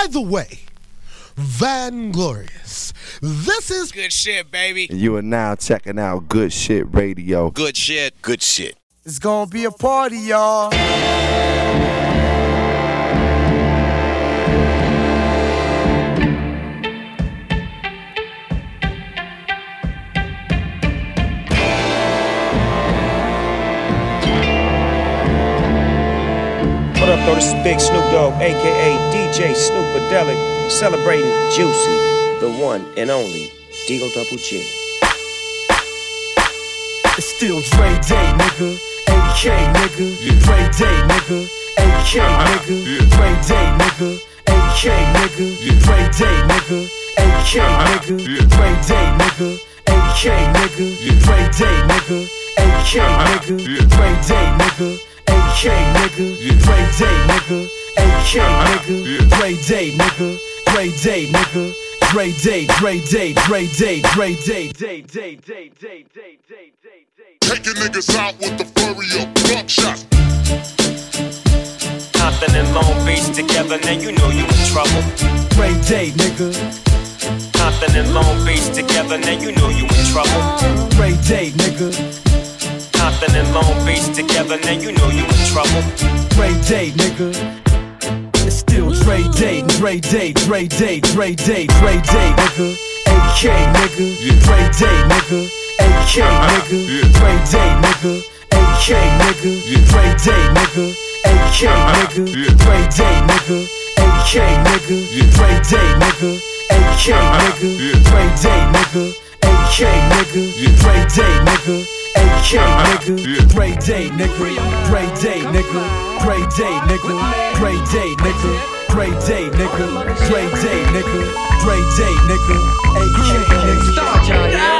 By the way, Van Glorious, this is good shit, baby. You are now checking out Good Shit Radio. Good shit. Good shit. It's gonna be a party, y'all. This is Big Snoop Dogg, aka DJ Snoopadelic, celebrating Juicy, the one and only Deagle Double G. It's still Dre Day, nigga. AK, nigga. Dre Day, nigga. AK, nigga. Dre Day, nigga. AK, nigga. Dre Day, nigga. AK, nigga. Dre Day, nigga. AK, nigga. Dre Day, nigga. AK, uh-huh. nigga. Dre Day, nigga. AK, nigga. Dre Day, nigga. AK, uh-huh. nigga. Dre Day, nigga. Dre Day, nigga. Dre Day, Dre Day, Dre Day, Dre Day, Day, Day, Day, Day, Day, Day, Day, Day. Taking niggas out with the flurry of buckshot. Compton and Long Beach together, now you know you in trouble. Dre Day, nigga. Compton and Long Beach together, now you know you in trouble. Dre Day, nigga. Compton and Long Beach together, now you know you in trouble. Dre Day, nigga. It's still Dre Day, Dre Day, Dre Day, Dre Day, Dre Day, nigga. AK, nigga. Dre Day, nigga. AK, nigga. Dre Day, nigga. AK, nigga. Dre Day, nigga. AK, nigga. Dre Day, nigga. AK, nigga. Dre Day, nigga. AK, nigga. Dre Day, nigga. AK, nigga. Dre Day, nigga. AK, nigga. Dre Day, nigga. Dre Day, nigga. Dre Day, nigga. Dre Day, nigga. Dre Day, nigga. Dre Day, nigga. Dre Day, nigga. AK, nigga.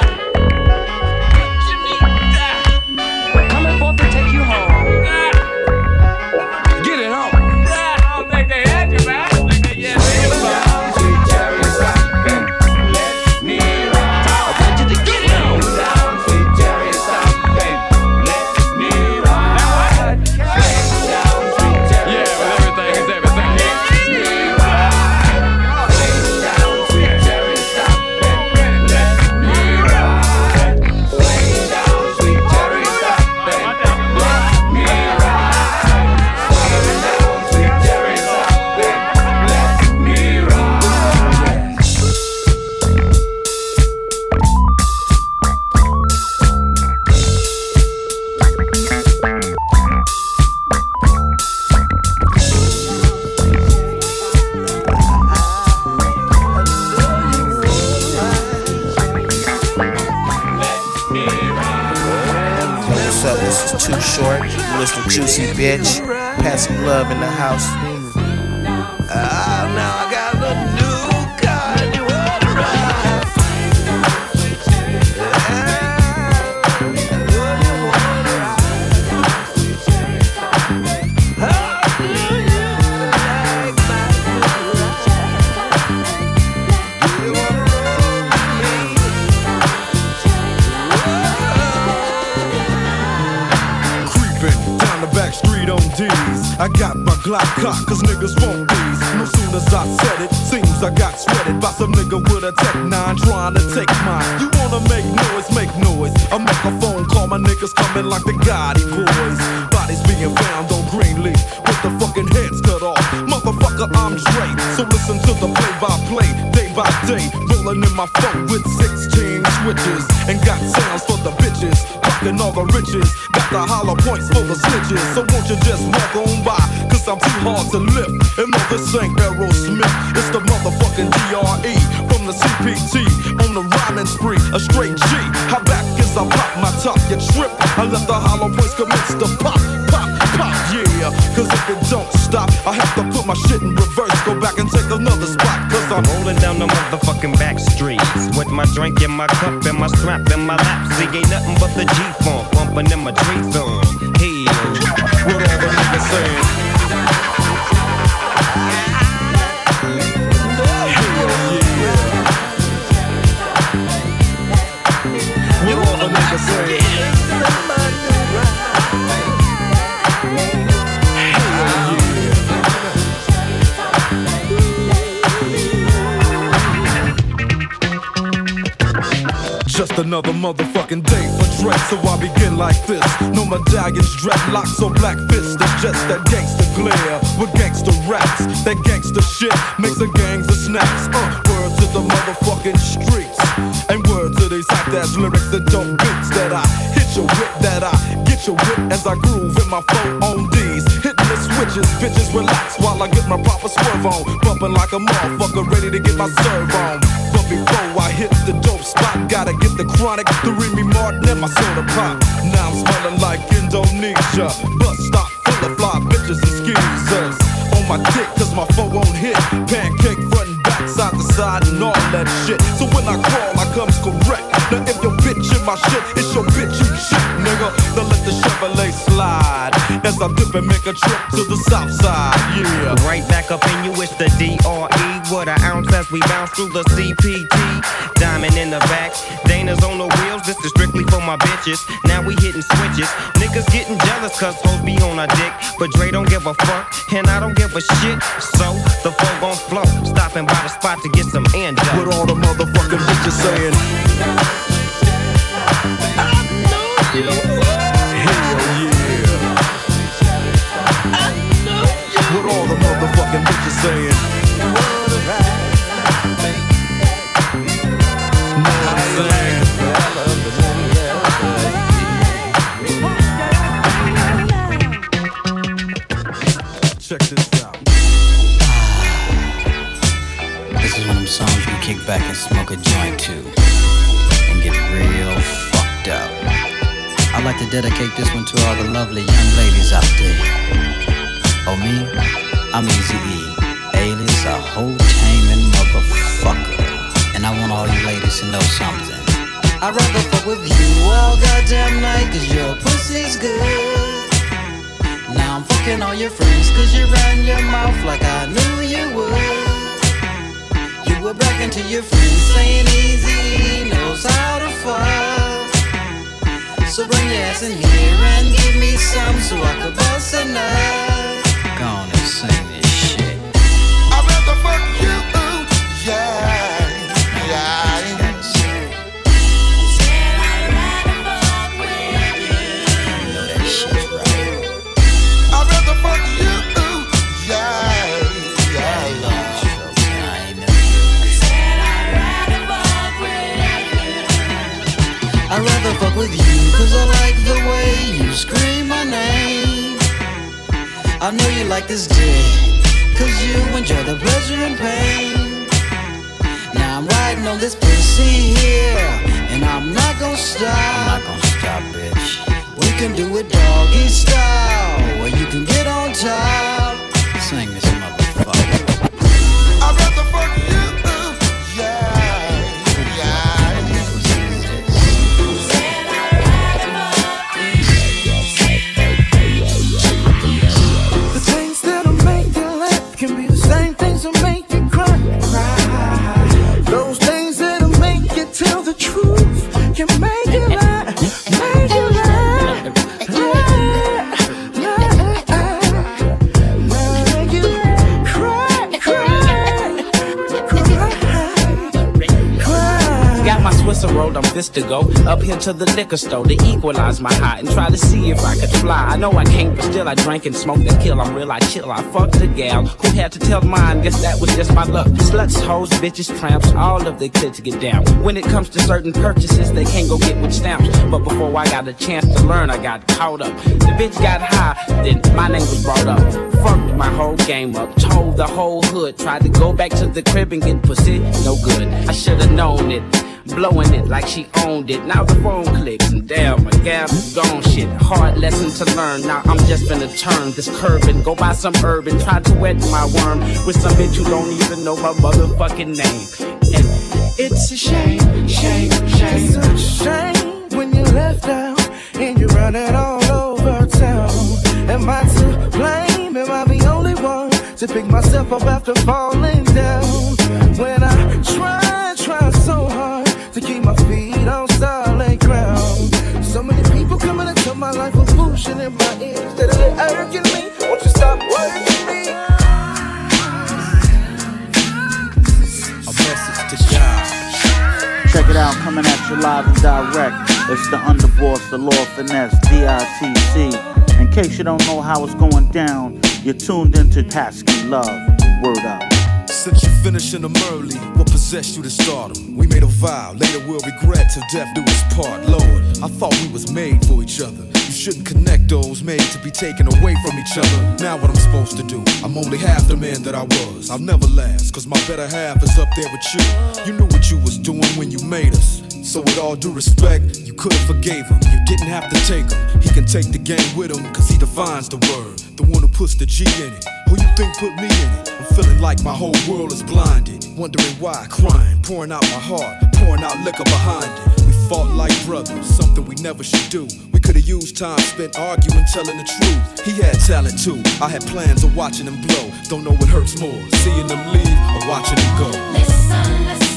Bitch. Pass some love in the house. Glock cocked, cause niggas won't these. No soon as I said it, seems I got sweated by some nigga with a Tech 9 trying to take mine. You wanna make noise, make noise. I make a phone call, my niggas coming like the Gotti boys. Bodies being found on Greenleaf with the fucking heads cut off. Motherfucker, I'm straight. So listen to the play by play, day by day. Rolling in my phone with 16 switches. And got sounds for the bitches. All the riches. Got the hollow points for the snitches. So won't you just walk on by? Cause I'm too hard to lift. And no, this ain't Aerosmith. It's the motherfucking DRE from the CPT. On the rhyming spree, a straight G. How back as I pop my top, you trip. I let the hollow points commence to pop, pop, pop, yeah. Cause if it don't stop, I have to put my shit in reverse. Go back and take another spot. I'm Rolling down the motherfucking back streets with my drink in my cup and my strap in my lap. See, ain't nothing but the G funk bumping in my tree thumb. Hell, what the niggas saying? Just another motherfucking day for Dre, so I begin like this. No medallions, dreadlocks, or black fists. It's just that gangster glare with gangster raps. That gangster shit makes the gangs of snaps. Uh, words to the motherfucking streets. And words to these hot ass lyrics that don't beats that I hit your whip, that I get your whip as I groove in my phone on D's. Hitting the switches, bitches relax while I get my proper swerve on. Bumping like a motherfucker, ready to get my serve on. Before I hit the dope spot, gotta get the chronic, the Remy Martin, and my soda pop. Now I'm smelling like Indonesia. Bus stop full of fly bitches and skeezers. On my dick, cause my phone won't hit. Pancake frontin' back, side to side, and all that shit. So when I crawl, I comes correct. Now if your bitch in my shit, it's your bitch you shit, nigga. Then let the Chevrolet slide as I dip and make a trip to the south side, yeah. Right back up in you, it's the DRE. Ounce as we bounce through the CPT. Diamond in the back, Dana's on the wheels. This is strictly for my bitches. Now we hitting switches. Niggas getting jealous cause hoes be on our dick. But Dre don't give a fuck, and I don't give a shit. So the flow gon' flow. Stopping by the spot to get some end up. With all the motherfucking bitches saying, smoke a joint to and get real fucked up. I'd like to dedicate this one to all the lovely young ladies out there. Oh, me? I'm Easy E, alias a whole taming motherfucker. And I want all you ladies to know something. I'd rather fuck with you all goddamn night, cause your pussy's good. Now I'm fucking all your friends, cause you ran your mouth like I knew you would. You were bragging to your friends, saying Eazy knows how to fuck. So bring your ass in here and give me some so I could bust a nut. Go on sing this shit. I'd rather fuck you, yeah, yeah. I'd rather fuck with you, cause I like the way you scream my name. I know you like this dick, cause you enjoy the pleasure and pain. Now I'm riding on this pussy here, and I'm not gonna stop. I'm not gonna stop, bitch. We can do it doggy style, where you can get on top. Sing this motherfucker. Rolled, I'm this to go up here to the liquor store to equalize my high and try to see if I could fly. I know I can't, but still I drank and smoked and kill. I'm real, I chill. I fucked the gal who had to tell mine. Guess that was just my luck. Sluts, hoes, bitches, tramps, all of the kids get down. When it comes to certain purchases, they can't go get with stamps. But before I got a chance to learn, I got caught up. The bitch got high, then my name was brought up. Fucked my whole game up, told the whole hood. Tried to go back to the crib and get pussy, no good. I should've known it. Blowing it like she owned it. Now the phone clicks and damn, my gas gone. Shit, hard lesson to learn. Now I'm just gonna turn this curve and go buy some urban. Try to wet my worm with some bitch who don't even know my motherfucking name. And it's a shame, shame, shame. It's a shame when you left out and you run it all over town. Am I to blame? Am I the only one to pick myself up after falling down? When I try it out, coming at you live and direct. It's the underboss, the law finesse, DITC. In case you don't know how it's going down, you're tuned into Pasky Love. Word up. Since you finishing them early, what possessed you to stardom? We made a vow, later we'll regret till death do us part. Lord, I thought we was made for each other. Shouldn't connect those made to be taken away from each other. Now what I'm supposed to do? I'm only half the man that I was. I'll never last, cause my better half is up there with you. You knew what you was doing when you made us. So with all due respect, you could've forgave him. You didn't have to take him. He can take the game with him, cause he defines the word. The one who puts the G in it. Who you think put me in it? I'm feeling like my whole world is blinded. Wondering why, crying, pouring out my heart, pouring out liquor behind it. We fought like brothers, something we never should do. Could've used time spent arguing, telling the truth. He had talent too. I had plans of watching him blow. Don't know what hurts more, seeing him leave or watching him go. Listen, listen,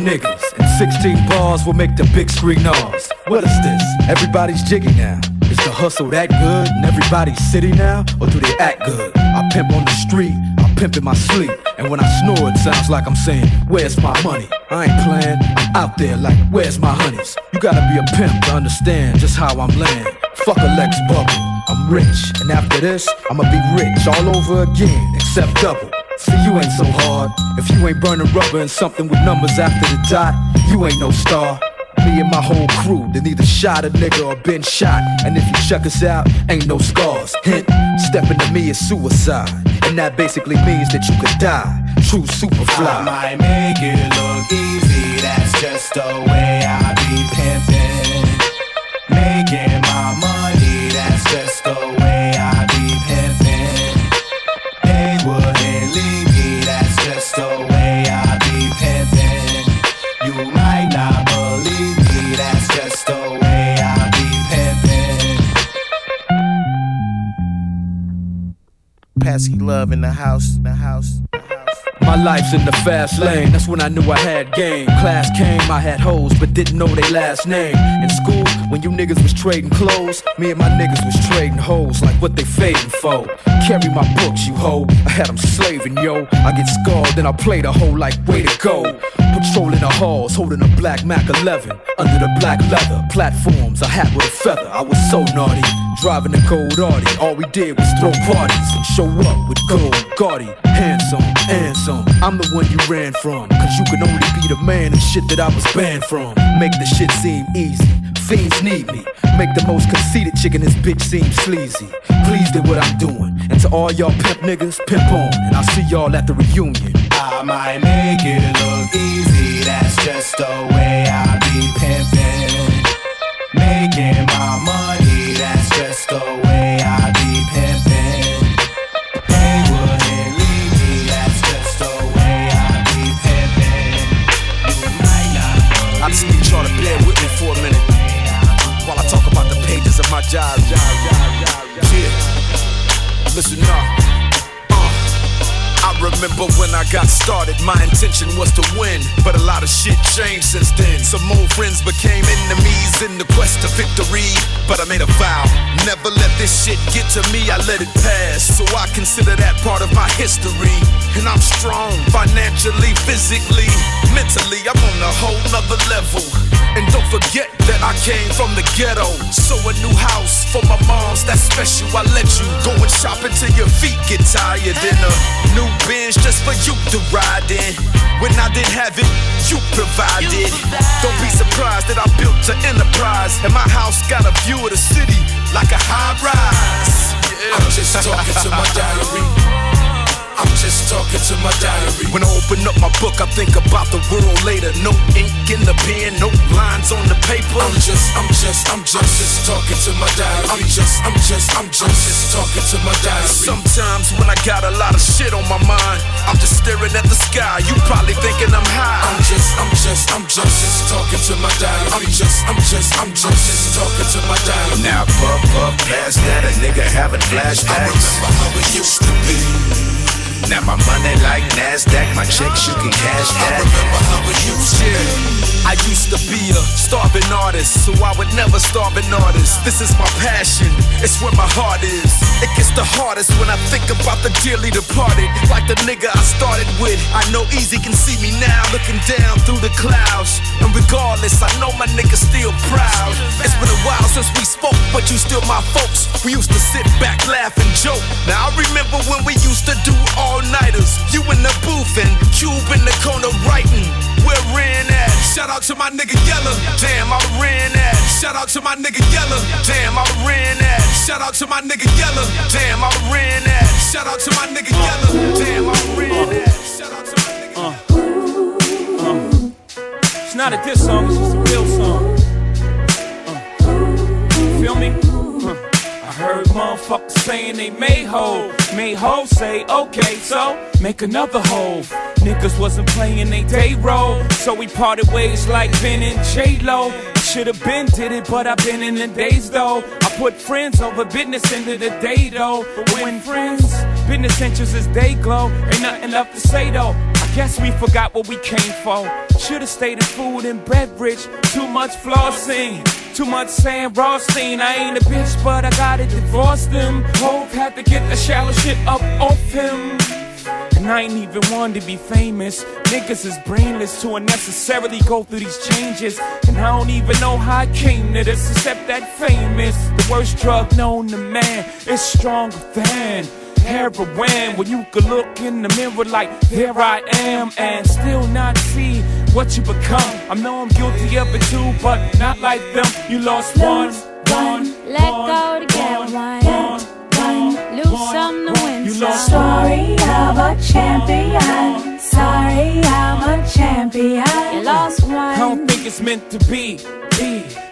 niggas. And 16 bars will make the big screen ours. What is this? Everybody's jiggy now. Is the hustle that good and everybody's city now? Or do they act good? I pimp on the street, I pimp in my sleep. And when I snore, it sounds like I'm saying, Where's my money? I ain't playing, I'm out there like, Where's my honeys? You gotta be a pimp to understand just how I'm laying. Fuck a Lex bubble, I'm rich. And after this, I'ma be rich all over again, except double. See, you ain't so hard. If you ain't burning rubber and something with numbers after the dot, you ain't no star. Me and my whole crew, then either shot a nigga or been shot. And if you check us out, ain't no scars. Hint, stepping to me is suicide. And that basically means that you could die. True super I might make it look easy, that's just the way Love in the house, the house. My life's in the fast lane, that's when I knew I had game. Class came, I had hoes, but didn't know they last name. In school, when you niggas was trading clothes, me and my niggas was trading hoes like what they fading for. Carry my books, you hoe. I had them slaving, yo. I get scarred, then I play the hoe like way to go. Patrolling the halls, holding a black Mac 11. Under the black leather, platforms, a hat with a feather. I was so naughty. Driving a gold Audi, all we did was throw parties and show up with gold Gotti. Handsome, handsome, I'm the one you ran from. Cause you can only be the man and shit that I was banned from. Make the shit seem easy, fiends need me. Make the most conceited chick in this bitch seem sleazy. Pleased at what I'm doing. And to all y'all pimp niggas, pimp on. And I'll see y'all at the reunion. I might make it look easy, that's just the way I be pimping. Making my money, that's just the way diary. Yeah, listen up. Remember when I got started, my intention was to win. But a lot of shit changed since then. Some old friends became enemies in the quest to victory. But I made a vow, never let this shit get to me, I let it pass. So I consider that part of my history. And I'm strong, financially, physically, mentally, I'm on a whole nother level. And don't forget that I came from the ghetto. So a new house for my moms, that's special. I let you go and shop until your feet get tired. In a new bench just for you to ride in. When I didn't have it, you provided. Don't be surprised that I built an enterprise. And my house got a view of the city like a high rise. I'm just talking to my diary. I'm just talking to my diary. When I open up my book, I think about the world later. No ink in the pen, no lines on the paper. I'm just, I'm just, I'm just, just talking to my diary. I'm just, I'm just, I'm just, just talking to my diary. Sometimes when I got a lot of shit on my mind, I'm just staring at the sky. You probably thinking I'm high. I'm just, I'm just, I'm just, just talking to my diary. I'm just, I'm just, I'm just, just talking to my diary. Now puff, puff, past that, a nigga having flashbacks. I remember how it used to be. Now my money like Nasdaq, my checks you can cash that. I remember how used to. I used to be a starving artist, so I would never starve an artist. This is my passion, it's where my heart is. It gets the hardest when I think about the dearly departed. Like the nigga I started with. I know Eazy can see me now, looking down through the clouds. And regardless, I know my nigga still proud. It's been a while since we spoke, but you still my folks. We used to sit back, laugh, and joke. Now I remember when we used to do all nighters. You in the booth and Cube in the corner writing. Where Ren at? Shout out to my nigga Yella. Damn, I ran at. Shout out to my nigga Yella. Damn, I ran at. Shout out to my nigga Yella. Damn, I ran at. Shout out to my nigga Yella. Damn, I ran at. Shout out to my nigga. It's not a diss song, it's just a real song. Uh, feel me? Heard motherfuckers saying they made hoe. Made hoe say, okay, so make another hoe. Niggas wasn't playing they day role, so we parted ways like Ben and J Lo. Should've been did it, but I've been in the days though. I put friends over business into the day though. But when friends, business interests as they glow, ain't nothing left to say though. I guess we forgot what we came for. Should've stayed in food and beverage. Too much flossing. Too much Sam Rothstein. I ain't a bitch, but I gotta divorce them. Hope had to get the shallow shit up off him. And I ain't even one to be famous. Niggas is brainless to unnecessarily go through these changes. And I don't even know how I came to this, except that famous. The worst drug known to man is stronger than heroin. When you could look in the mirror like, there I am, and still not see what you become. I know I'm guilty of it too, but not like them. You lost one, one, Let go to get one, one. one, One, lose some to win You some. lost Story of a champion. Sorry, I'm a champion. You lost one. I don't think it's meant to be.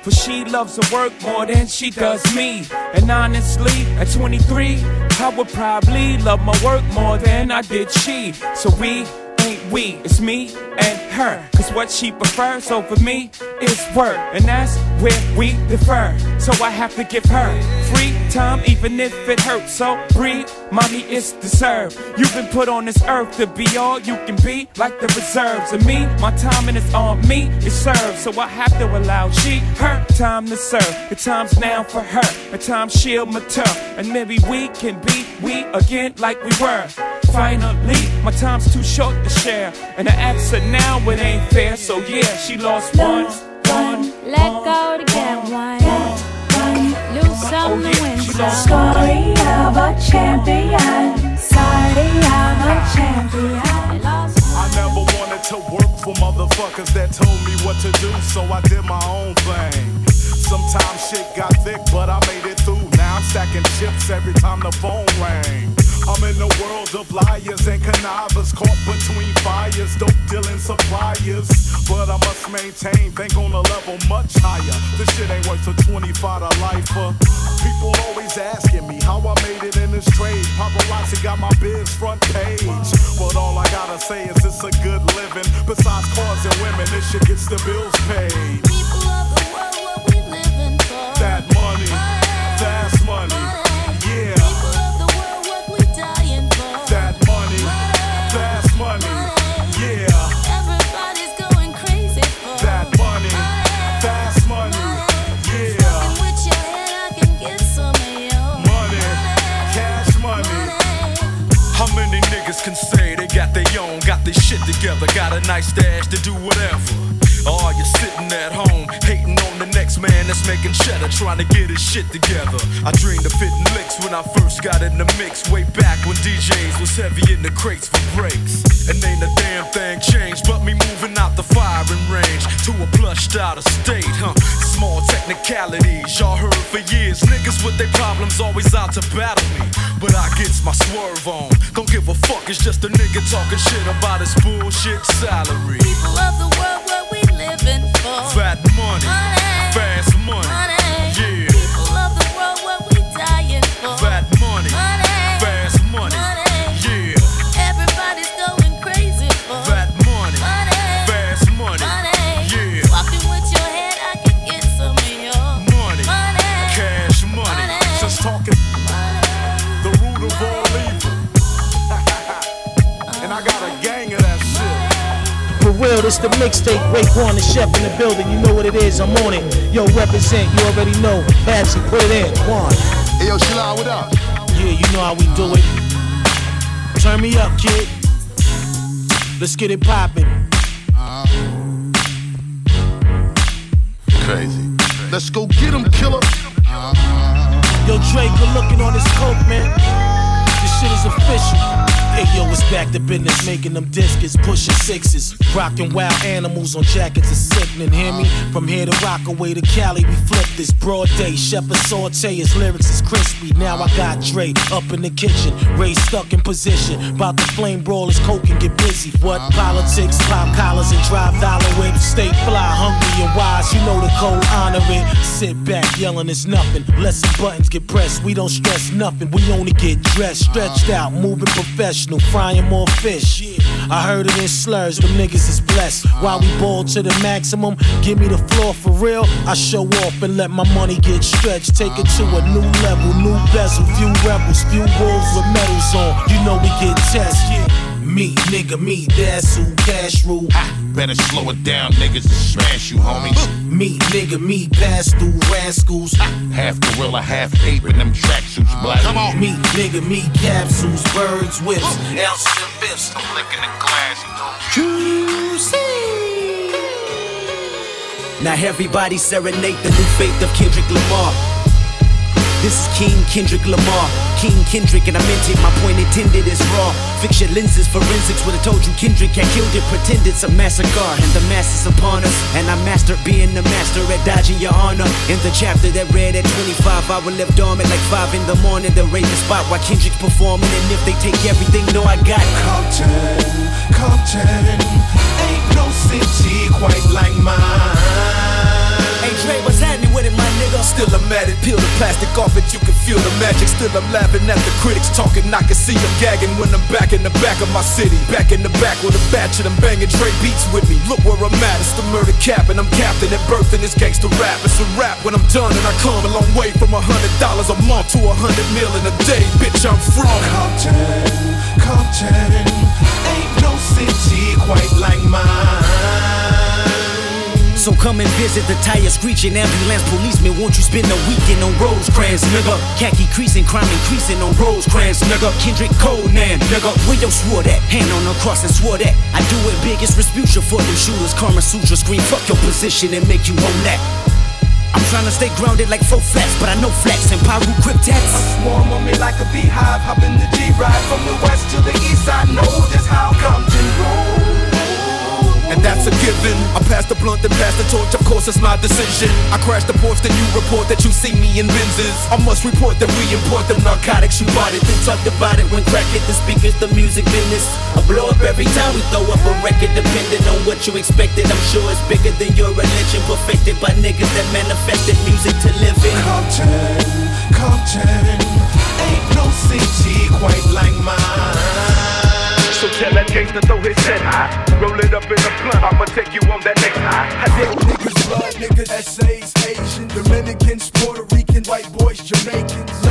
For she loves her work more than she does me. And honestly, at 23, I would probably love my work more than I did she. So we ain't we, it's me and her. Cause what she prefers over me is work. And that's where we differ. So I have to give her free time, even if it hurts. So breathe, mommy, it's deserved. You've been put on this earth to be all you can be, like the reserves. And me, my timing is on me, it serves. So I have to allow she her time to serve. The time's now for her, the time she'll mature. And maybe we can be we again like we were. Finally, my time's too short to share. And ask her now, it ain't fair. So yeah, she lost one, one, Let go to get one. Some. Story of a champion. Sorry, I'm a champion. I never wanted to work for motherfuckers that told me what to do, so I did my own thing. Sometimes shit got thick, but I made it through. Now I'm stacking chips every time the phone rang. I'm in the world of liars and connivers, caught between fires, dope dealing suppliers. But I must maintain, think on a level much higher. This shit ain't worth a 25 to lifer. People always asking me how I made it in this trade. Paparazzi got my biz front page. But all I gotta say is it's a good living. Besides cars and women, this shit gets the bills paid. Together. Got a nice stash to do whatever. Or you're sitting at home, hating next man that's making cheddar, trying to get his shit together. I dreamed of fitting licks when I first got in the mix, way back when DJs was heavy in the crates for breaks. And ain't a damn thing changed, but me moving out the firing range to a plushed out estate, huh? Small technicalities, y'all heard for years. Niggas with their problems always out to battle me. But I gets my swerve on. Don't give a fuck, it's just a nigga talking shit about his bullshit salary. People of the world, what we living for? Fat money, Real, this the mixtape. Raekwon the chef in the building. You know what it is. I'm on it. Yo, represent. You already know. Babsy, put it in. One. Hey, yo, what up? Yeah, you know how we do it. Turn me up, kid. Let's get it poppin'. Uh-huh. Crazy. Let's go get him, killer. Yo, Drake, good looking on this coke, man. This shit is official. Hey, yo, it's back to business, making them discs, pushing sixes. Rocking wild animals on jackets is sickening, hear me? From here to Rockaway to Cali, we flip this broad day. Shepherd saute, his lyrics is crispy. Now I got Dre up in the kitchen, Ray stuck in position. About to flame brawl his coke and get busy. What politics, pop collars and drive dollar whips. Stay fly, hungry and wise, you know the code, honor it. Sit back, yelling it's nothing. Some buttons get pressed, we don't stress nothing. We only get dressed, stretched out, moving professional, frying more fish. I heard it in slurs, them niggas is blessed. While we ball to the maximum, give me the floor for real. I show off and let my money get stretched. Take it to a new level, new bezel. Few rebels, few wolves with medals on. You know we get tested. Me, nigga, me, that's who cash rule. Ah, better slow it down, niggas, smash you, homie. Me, nigga, me, pass through rascals. Ah, half gorilla, half ape in them tracksuits, uh, black. Come on. Me, nigga, me, capsules, birds, whips, ounces and biffs. I'm licking the glass, you know. Now everybody serenade the new faith of Kendrick Lamar. This is King Kendrick Lamar. King Kendrick, and I meant it, my point intended is raw. Fix your lenses, forensics would've told you Kendrick had killed it. Pretend it's a massacre, and the mass is upon us. And I mastered being the master at dodging your honor. In the chapter that read at 25, I will live dormant like 5 in the morning. The raise the spot while Kendrick's performing. And if they take everything, no, I got Compton, Compton, ain't no city quite like mine. Hey what's happening with it, my nigga? Still I'm at it, peel the plastic off it, you can feel the magic. Still I'm laughing at the critics talking, I can see them gagging when I'm back in the back of my city. Back in the back with a batch of them banging Dre beats with me. Look where I'm at, it's the murder cap, and I'm captain at birth in this gangster rap. It's a rap when I'm done, and I come a long way from a hundred dollars a month to a hundred mil in a day. Bitch, I'm from Compton, Compton, ain't no city quite like mine. So come and visit the tire screeching ambulance policeman. Won't you spend a weekend on Rosecrans, nigga? Khaki creasing, crime increasing on Rosecrans, nigga. Kendrick Conan, nigga. Where your swore that? Hand on the cross and swore that. I do it biggest retribution for them shooters. Kama Sutra scream, fuck your position and make you own that. I'm trying to stay grounded like four flats, but I know flats and Pyro cryptats. Swarm on me like a beehive, hop in the G-Ride from the west to the east. I know just how come to rolls. And that's a given. I pass the blunt and pass the torch, of course it's my decision. I crash the Porsche, then you report that you see me in Benzes. I must report that we import them narcotics, you bought it. Then talked about it when crack hit the speakers, the music business. I blow up every time we throw up a record, depending on what you expected. I'm sure it's bigger than your religion, perfected by niggas that manifested music to live in. Compton, Compton, ain't no city quite like mine. Tell that gangster throw his head high. Roll it up in a blunt, I'ma take you on that next high. I did Niggas blood, niggas essays, Asian, Dominicans, Puerto Rican, white boys, Jamaicans,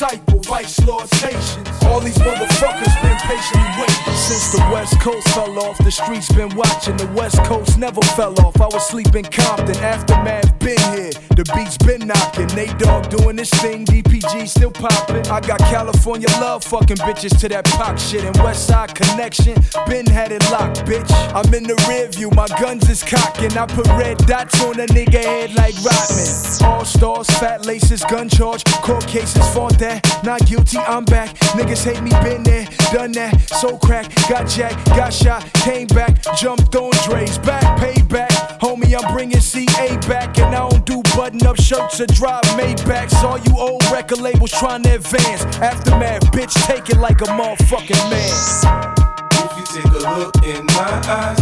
disciple, vice lords, Haitians. All these motherfuckers been patiently waiting. since the West Coast fell off. The streets been watching. The West Coast never fell off. I was sleeping Compton. Aftermath been here. The beats been knocking. Nate Dogg doing this thing. DPG still popping. I got California love fucking bitches to that pop shit. And West Side Connection been had it locked, bitch. I'm in the rear view. My guns is cocking. I put red dots on a nigga head like Rodman. All stars, fat laces, gun charge. Court cases fought that. Not guilty, I'm back. Niggas hate me, been there, done that. So crack, got jacked, got shot, came back, jumped on Dre's back, payback. Homie, I'm bringing CA back, and I don't do button up shirts or drive Maybachs. All you old record labels trying to advance. Aftermath, bitch, take it like a motherfucking man. If you take a look in my eyes,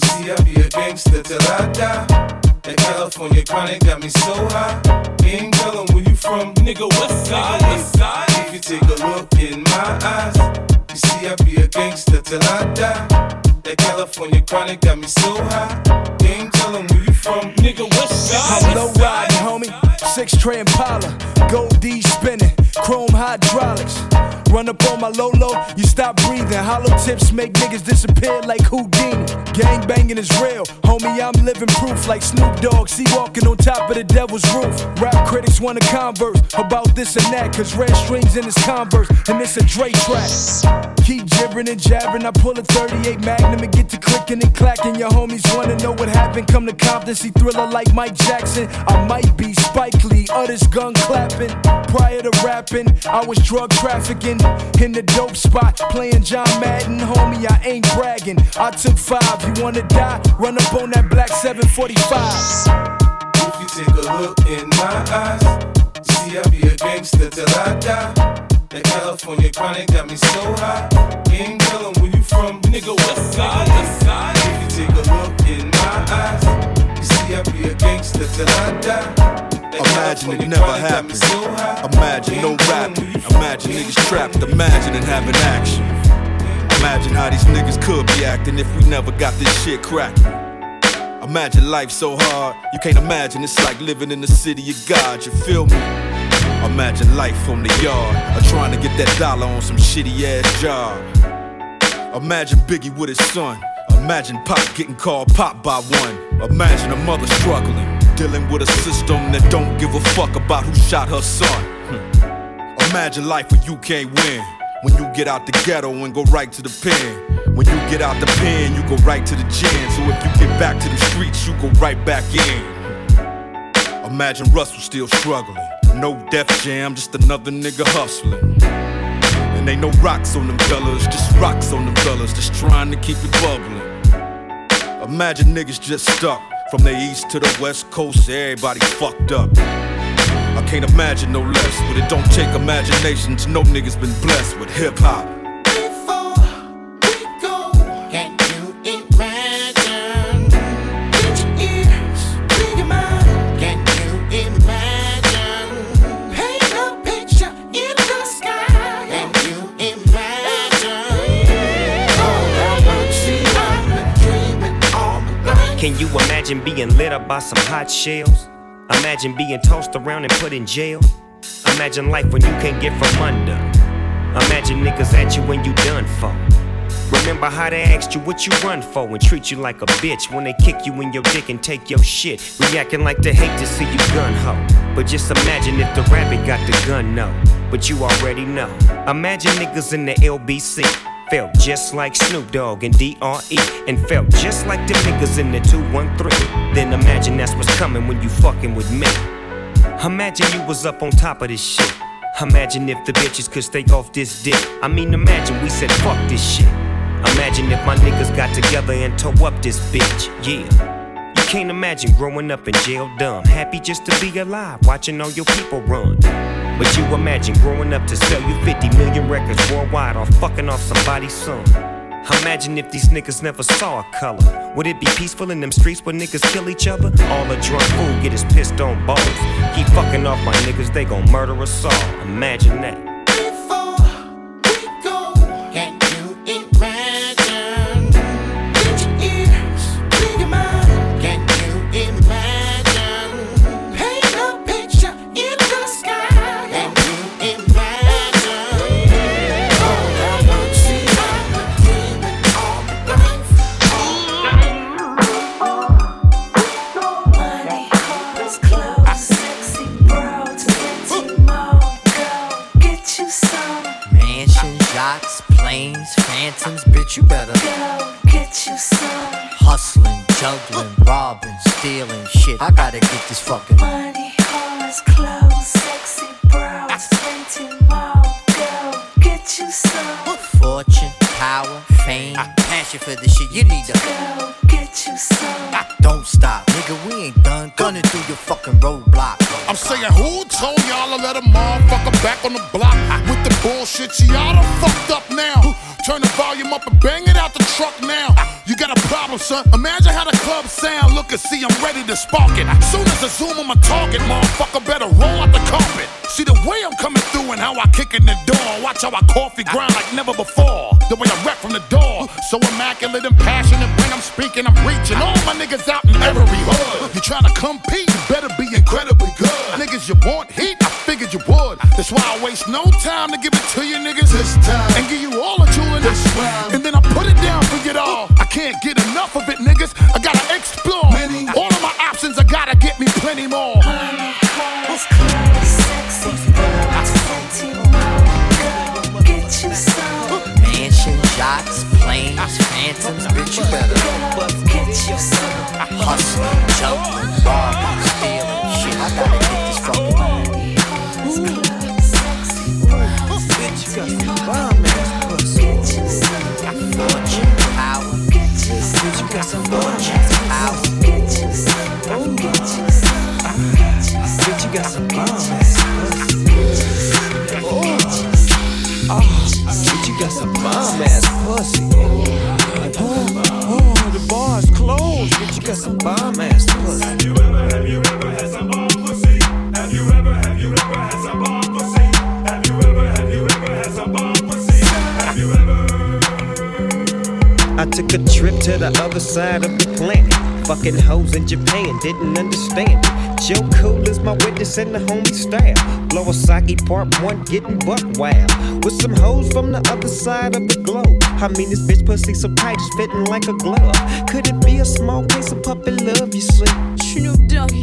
see I be a gangster till I die. That California chronic got me so high. Ain't tellin' where you from, nigga. West side, west side. If you take a look in my eyes, you see I be a gangster till I die. That California chronic got me so high. Ain't tellin' where you from, nigga. West side. I'm low riding, homie. Six tray Impala, gold D spinning, chrome hydraulics. Run up on my Lolo, you stop breathing. Hollow tips make niggas disappear like Houdini. Gang banging is real, homie. I'm living proof like Snoop Dogg. See walking on top of the devil's roof. Rap critics wanna converse about this and that, cause red strings in his Converse, and it's a Dre track. Keep gibbering and jabbering. I pull a 38 Magnum and get to clicking and clacking. Your homies wanna know what happened. Come to Compton, see thriller like Mike Jackson. I might be Spike Lee, others gun clapping. Prior to I was drug trafficking in the dope spot, playing John Madden. Homie, I ain't bragging. I took five. You wanna die? Run up on that black 745. If you take a look in my eyes, see I be a gangster till I die. That California chronic got me so high. Ain't tellin' where you from, nigga. West side, west side. If you take a look in my eyes, you see I be a gangster till I die. Imagine it never happened. Imagine no rapping. Imagine niggas trapped. Imagine it having action. Imagine how these niggas could be acting if we never got this shit cracking. Imagine life so hard, you can't imagine it's like living in the city of God, you feel me? Imagine life from the yard, or trying to get that dollar on some shitty ass job. Imagine Biggie with his son. Imagine Pop getting called Pop by one. Imagine a mother struggling, dealing with a system that don't give a fuck about who shot her son. Hmm. Imagine life where you can't win. When you get out the ghetto and go right to the pen. When you get out the pen, you go right to the gym. So if you get back to the streets, you go right back in. Imagine Russell still struggling. No Def Jam, just another nigga hustling. And ain't no rocks on them fellas, just rocks on them fellas, just trying to keep it bubbling. Imagine niggas just stuck from the east to the west coast, everybody fucked up. I can't imagine no less, but it don't take imagination to know niggas been blessed with hip hop. Can you imagine being lit up by some hot shells? Imagine being tossed around and put in jail. Imagine life when you can't get from under. Imagine niggas at you when you done for. Remember how they asked you what you run for and treat you like a bitch when they kick you in your dick and take your shit. Reacting like they hate to see you gun ho. But just imagine if the rabbit got the gun, no. But you already know. Imagine niggas in the LBC. Felt just like Snoop Dogg and DRE. And felt just like the niggas in the 213. Then imagine that's what's coming when you fucking with me. Imagine you was up on top of this shit. Imagine if the bitches could stay off this dick. I mean, imagine we said fuck this shit. Imagine if my niggas got together and tore up this bitch. Yeah. You can't imagine growing up in jail dumb. Happy just to be alive, watching all your people run. But you imagine growing up to sell you 50 million records worldwide or fucking off somebody's son. Imagine if these niggas never saw a color. Would it be peaceful in them streets where niggas kill each other? All a drunk fool get his pissed on balls. Keep fucking off my niggas, they gon' murder us all. Imagine that. anthems, bitch, you better go get you some. Hustling, juggling, robbing, stealing shit. I gotta get this fucking money, cars, clothes, sexy bros, renting mall. Go get you some. Fortune, power, fame, passion for this shit. You need to Go get you some. I don't stop, nigga. We ain't done gunning through your fucking roadblock. I'm saying, who told y'all to let a motherfucker back on the block with the bullshit? Y'all done fucked up now. Turn the volume up and bang it out the truck now. You got a problem, son. Imagine how the club sound. Look and see, I'm ready to spark it. Soon as I zoom on my target, motherfucker better roll out the carpet. See the way I'm coming through and how I kick in the door. Watch how I coffee grind like never before. The way I rap from the door. So immaculate and passionate when I'm speaking, I'm reaching. All my niggas out in every hood. You tryna compete, you better be incredibly good. Niggas, you want heat? I figured you would. That's why I waste no time to give it to you niggas this time. And give you all the jewelry this round. And then I put it down for you all. I can't get enough of it, niggas. I gotta explore. All of my options, I gotta get me plenty more. Planes, phantoms, bitch, you better. Go get you some. hustling, juggling, Got some bomb ass pussy. Oh, oh, the bar's closed. Bitch, you got some bomb ass pussy. Have you ever, have you ever had some bomb pussy? Have you ever, have you ever had some bomb pussy? Have you ever, have you ever had some bomb pussy? Have you ever? I took a trip to the other side of the planet. Fucking hoes in Japan, didn't understand it. Joe Cool is my witness and the homie style. Blow a sake part one, getting buck wild. With some hoes from the other side of the globe. I mean, this bitch pussy so tight, it's fitting like a glove. Could it be a small case of puppy love, you see?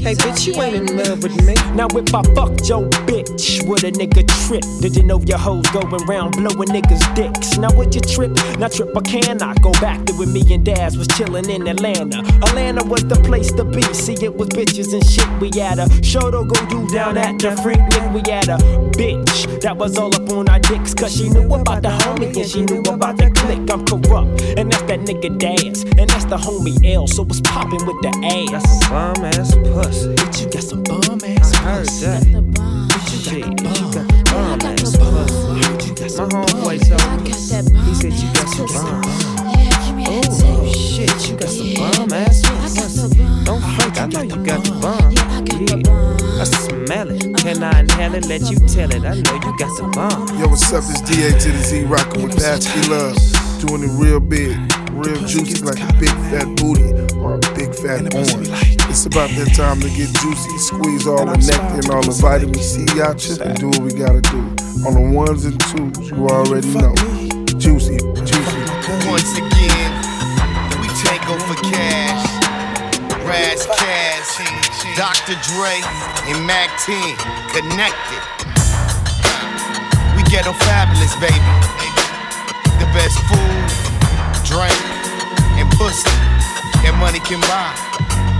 Hey, bitch, you ain't in love with me. Now if I fucked your bitch, would a nigga trip? Did you know your hoes going round blowing niggas' dicks? Now would you trip? Now trip or can I go back to when me and Daz was chillin' in Atlanta? Atlanta was the place to be. See, it was bitches and shit. We had a show to go do down at the Freaknik. We had a bitch that was all up on our dicks. Cause she knew about the homie and she knew about the click. I'm corrupt. And that's that nigga Daz. And that's the homie L. So what's poppin' with the ass? That's some bum ass pussy. Bitch, you got some bum ass I heard that. Shit, you got the bomb ass pussy. My homeboy told me. He said you got some bomb. Oh shit, you got some bomb ass pussy. Don't fake, I know you got the bomb. Yeah, I smell it. Can I inhale it? Let you tell it. I know you got some bomb. Yo, what's up? It's DA to the Z, rocking with Pasty Love. Doing it real big, real juicy, like a big fat booty or a big fat orange. It's about that time to get juicy, squeeze all the nectar and all the vitamin C out you, and do what we gotta do. On the ones and twos, you already know. Juicy, juicy. Once again, Dr. Dre, and Mac 10 connected. We ghetto fabulous, baby. The best food, drink, and pussy that money can buy.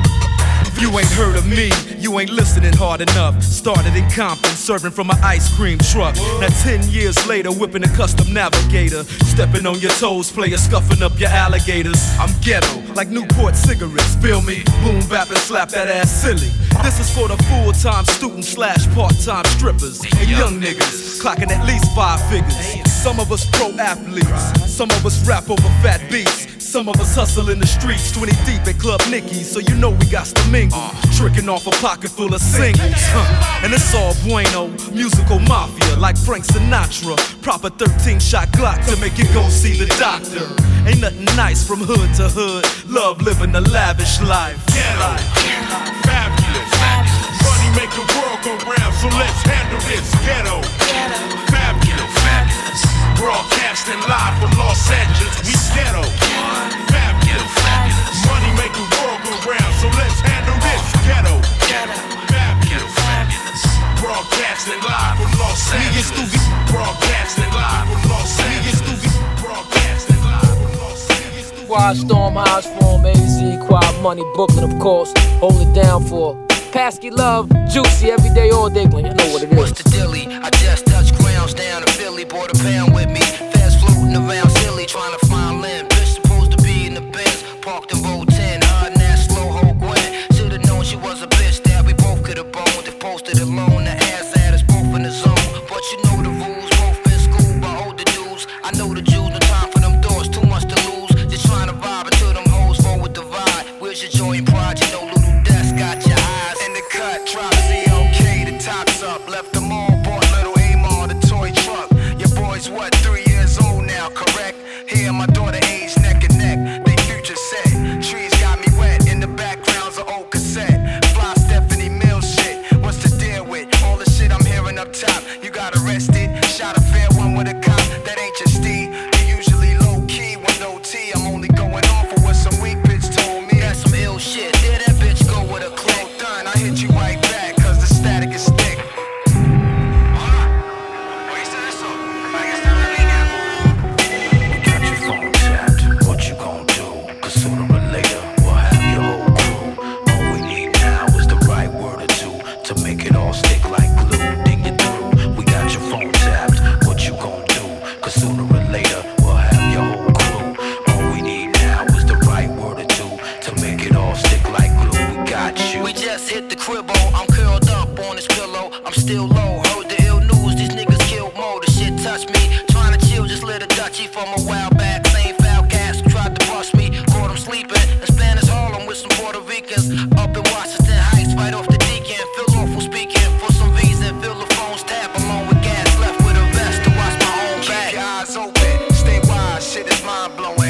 If you ain't heard of me, you ain't listening hard enough. Started in Compton, serving from an ice cream truck. Now, 10 years later, whipping a custom navigator. Stepping on your toes, player scuffing up your alligators. I'm ghetto, like Newport cigarettes. Feel me? Boom, bap, and slap that ass silly. This is for the full time student slash part time strippers and young niggas clocking at least five figures. Some of us pro athletes, some of us rap over fat beats. Some of us hustle in the streets, 20 deep at Club Nicky, so you know we got to mingle. Tricking off a pocket full of singles, huh? And it's all bueno, musical mafia like Frank Sinatra. Proper 13 shot Glock to make you go see the doctor. Ain't nothing nice from hood to hood. Love living a lavish life. Ghetto, fabulous. Money make the world go round, so let's handle this. Ghetto, fabulous. Broadcasting live from Los Angeles, we ghetto. Fabulous. Money making world go round, so let's handle this ghetto. Fabulous. Broadcasting live from Los Angeles. Broadcasting live from Los Angeles. Broadcasting live from Los Angeles. Quad storm highs from AZ, Quad Money, Brooklyn, of course. Hold it down for Pasky love, juicy every day, all day. Glenn, you know what it is. What's the dilly? I just touched grounds down in Philly, bought a pound with me. Fast floating around. mind blowing.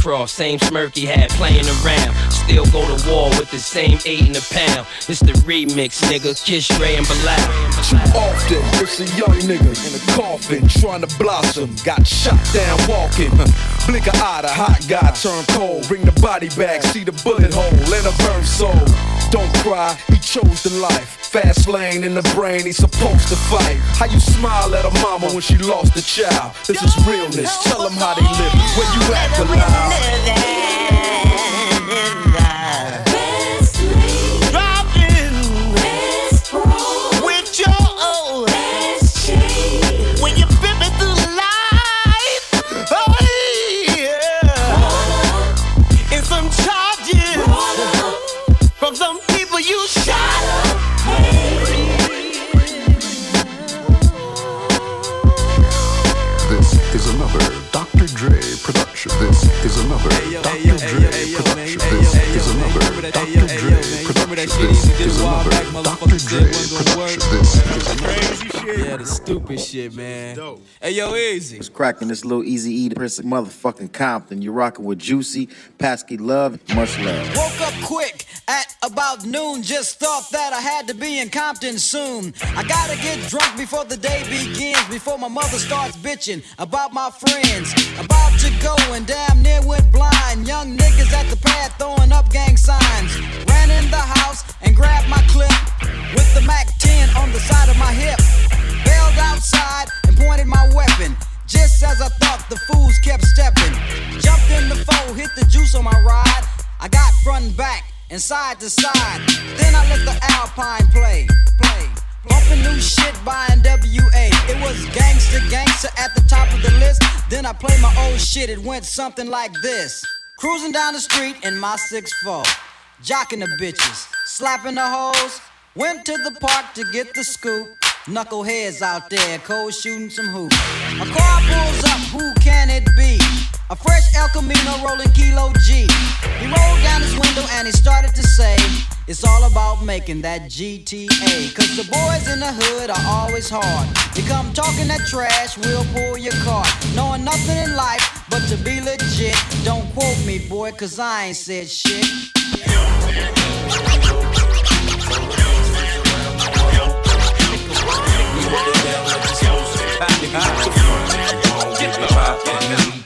Same smirky hat playing around. Still go to war with the same eight in a pound. It's the remix, nigga. Kiss Ray and Bilal. Too often, it's a young nigga in a coffin trying to blossom. Got shot down walking. Blink a eye, the hot guy turn cold. Bring the body back, see the bullet hole in a burn soul. Don't cry, he chose the life. Fast lane in the brain, he's supposed to fight. How you smile at a mama when she lost a child? This is realness. Tell them how they live. Where you at, Bilal? Cracking this little easy E Prince motherfucking Compton. You're rocking with Juicy, Pasky Love, much love. Woke up quick at about noon. Just thought that I had to be in Compton soon. I gotta get drunk before the day begins. Before my mother starts bitching about my friends. About to go and damn near went blind. Young niggas at the pad throwing up gang signs. Ran in the house and grabbed my clip with the Mac 10 on the side of my hip. Bailed outside and pointed my weapon. Just as I thought, the fools kept stepping. Jumped in the foe, hit the juice on my ride. I got front and back and side to side. Then I let the Alpine play, play. Bumping new shit by NWA. It was gangster, gangster at the top of the list. Then I played my old shit. It went something like this. Cruising down the street in my 6'4. Jocking the bitches, slapping the hoes. Went to the park to get the scoop. Knuckleheads out there, cold shooting some hoops. A car pulls up, who can it be? A fresh El Camino rolling Kilo G. He rolled down his window and he started to say, It's all about making that GTA. Cause the boys in the hood are always hard. You come talking that trash, we'll pull your car. Knowing nothing in life but to be legit. Don't quote me, boy, cause I ain't said shit. Every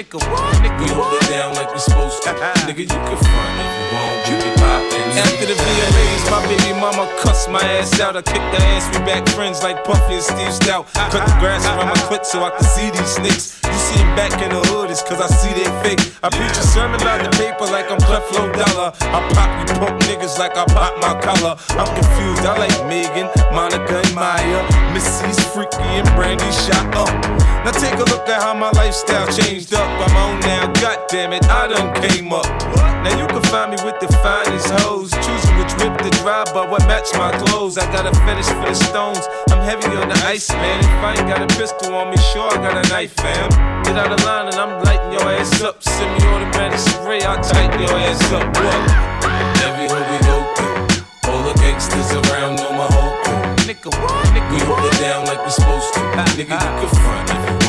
Nigga, what? Nigga, we hold it down like we supposed to. Nigga, you can front if you want, we be poppin'. After the VMAs, my baby mama cussed my ass out. I kicked her ass, we back friends like Puffy and Steve Stoute. Cut the grass around my clit so I can see these snakes. You see him back in the hood, it's cause I see they fake. I preach a sermon about the paper like I'm Creflo Dollar. I pop you punk niggas like I pop my collar. I'm confused, I like Megan, Monica, and Mya. Missy's freaky and Brandy shot up. Now take a look at how my lifestyle changed up. I'm on now, god damn it, I done came up. Now you can find me with the finest hoes. Choosing which whip to drive, but what match my clothes. I got a fetish for the stones. I'm heavy on the ice, man. If I ain't got a pistol on me, sure I got a knife, fam. Get out of line and I'm lighting your ass up. Send me automatic spray, I'll tighten your ass up. What? Every hood we go through, all the gangsters around know my whole crew. Nigga, what? Nigga, we hold it down like we supposed to. Nigga, you can front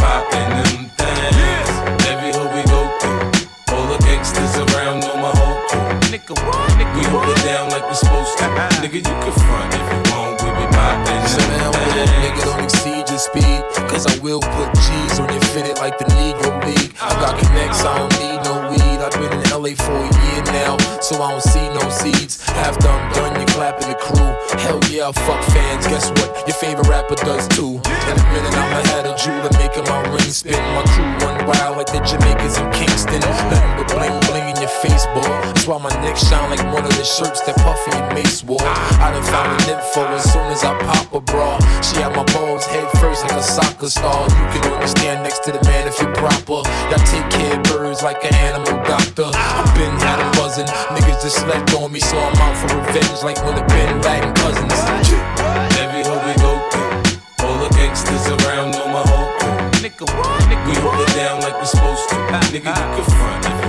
if you want, we be poppin' them things. Every hood we go through, all the gangsters around know my whole crew. Nigga, what? Nigga, we hold it down like we supposed to. Uh-uh. Nigga, you can front if you want, we be poppin' So them now, things. little nigga, don't exceed your speed. Cause I will put G's on your fitted like the Negro League. I got connects, I don't need no I've been in LA for a year now, so I don't see no seeds. After I'm done, you clapping the crew. Hell yeah, I fuck fans. Guess what? Your favorite rapper does too. In a minute, I'ma have a jeweler making my ring spin. My crew run wild like the Jamaicans in Kingston. Nothing but bling bling in your face, boy. That's why my neck shine like one of the shirts that Puffy and Mase wore. I done found an info as soon as I pop a bra. She had my balls head first like a soccer star. You can only stand next to the man if you're proper. Y'all take care of birds like an animal doctor. I been had 'em buzzing. Niggas just slept on me, so I'm out for revenge like when the Bin Laden cousins. Every hood we go through, all the gangsters around know my whole crew. Nigga, what? Nigga, We hold it down like we're supposed to. Nigga, you can front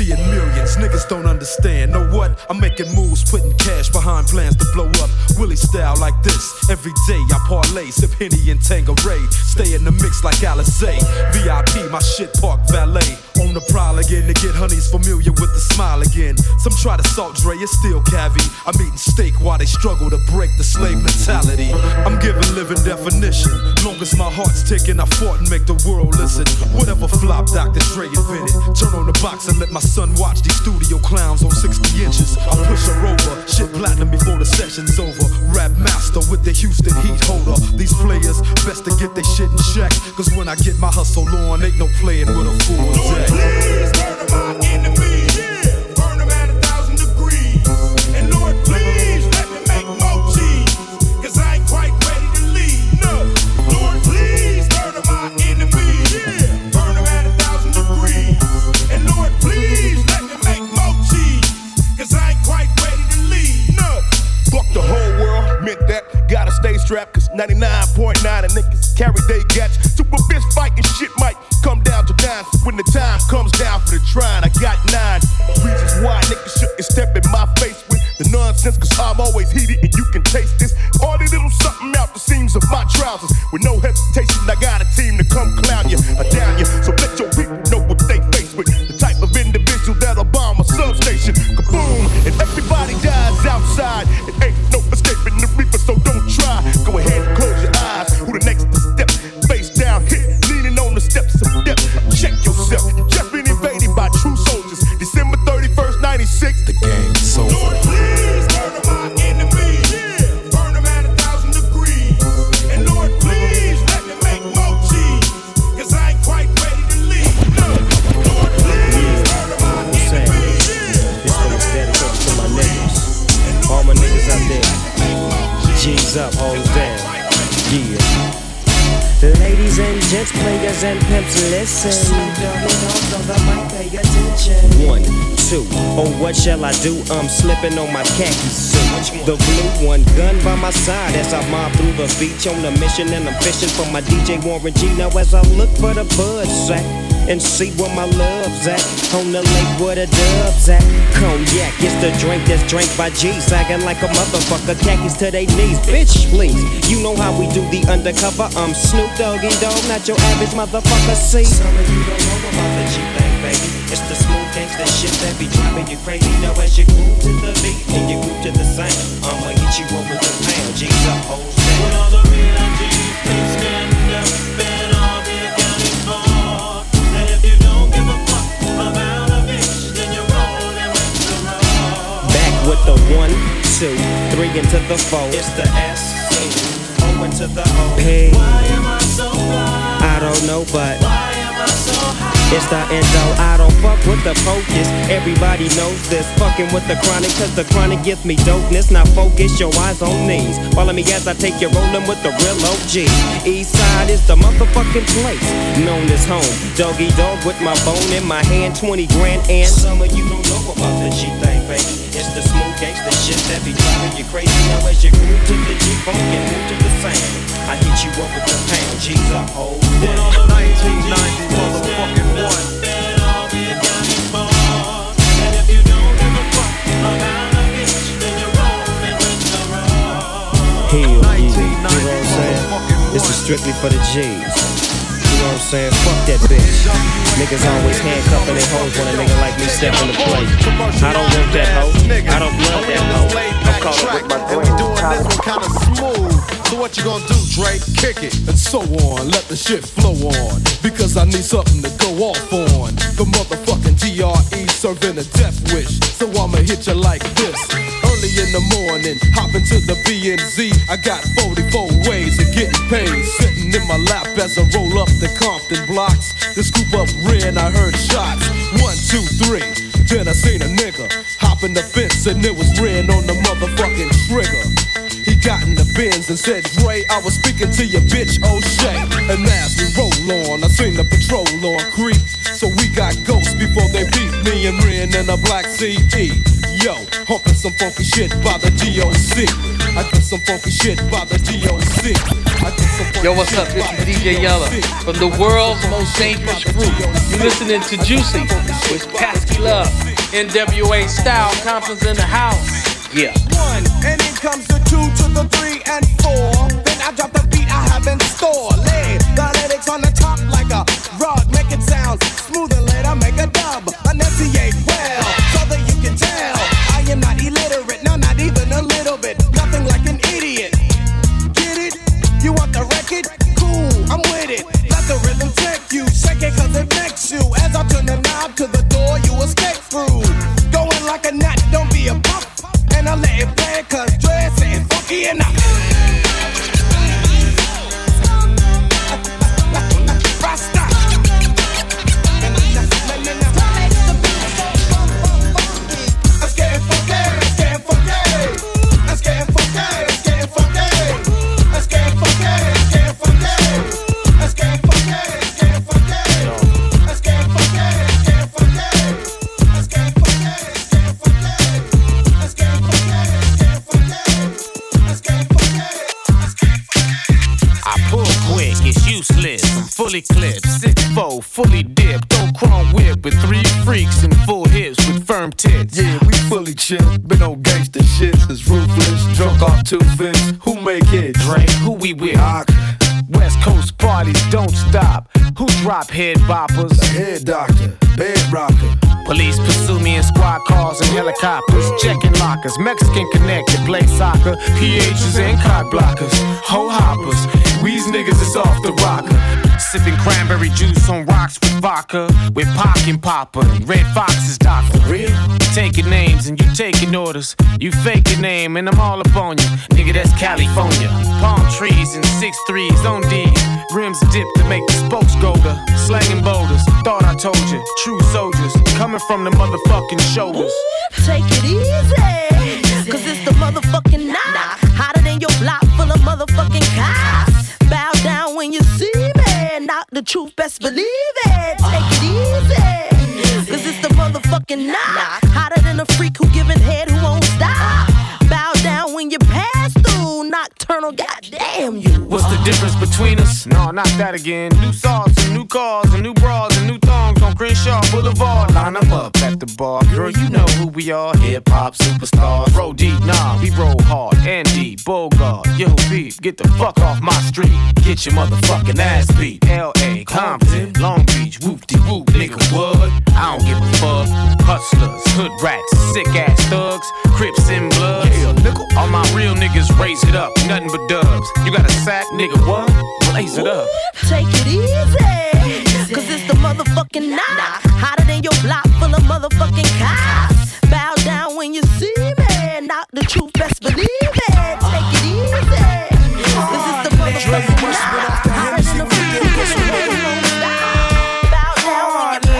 seeing millions, niggas don't understand. Know what? I'm making moves, putting cash behind plans to blow up. Willie style like this. Every day I parlay, sip Henny and Tanqueray. Stay in the mix like Alizé. VIP, my shit park valet. On the prowl again to get honeys familiar with the smile again. Some try to salt Dre, it's still cavi. I'm eating steak while they struggle to break the slave mentality. I'm giving living definition. Long as my heart's ticking, I fought and make the world listen. Whatever flop Dr. Dre invented. Turn on the box and let my son watch these studio clowns on 60 inches. I push her over, shit platinum before the session's over. Rap master with the Houston heat holder. These players best to get their shit in check. Cause when I get my hustle on, ain't no playing with a fool. Please Strapped, cause 99.9 of niggas carry they gats. Super fist fighting shit might come down to nine. When the time comes down for the trying, I got nine reasons why niggas shouldn't step in my face with the nonsense, cause I'm always heated and you can taste this. These little something out the seams of my trousers. With no hesitation, I got a team to come clown you or down you. So and players and pimps, listen. One, two, oh what shall I do? I'm slipping on my khaki suit. The blue one, gun by my side as I mob through the beach on a mission and I'm fishing for my DJ Warren G. Now as I look for the bud sack and see where my love's at on the lake where the doves at. Cognac, it's the drink that's drank by G, sagging like a motherfucker, khakis to they knees. Bitch, please, you know how we do the undercover. I'm Snoop Doggy Dogg, not your average motherfucker. See, some of you don't know about the G thing, baby. It's the smooth gangsta shit that be driving you crazy. Now as you groove to the beat and you groove to the sound, I'ma hit you up with the pound. G's up, hoes down. When all the real G's with the one, two, three into the four. It's the S, O into the O. P. Why am I so? I don't know, but It's the end, endo. I don't fuck with the focus. Everybody knows this. Fucking with the chronic, cause the chronic gives me dopeness. Now focus your eyes on these. Follow me as I take you rolling with the real OG. East side is the motherfucking place known as home. Doggy Dogg with my bone in my hand, 20 grand and some of you don't know about the G thing, baby. It's the smooth gangsta shit that be driving you crazy. Now as you groove to the G funk and move to the sound, I hit you up with the pound. G's When all the 1990 motherfucking one. Hell yeah, you know what I'm saying? This is strictly for the G's. Know what I'm saying? Fuck that bitch. Niggas always handcuffing their hoes when a nigga like me step in the play. I don't want that hoe. I don't love that hoe. I'm calling with my And we doing this one kind of smooth. So what you gonna do, Dre? Kick it and so on. Let the shit flow on. Because I need something to go off on. The motherfucking D-R-E serving a death wish. So I'ma hit you like this. Early in the morning, hop into the B and Z. I got 44 ways of getting paid. sitting in my lap as I roll up the Compton blocks. The scoop up rear I heard shots. One, two, three. Then I seen a nigga hopping the fence and it was red on the motherfucking trigger. He got in the bins and said, Dre, I was speaking to your bitch O'Shea. And as we roll on, I seen the patrol on creep. So we got ghosts before they beat me and Ren in a black CD. Yo, humping some funky shit by the DOC. I did some funky shit by the DOC. I did some funky Yo, what's up? This is DJ Yella from the world's most dangerous group. You listening to Juicy with Pasky Love. NWA style, Compton's in the house. Yeah. One, and in comes the two to the three and four. Then I drop the beat I have in store. Lay the lyrics on the top like a rug, make it sound smooth and later make a dub. Enunciate well, cause Dre saying funky enough. Rasta. Fully clipped, six four, fully dipped. Don't chrome whip with three freaks and full hips with firm tits. Yeah, we fully chill. Been on gangster shit since ruthless. Drunk off two fins. Who make it? Dre, who we with? West Coast parties don't stop. Who drop head boppers? head doctor, bed rocker. Police pursue me in squad cars and helicopters, checking lockers. Mexican connected, play soccer. PHs and cot blockers, ho hoppers. Weeze niggas is off the rocker. Sipping cranberry juice on rocks with vodka. With Pac and Papa and Redd Foxx's doctor. Real? Taking names and you taking orders. You fake your name and I'm all up on you. Nigga, that's California. Palm trees and six threes on D. Rims dipped to make the spokes go to slanging boulders. Thought I told you, true soldiers coming from the motherfucking shoulders. Take it easy, cause it's the motherfucking the truth, best believe it. Take it easy, cause it's the motherfucking knock. Hotter than a freak who giving head who won't stop. Bow down when you pass through. Nocturnal, goddamn you. What's the difference between us? No, not that again. New sauce and new cars and new bras and new thongs on Crenshaw Boulevard. Line 'em up at the bar. Girl, you know who we are. Hip hop superstars. Roll deep, nah, we roll hard. Andy, Bogart, yo, beef. Get the fuck off my street. Get your motherfucking ass beat. L.A., Compton, Long Beach, whoop de whoop, nigga, what? I don't give a fuck. Hustlers, hood rats, sick ass thugs, Crips and Bloods. Yeah, nigga. All my real niggas raise it up, nothing but dubs. You got a sack, nigga, what? Blaze it up. Take it easy, the motherfucking knock. Hotter than your block full of motherfucking cops. Bow down when you see me. Not the truth, best believe it. Take it easy, cause it's the motherfucking knock. Hotter than a freak who gets away won't stop. Bow down when you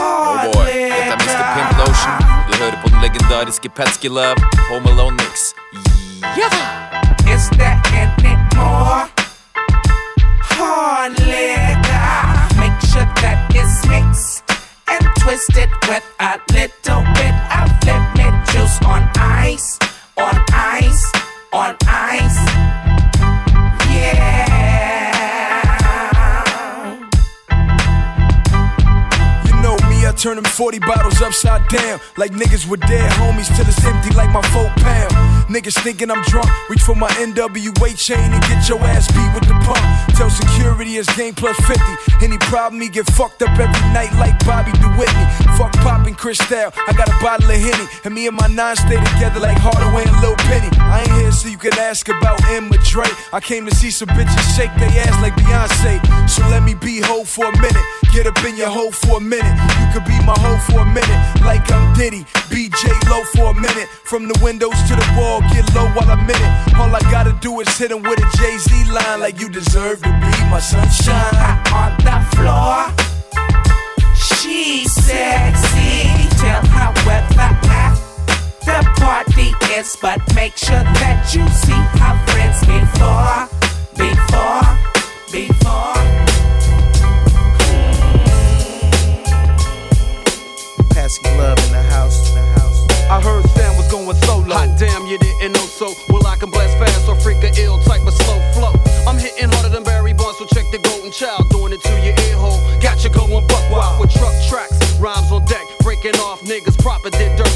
Oh boy, detta är Mr Pimp Lotion. Du hörde på den legendariske Petski Love, Home Alone Mix. Yeah. Is there any more? Mixed and twisted with a little bit of lemon juice on ice, on ice, on ice. Yeah. Turn them 40 bottles upside down. Like niggas with dead homies till it's empty like my four pound. Niggas thinking I'm drunk, reach for my NWA chain and get your ass beat with the pump. Tell security it's game plus 50. Any problem, he get fucked up every night like Bobby DeWhitney. Fuck poppin' Cristal, I got a bottle of Henny. And me and my nine stay together like Hardaway and Lil Penny. I ain't here so you can ask about Emma Dre. I came to see some bitches shake their ass like Beyonce. So let me be hoe for a minute. Get up in your hoe for a minute. You could be my hoe for a minute, like I'm Diddy. BJ low for a minute. From the windows to the wall, get low while I'm in it. All I gotta do is hit him with a Jay Z line, like you deserve to be my sunshine. On the floor, she's sexy. Tell her where the party is, but make sure that you see her friends before, before, before. Love in the house, in the house. I heard Sam was going solo. Hot damn, you didn't know so. Well, I can blast fast or freak a ill type of slow flow. I'm hitting harder than Barry Bonds, so check the golden child. Doing it to your ear hole. Got you going buck wild with truck tracks, rhymes on deck, breaking off niggas proper did dirt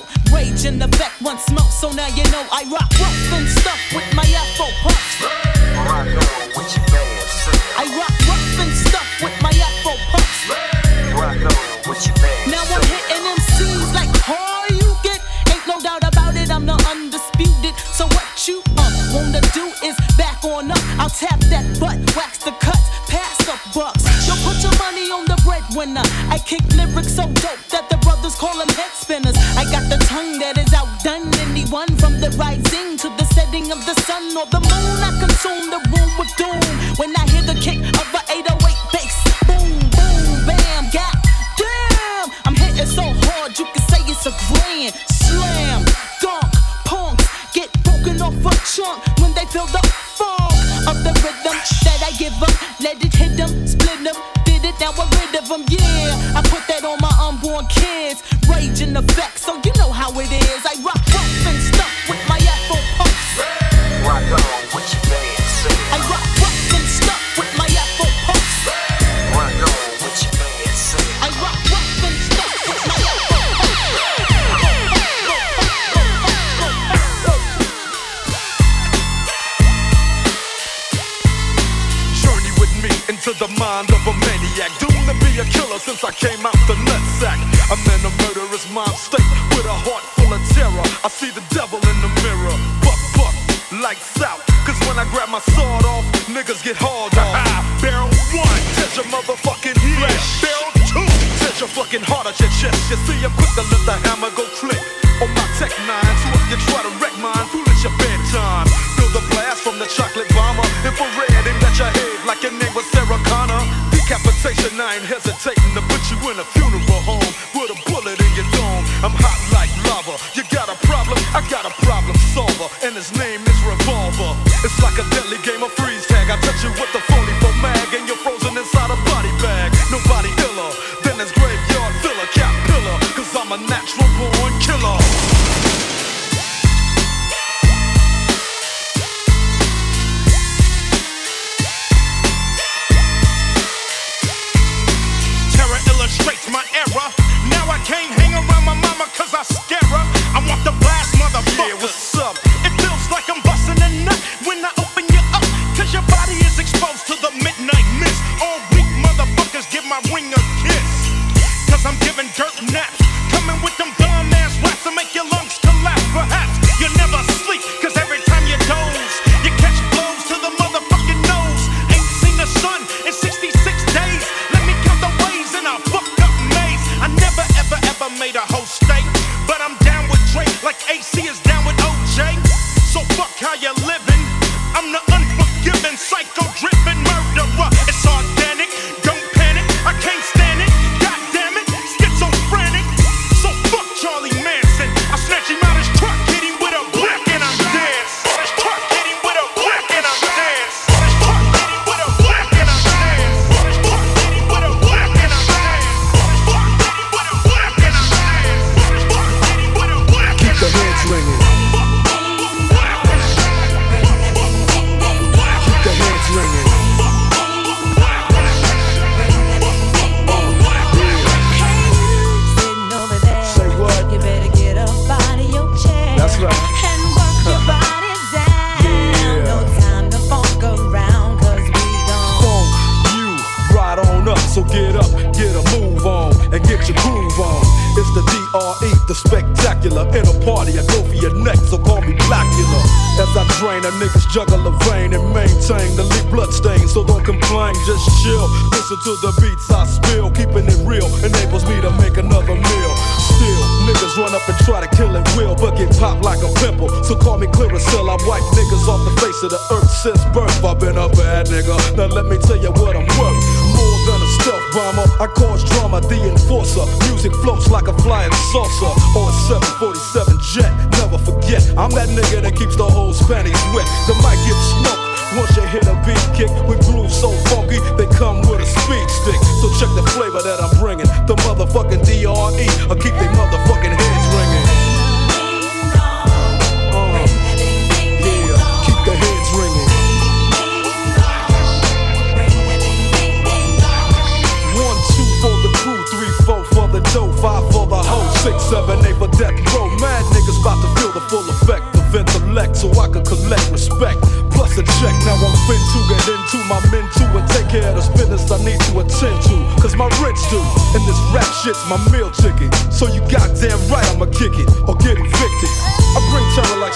flow. Rage in the back, one smoke, so now you know I rock rough and stuff with my afro puffs. I rock rough and stuff with my afro puffs. Now I'm hitting them like all you get. Ain't no doubt about it, I'm the undisputed. So what you uh, wanna do is back on up. I'll tap that butt, wax the cuts, pass the bucks. So put your money on the breadwinner. I kick lyrics so dope that the brothers call them head spinners. or the moon. I consume the room with doom. When I hear the kick of an 808 bass, boom, boom, bam, god damn. I'm hitting so hard you can say it's a grand slam. Dunk, punks get broken off a chunk when they feel the funk of the rhythm that I give them. Let it hit them, split them, did it, now we're rid of them, yeah. I put that on my unborn kids, rage and effect, so you know how it is. I rock came out the nutsack. I'm in a murderous mob state.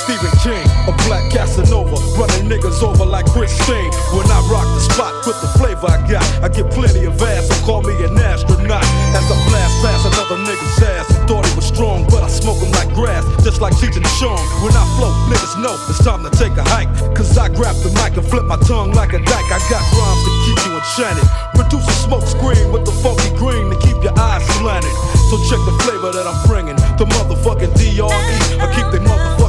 Stephen King, a black Casanova, running niggas over like Christine. When I rock the spot with the flavor I got, I get plenty of ass, so call me an astronaut. As I blast past another nigga's ass, I thought he was strong, but I smoke him like grass, just like Cheech and Chong. When I float, niggas know it's time to take a hike, cause I grab the mic and flip my tongue like a dyke. I got rhymes to keep you enchanted, produce a smoke screen with the funky green to keep your eyes slanted. So check the flavor that I'm bringing, the motherfucking DRE. I keep the motherfucking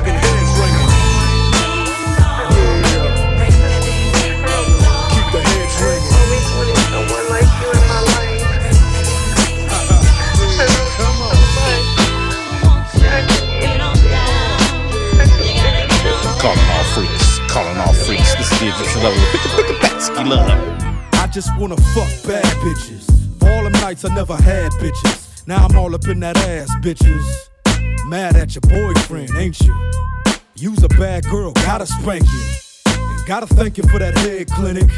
Calling all freaks, calling all freaks. This is the Egyptian level of Picka Picka Batsky Love. I just wanna fuck bad bitches. All them nights I never had bitches. Now I'm all up in that ass, bitches. Mad at your boyfriend, ain't you? You's a bad girl, gotta spank you. And gotta thank you for that head clinic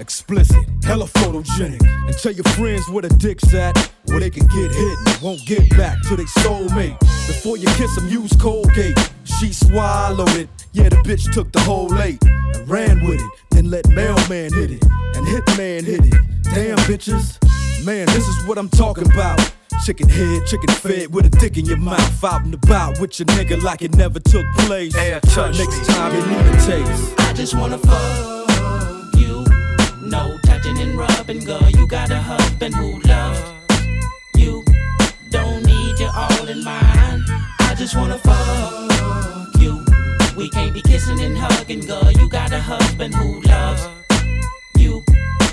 explicit, hella photogenic. And tell your friends where the dick's at, where they can get hit and won't get back to their soulmate. Before you kiss them, use Colgate. She swallowed it, yeah, the bitch took the whole eight and ran with it. Then let mailman hit it and hitman hit it. Damn bitches, man, this is what I'm talking about. Chicken head, chicken fed with a dick in your mouth. Out and about with your nigga like it never took place. Next time you need a taste. I just wanna fuck. No touching and rubbing, girl. You got a husband who loves you. Don't need you all in mine. I just wanna fuck you. We can't be kissing and hugging, girl. You got a husband who loves you.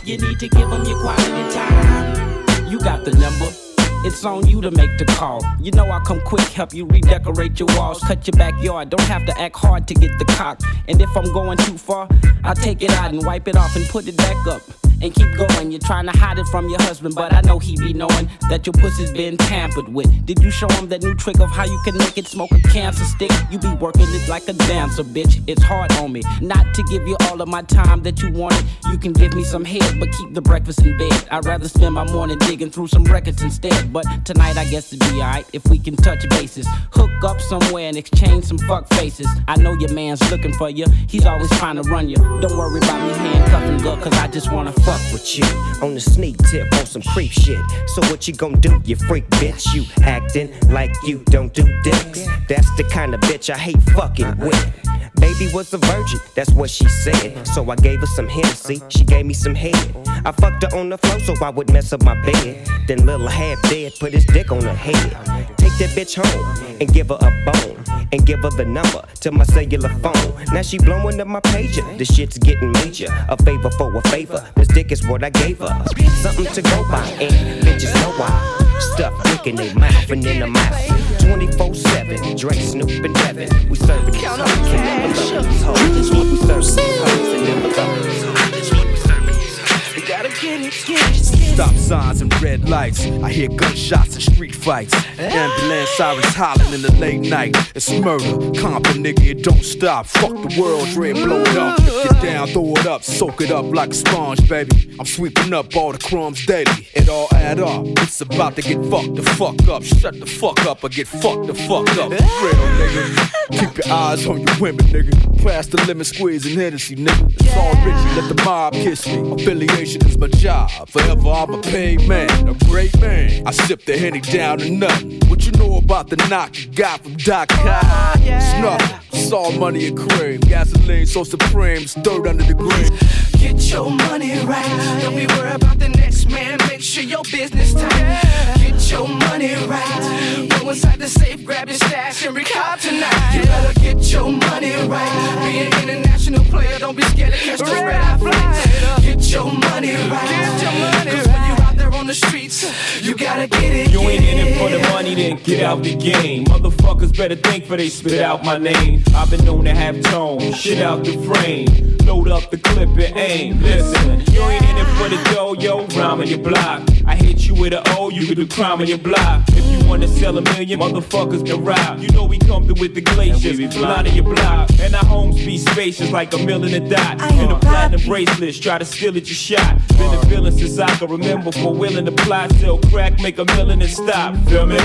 You need to give him your quality time. You got the number. It's on you to make the call. You know I'll come quick, help you redecorate your walls, cut your backyard. Don't have to act hard to get the cock. And if I'm going too far, I'll take it out and wipe it off and put it back up. And keep going. You're trying to hide it from your husband, but I know he be knowing that your pussy's been tampered with. Did you show him that new trick of how you can make it smoke a cancer stick? You be working it like a dancer, bitch. It's hard on me. Not to give you all of my time that you wanted. You can give me some head, but keep the breakfast in bed. I'd rather spend my morning digging through some records instead. But tonight I guess it'd be alright if we can touch bases. Hook up somewhere and exchange some fuck faces. I know your man's looking for you. He's always trying to run you. Don't worry about me handcuffing girl, cause I just wanna fuck with you on the sneak tip on some creep shit. So what you gonna do, you freak bitch? You acting like you don't do dicks. That's the kind of bitch I hate fucking with. Baby was a virgin, that's what she said. So I gave her some Hennessy, she gave me some head. I fucked her on the floor so I would mess up my bed. Then little half dead put his dick on her head. Take that bitch home and give her a bone. And give her the number to my cellular phone. Now she blowing up my pager. The shit's getting major. A favor for a favor. This dick is what I gave her. Something to go by, and bitches know why. Stuff dick in their mouth and in the mouth. 24 7. Dre, Snoop, and Devin. We serving these hoes and never love these hoes. We serving these hoes and never love these hoes. Stop signs and red lights. I hear gunshots and street fights. Ambulance sirens hollering in the late night. It's murder. Compton, nigga, it don't stop. Fuck the world, dread blow it up. Get down, throw it up, soak it up like a sponge, baby. I'm sweeping up all the crumbs daily. It all add up. It's about to get fucked the fuck up. Shut the fuck up or get fucked the fuck up. Real nigga. Keep your eyes on your women, nigga. Pass the lemon squeeze and Hennessy, nigga. It's all Richie, let the mob kiss me. Affiliation is my job. Forever I'm a paid man, a great man. I sip the Henny down to nothing. What you know about the knock you got from Doc High? It's nothing. It's all money and cream. Gasoline so supreme, stirred under the green. Get your money right. Don't be worried about the next man. Make sure your business tight. Get your money right. Go inside the safe, grab your stash, and recall tonight. You better get your money right. Be an international player. Don't be scared to catch the red eye flight. Get your money right. Get your money right. When you on the streets, you gotta get it. You ain't in it for the money, then get out the game. Motherfuckers better think for they spit out my name. I've been known to have tone, shit out the frame. Load up the clip and aim. Listen, you ain't in it for the dough, yo. Rhyme on your block. I hit you with a O, you can do crime on your block. If you wanna sell a million, motherfuckers can rap. You know we come through with the glaciers, line of your block. And our homes be spacious like a mill in a dot. And the platinum bracelets, try to steal it, you shot. Been a feeling since I can remember for willing to plot, sell crack, make a million and stop. Feel me?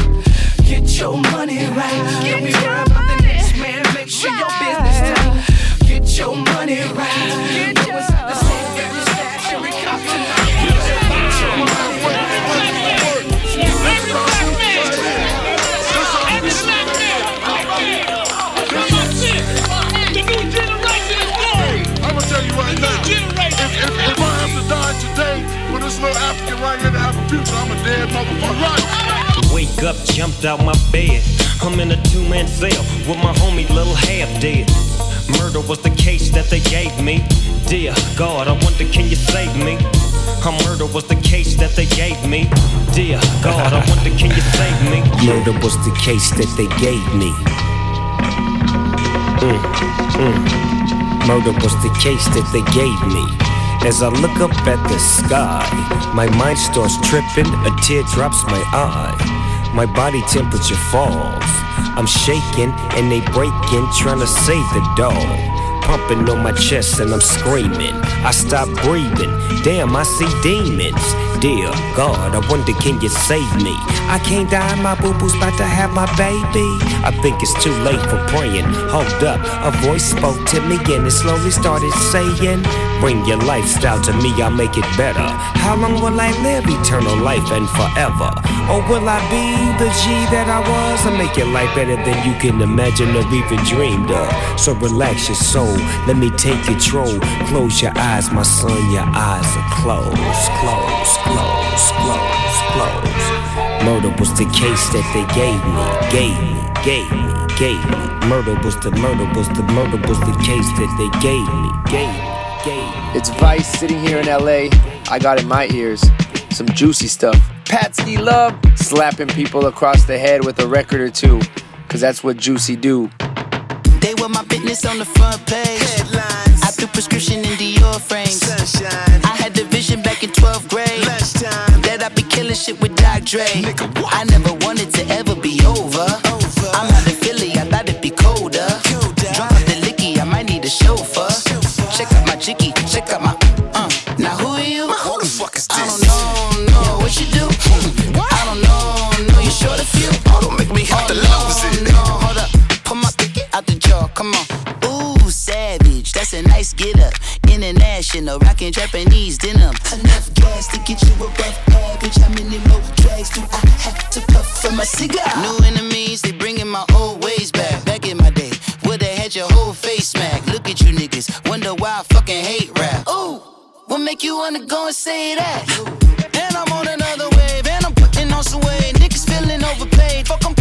Get your money right. Don't be worried about the next man. Make sure your business tight. Get your money right. Get your inside the your Wake up, jumped out my bed. I'm in a two man cell with my homie Little Half Dead. Murder was the case that they gave me. Dear God, I wonder can you save me? A murder was the case that they gave me. Dear God, I wonder can you save me? Murder was the case that they gave me. Mm, mm. Murder was the case that they gave me. As I look up at the sky, my mind starts tripping, a tear drops my eye. My body temperature falls. I'm shaking and they breaking, trying to save the dog. pumping on my chest and I'm screaming. I stop breathing. Damn, I see demons. Dear God, I wonder can you save me? I can't die, my boo boo's about to have my baby. I think it's too late for praying. Hold up, a voice spoke to me and it slowly started saying, Bring your lifestyle to me, I'll make it better. How long will I live? Eternal life and forever. Or will I be the G that I was? I make your life better than you can imagine or even dreamed of. So relax your soul, let me take control. Close your eyes, my son, your eyes are closed. Close, close, close, close. Murder was the case that they gave me, gave me, gave me, gave me. Murder was the murder was the murder was the case that they gave me, gave me, gave me. It's Vice sitting here in LA. I got in my ears some juicy stuff. Patsky Love slapping people across the head with a record or two, cause that's what Juicy do. They were my business on the front page. Headlines. Threw prescription in Dior frames. Sunshine. I had the vision back in 12th grade. Lunchtime. That I'd be killing shit with Doc Dre. I never wanted to ever be over. I'm out of Philly, I thought it'd be colder. Drop the licky, I might need a chauffeur. Check out my chicky, check out my. Uh. Now who are you? Who the fuck is this? I don't know, know what you do. I don't know, know you short a few. Oh, don't make me have to lose it. No, hold up, pull my out the jar, come on. Get up. International, rockin' Japanese denim. Enough gas to get you above average. How many more drags do I have to puff for my cigar? New enemies, they bringing my old ways back. Back in my day, would've had your whole face smack. Look at you niggas, wonder why I fucking hate rap. Ooh, what make you wanna go and say that? And I'm on another wave, and I'm putting on some weight. Niggas feeling overpaid, fuck I'm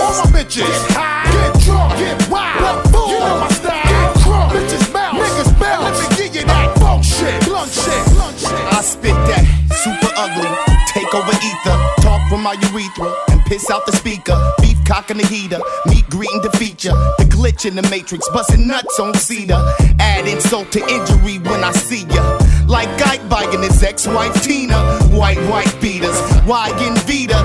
All my all my bitches, get high, get drunk, get wild. You know my style. Get crunk, bitches bounce, niggas bounce. Let me give you that funk shit, blunt shit, blunt shit. I spit that super ugly, take over ether, talk from my urethra, and piss out the speaker. Beef cock in the heater, meat greeting the feature. The glitch in the matrix, busting nuts on cedar. Add insult to injury when I see ya. Like Ike biking his ex-wife Tina. White, white beaters, Wagon Vita.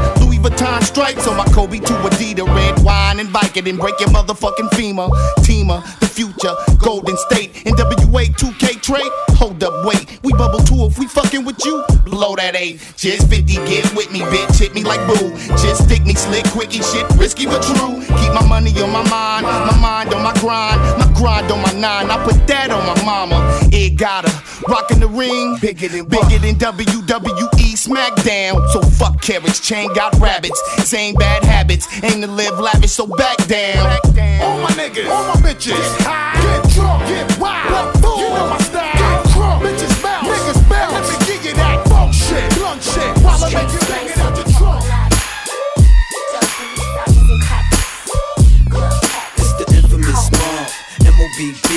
Vuitton stripes on my Kobe to Adidas. Red wine and Viking and break your motherfucking femur. Teamer, the future, Golden State. NWA 2K trade. Hold up, wait. We bubble two if we fucking with you. Blow that eight. Just 50, get with me, bitch. Hit me like boo. Just stick me slick, quickie shit. Risky but true. Keep my money on my mind. My mind on my grind. My grind on my nine. I put that on my mama. It got her. Rockin' the ring. Bigger than, bigger than WWE SmackDown. So fuck carrots. Chain got rabbits. Same bad habits. Aim to live lavish, so back down. All my niggas, all my bitches, get high, get drunk, get wild. You know my style. Get crunk, bitches bounce, niggas bounce. Let me give you that funk shit, blunt shit. While I make you bang it out your trunk. It's the infamous mob, M-O-B-B.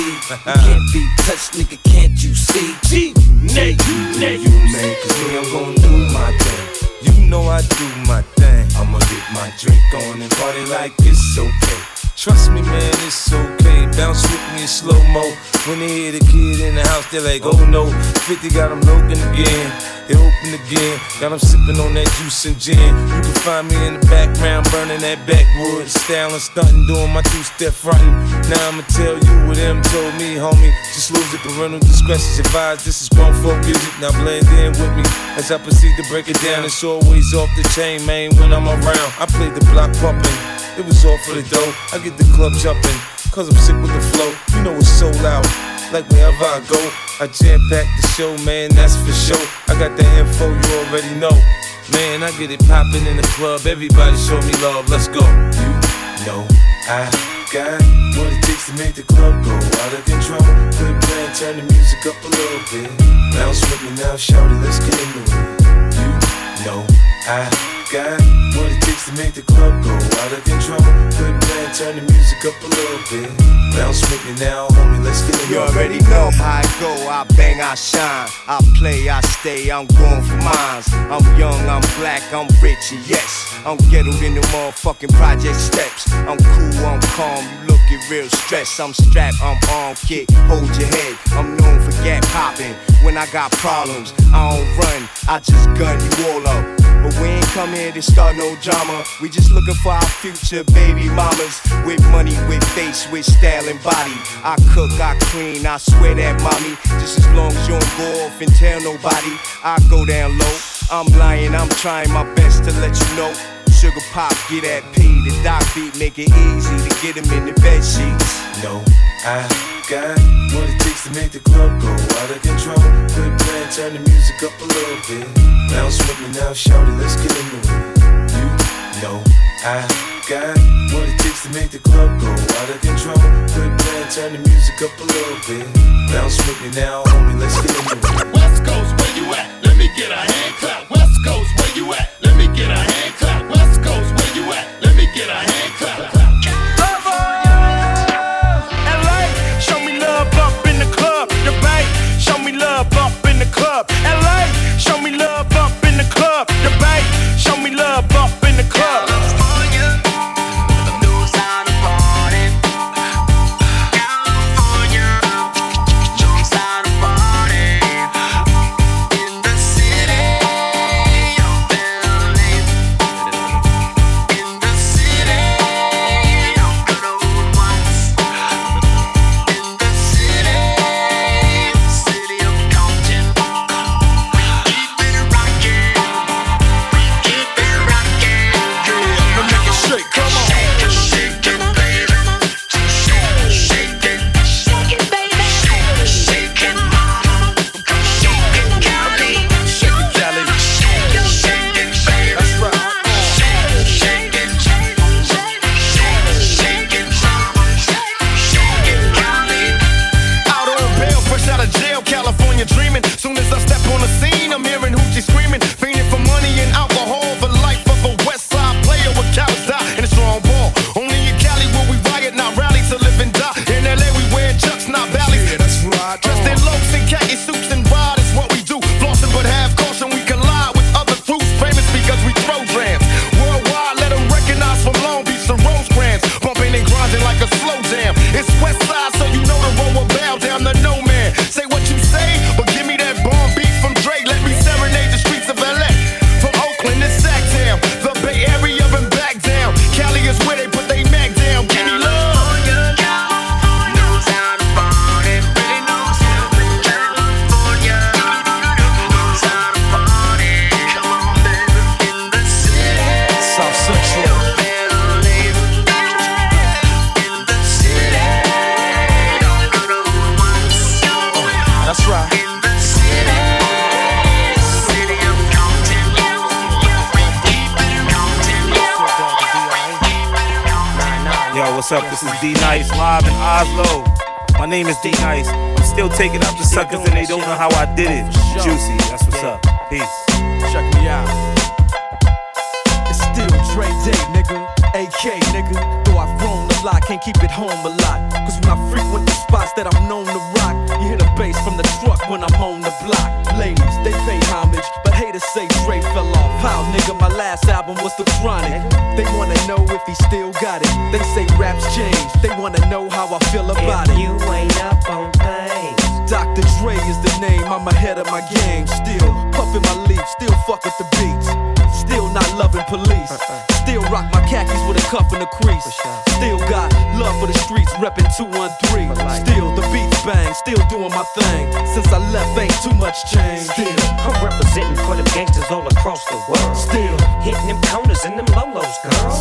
Can't be touched, nigga, can't you see? G, Nate, Nate, you man, cause me, I'm gon' do my thing. Know I do my thing. I'ma get my drink on and party like it's okay. Trust me, man, it's okay. Bounce with me in slow mo. When they hear the kid in the house, they're like, oh no. 50 got them looking again. They open again. Got them sipping on that juice and gin. You can find me in the background, burning that backwood. Styling, stunting, doing my two step frontin'. Now I'ma tell you what them told me, homie. Just lose it, parental discretion advised. This is grown folk music. Now blend in with me as I proceed to break it down. It's always off the chain, man, when I'm around. I play the block pumping. It was all for the dough. I get the club jumping, cause I'm sick with the flow. You know it's so loud. Like wherever I go, I jam pack the show, man, that's for sure. I got the info, you already know. Man, I get it poppin' in the club. Everybody show me love, let's go. You know I got what it takes to make the club go out of control. Quit playing, turn the music up a little bit. Bounce with me now, shout it, let's get into it. You know I got what it to make the club go out of control. Good plan, turn the music up a little bit. Bounce with me now, homie, let's get it You already know how I go, I bang, I shine. I play, I stay, I'm going for mines. I'm young, I'm black, I'm rich, and yes. I'm ghettoed in the motherfucking project steps. I'm cool, I'm calm, you looking real stressed. I'm strapped, I'm on, kick. hold your head. I'm known for gap popping. When I got problems, I don't run, I just gun you all up. But we ain't come here to start no drama. We just looking for our future baby mamas. With money, with face, with style and body. I cook, I clean, I swear that mommy. Just as long as you don't go off and tell nobody, I go down low. I'm lying, I'm trying my best to let you know. Sugar pop, get that P, the doc beat, make it easy to get him in the bed sheets. No, I got what it takes to make the club go out of control. Good plan, turn the music up a little bit. Bounce with me now, shout it, let's get in the You know I got what it takes to make the club go out of control. Good plan, turn the music up a little bit. Bounce with me now, homie, let's get into it. West Coast, where you at? Let me get a hand clap. West Coast, where you at? Let me get a hand clap. West Coast, where you at? Let me get a hand This is D Nice live in Oslo. My name is D Nice. I'm still taking out the suckers and they don't know how I did it. Juicy, that's what's up. Peace. Check me out. It's still Dre Day, nigga. AK, nigga. Though I've grown a lot, can't keep it home a lot. Cause when I frequent the spots that I'm known to rock, you hear the bass from the truck when I'm on the block. Ladies, they pay homage, but haters say Dre fell off. How, nigga, my last album was The Chronic. They wanna know if he still got it. They raps change, they wanna know how I feel about it. You ain't up on things. Dr. Dre is the name, I'm ahead of my game. Still puffin' my leaf, still fuck with the beats. Still not loving police. Uh-uh. Still rock my khakis with a cuff and a crease. Still got love for the streets, reppin' 213. Still the beats bang, still doing my thing. Since I left, ain't too much change. Still, I'm representing for the gangsters all across the world. Still hitting them corners and them lolos, girl.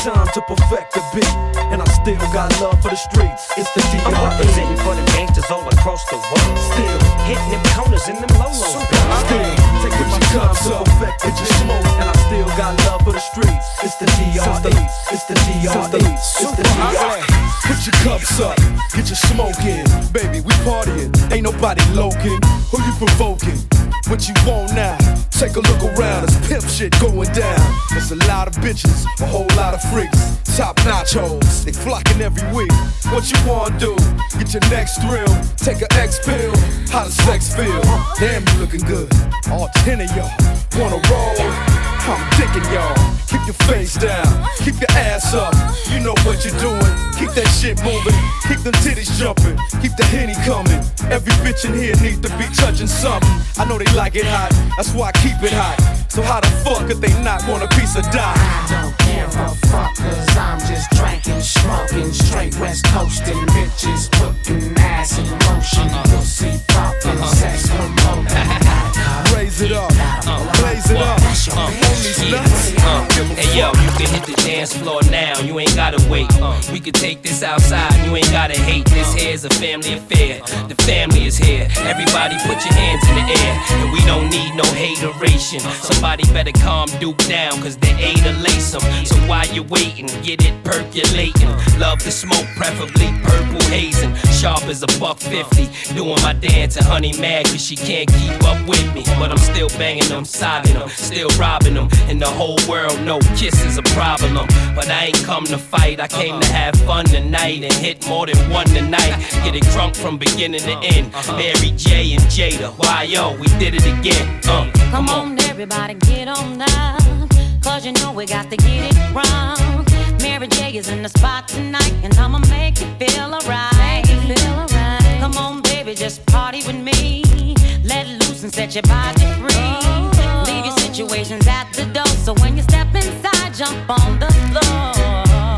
Still taking my time to perfect the beat, and I still got love for the streets. It's the D.R.E. I'm representing for the gangsters all across the world. Still hitting them corners and them lolos. Still taking my time to perfect the smoke, and I still got love for the streets. It's the D.R.E. It's the D.R.E. It's the D.R.E. Put your cups up, get your smoke in, baby. We partying, ain't nobody loking. Who you provoking? What you want now? Take a look around, it's pimp shit going down. There's a lot of bitches, a whole lot of freaks. Top notch hoes, they flocking every week. What you wanna do? Get your next thrill. Take a X pill. How does sex feel? Damn, you looking good. All ten of y'all wanna roll. I'm digging y'all. Keep your face down, keep your ass up. You know what you're doing. Keep that shit moving, keep them titties jumping, keep the henny coming. Every bitch in here needs to be touching something. I know they like it hot, that's why I keep it hot. So how the fuck could they not want a piece of dime? I don't give a fuck, cause I'm just drinking, smoking, straight west coasting, bitches putting ass in motion, uh-huh. pussy popping, uh-huh. sex promoting. Raise it up, blaze it up. These. Uh, hey yo, you can hit the dance floor now, you ain't gotta wait. Uh, we can take this outside, you ain't gotta hate. This here's a family affair. The family is here. Everybody put your hands in the air. And we don't need no hateration. Somebody better calm Duke down, cause they ain't a lace 'em. So while you're waiting, get it percolating. Love the smoke, preferably purple hazing. Sharp as a buck fifty. Doing my dance and honey mad cause she can't keep up with me. But I'm still banging them, sobbing them, still robbing them. And the whole world know kiss is a problem. But I ain't come to fight, I came to have fun tonight and hit more than one tonight. Get it drunk from beginning to end. Mary J and Jada, why yo, we did it again. Uh, Come on, everybody, get on down. Cause you know we got to get it wrong. Mary J is in the spot tonight, and I'ma make you feel alright. Come on, baby, just party with me. Let loose and set your body free. Leave your situations at the door, so when you step inside, jump on the floor.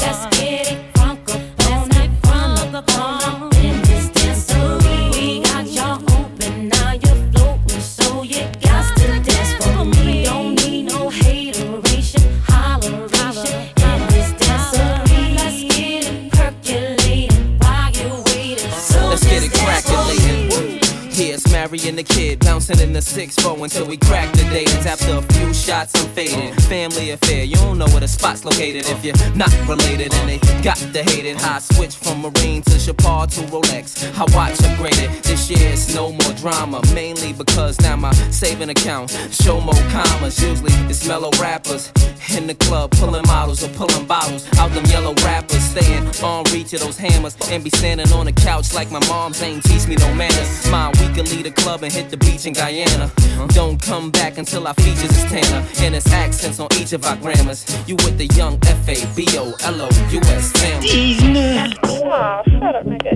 Let's get it crunk up on it, crunk up on it. In this dancery, we got y'all open, now you're floating, so you got to dance for me. Don't need no hateration, holleration. In this dancery, let's get it percolating while you're waiting. So Let's get it just dance for crackin' Here's Mary and the kid bouncing in the 6-4 until we crack the datings. After a few shots, I'm faded. Family affair, you don't know where the spot's located if you're not related. And they got the hate it. How I switch from Marine to Chapar to Rolex. I watch upgraded. This year it's no more drama. Mainly because now my saving account show more commas. Usually it's mellow rappers in the club pulling models or pulling bottles out them yellow rappers. Staying on reach of those hammers and be standing on the couch like my mom's ain't teach me no manners. Mine, we can leave the club and hit the beach in Guyana. Don't come back until our features Tanner and it's accents on each of our grammars. You with the young F A B O L O U S family.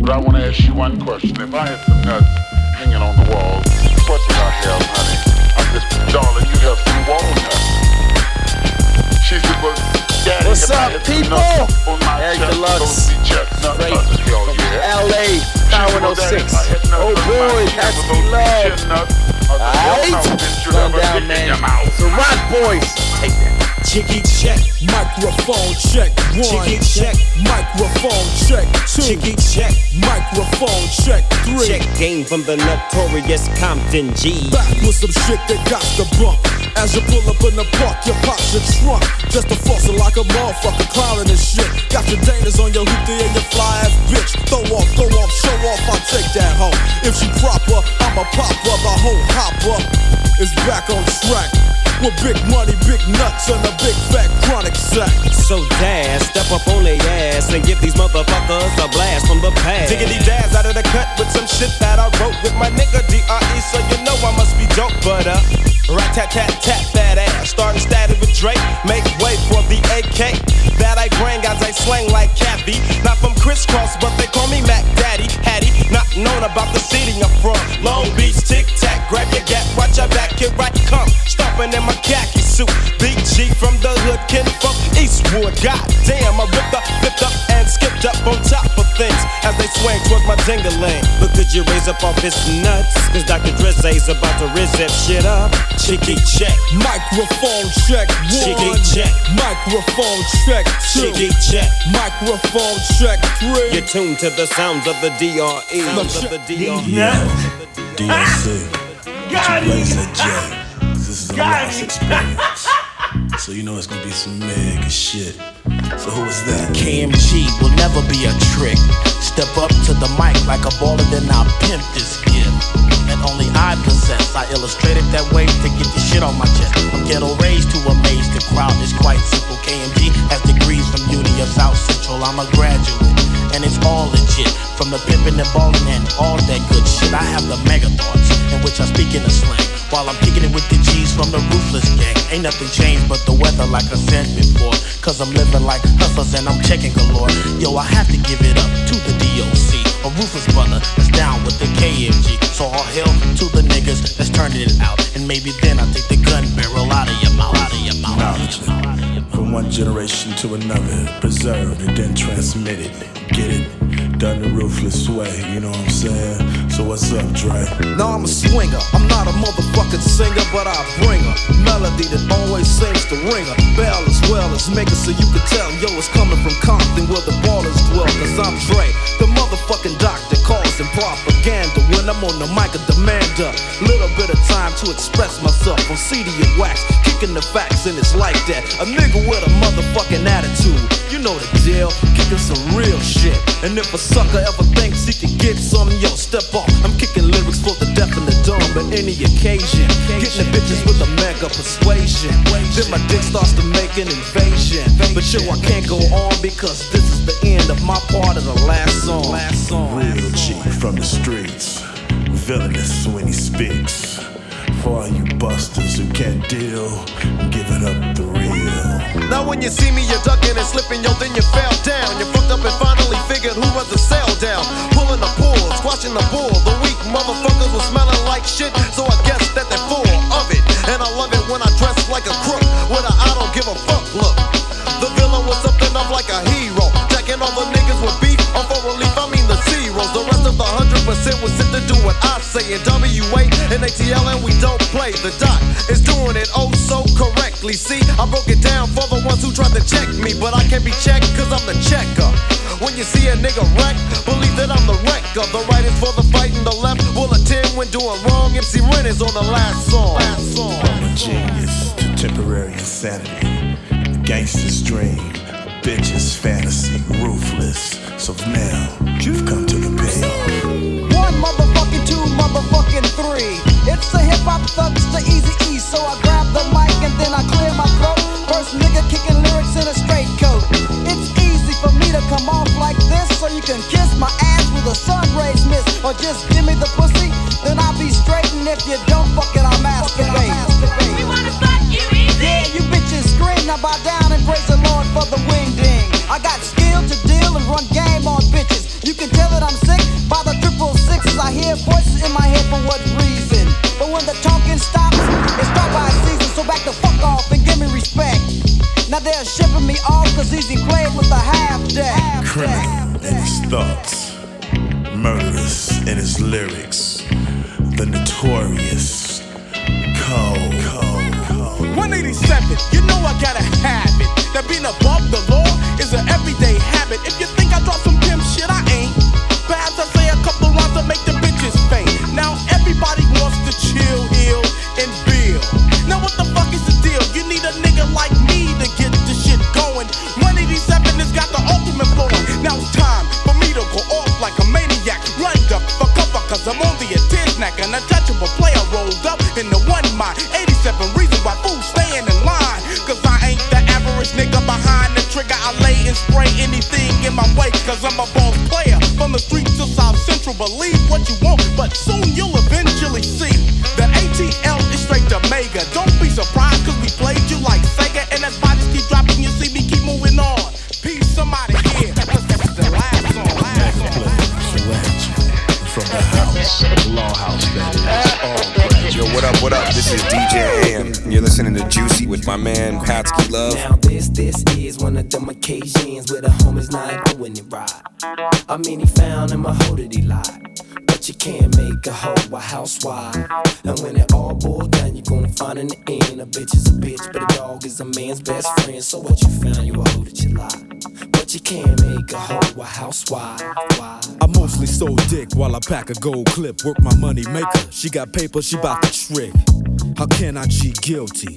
But I want to ask you one question. If I had some nuts hanging on the wall, what I have, honey? I just, darling, you have some walnuts. She said, well, What's up, people? Eric Deluxe. those would be chestnut nuts. Hell yeah. LA, She said, well, Daddy, 906. if I had nuts Oh boy, that's the love. chestnuts? I said, hell no, Alright, bitch, you'll run never down, man. mouth. So rock boys, take that. Chicky check, microphone check one. Chicky check. microphone check two. Chicky check. microphone check three. Check game from the notorious Compton G. Back with some shit that got the bump. As you pull up in the park, you pop your trunk. Just a fossil like a motherfucker clowning and shit. Got your Danas on your hoopty and your fly ass bitch. Throw off, go off, show off, I'll take that home. If she proper, I'm a popper, the whole hopper is back on track. With big money, big nuts, and a big fat chronic sack. So Daz, step up on their ass and give these motherfuckers a blast from the past. Diggity Daz out of the cut with some shit that I wrote with my nigga D.R.E. So you know I must be dope, but uh, rat tat tat tat that ass. Starting static with Drake, make way for the AK. That I bring as I slang like Kathy. Not from Kris Kross, but they call me Mac Daddy. Hattie, not known about the city I'm from. Long Beach, tic tac, grab your gap, watch your back, here I come. Stomping in my khaki suit. Big G from the hood, kin from Eastwood. God damn, I ripped up, flipped up, and skipped up on top of things as they swing towards my dingling. But could you raise up off his nuts? Cause Dr. Drizzy's about to rizz that shit up. Chicky check. Microphone check one. Chicky check. Microphone check two. Chicky check. Microphone check three. You're tuned to the sounds of the DRE. Sounds of the DRE. DSC. Got Two J. This is a lost experience. So you know it's gonna be some mega shit. So who is that? KMG will never be a trick. Step up to the mic like a baller, then I'll pimp this gift. And only I possess. I illustrated that way to get the shit on my chest. ghetto raised to amaze the crowd. It's quite simple. KMG has degrees from Uni of South Central. I'm a graduate, and it's all legit. From the pimping and balling and all that good shit. I have the mega thoughts in which I speak in a slang. While I'm kicking it with the G's from the ruthless gang. Ain't nothing changed but the weather, like I said before. Cause I'm living like hustlers and I'm checking galore. Yo, I have to give it up to the DOC. A ruthless brother that's down with the KMG. So all hail to the niggas that's turning it out. And maybe then I take the gun barrel out of your mouth. Out of your mouth. Knowledge from one generation to another, preserved and then transmitted. Get it? Done the ruthless way, you know what I'm saying? So what's up, Dre? Now I'm a swinger. I'm not a motherfucking singer, but I bring a melody that always seems to ring a bell as well as make it so you can tell, yo, it's coming from Compton where the ballers dwell. Cause I'm Dre, the motherfucking doctor causing propaganda when I'm on the mic, a demander. Little bit of time to express myself on CD and wax, kicking the facts, and it's like that. A nigga with a motherfucking attitude, you know the deal, kicking some real shit. And if a sucker ever thinks he can get some, yo, step off. I'm kicking lyrics for the deaf and the dumb at any occasion. Getting the bitches with a mega persuasion. Then my dick starts to make an invasion. But yo, I can't go on because this is the end of my part of the last song. Last song. Real G from the streets, villainous when he speaks. For all you busters who can't deal, I'm giving up the. Now when you see me, you're ducking and slipping, yo, then you fell down. You fucked up and finally figured who was the sell down. Pulling the pull, squashing the bull. The weak motherfuckers were smelling like shit, so I guess that they're full of it. And I love it when I dress like a crook NWA and ATL, and we don't play. The dot is doing it oh so correctly. See, I broke it down for the ones who tried to check me, but I can't be checked cause I'm the checker. When you see a nigga wreck, believe that I'm the wrecker. The right is for the fight and the left will attend when doing wrong. MC Ren is on the last song. Last song. From a genius to temporary insanity, gangster's dream, bitch's fantasy, ruthless. So now you've come to the payoff. One motherfucking two, motherfucking three. It's the hip hop thugs, the easy E. So I grab the mic and then I clear my throat. First nigga kicking lyrics in a straight coat. It's easy for me to come off like this, so you can kiss my ass with a sun rays miss, or just give me the pussy, then I'll be straight. And if you don't fuck it, I'll masturbate. We wanna fuck you easy. Yeah, you bitches scream now bow down and praise the Lord for the wing ding. I got skill to deal and run game on bitches. You can tell that I'm I hear voices in my head for what reason. But when the talking stops, it's stop by season. So back the fuck off and give me respect. Now they're shipping me off cause Eazy played with the half deck. Criminal in his thoughts, murderous in his lyrics, the notorious Cold. 187, you know I gotta have it. That being above the law is an everyday habit. If you think I drop Untouchable player rolled up in the one mind. 87 reasons why fools staying in line. Cause I ain't the average nigga behind the trigger. I lay and spray anything in my way. Cause I'm a boss player. From the streets to South Central, believe what you want. But soon you'll eventually see that ATL is straight to mega. Don't what up. This is DJ AM. You're listening to Juicy with my man Patsky Love. Now this, this is one of them occasions where the homies not doing it right. I mean, he found him a he lied. But you can't make a hoe a housewife. And when it all boils down, you're gonna find in the end a bitch is a bitch, but a dog is a man's best friend. So what you found, you a hoe that you lied. But you can't make a hoe a housewife. I mostly sold dick while I pack a gold clip. Work my money maker. She got paper, she bout to trick. How can I cheat guilty?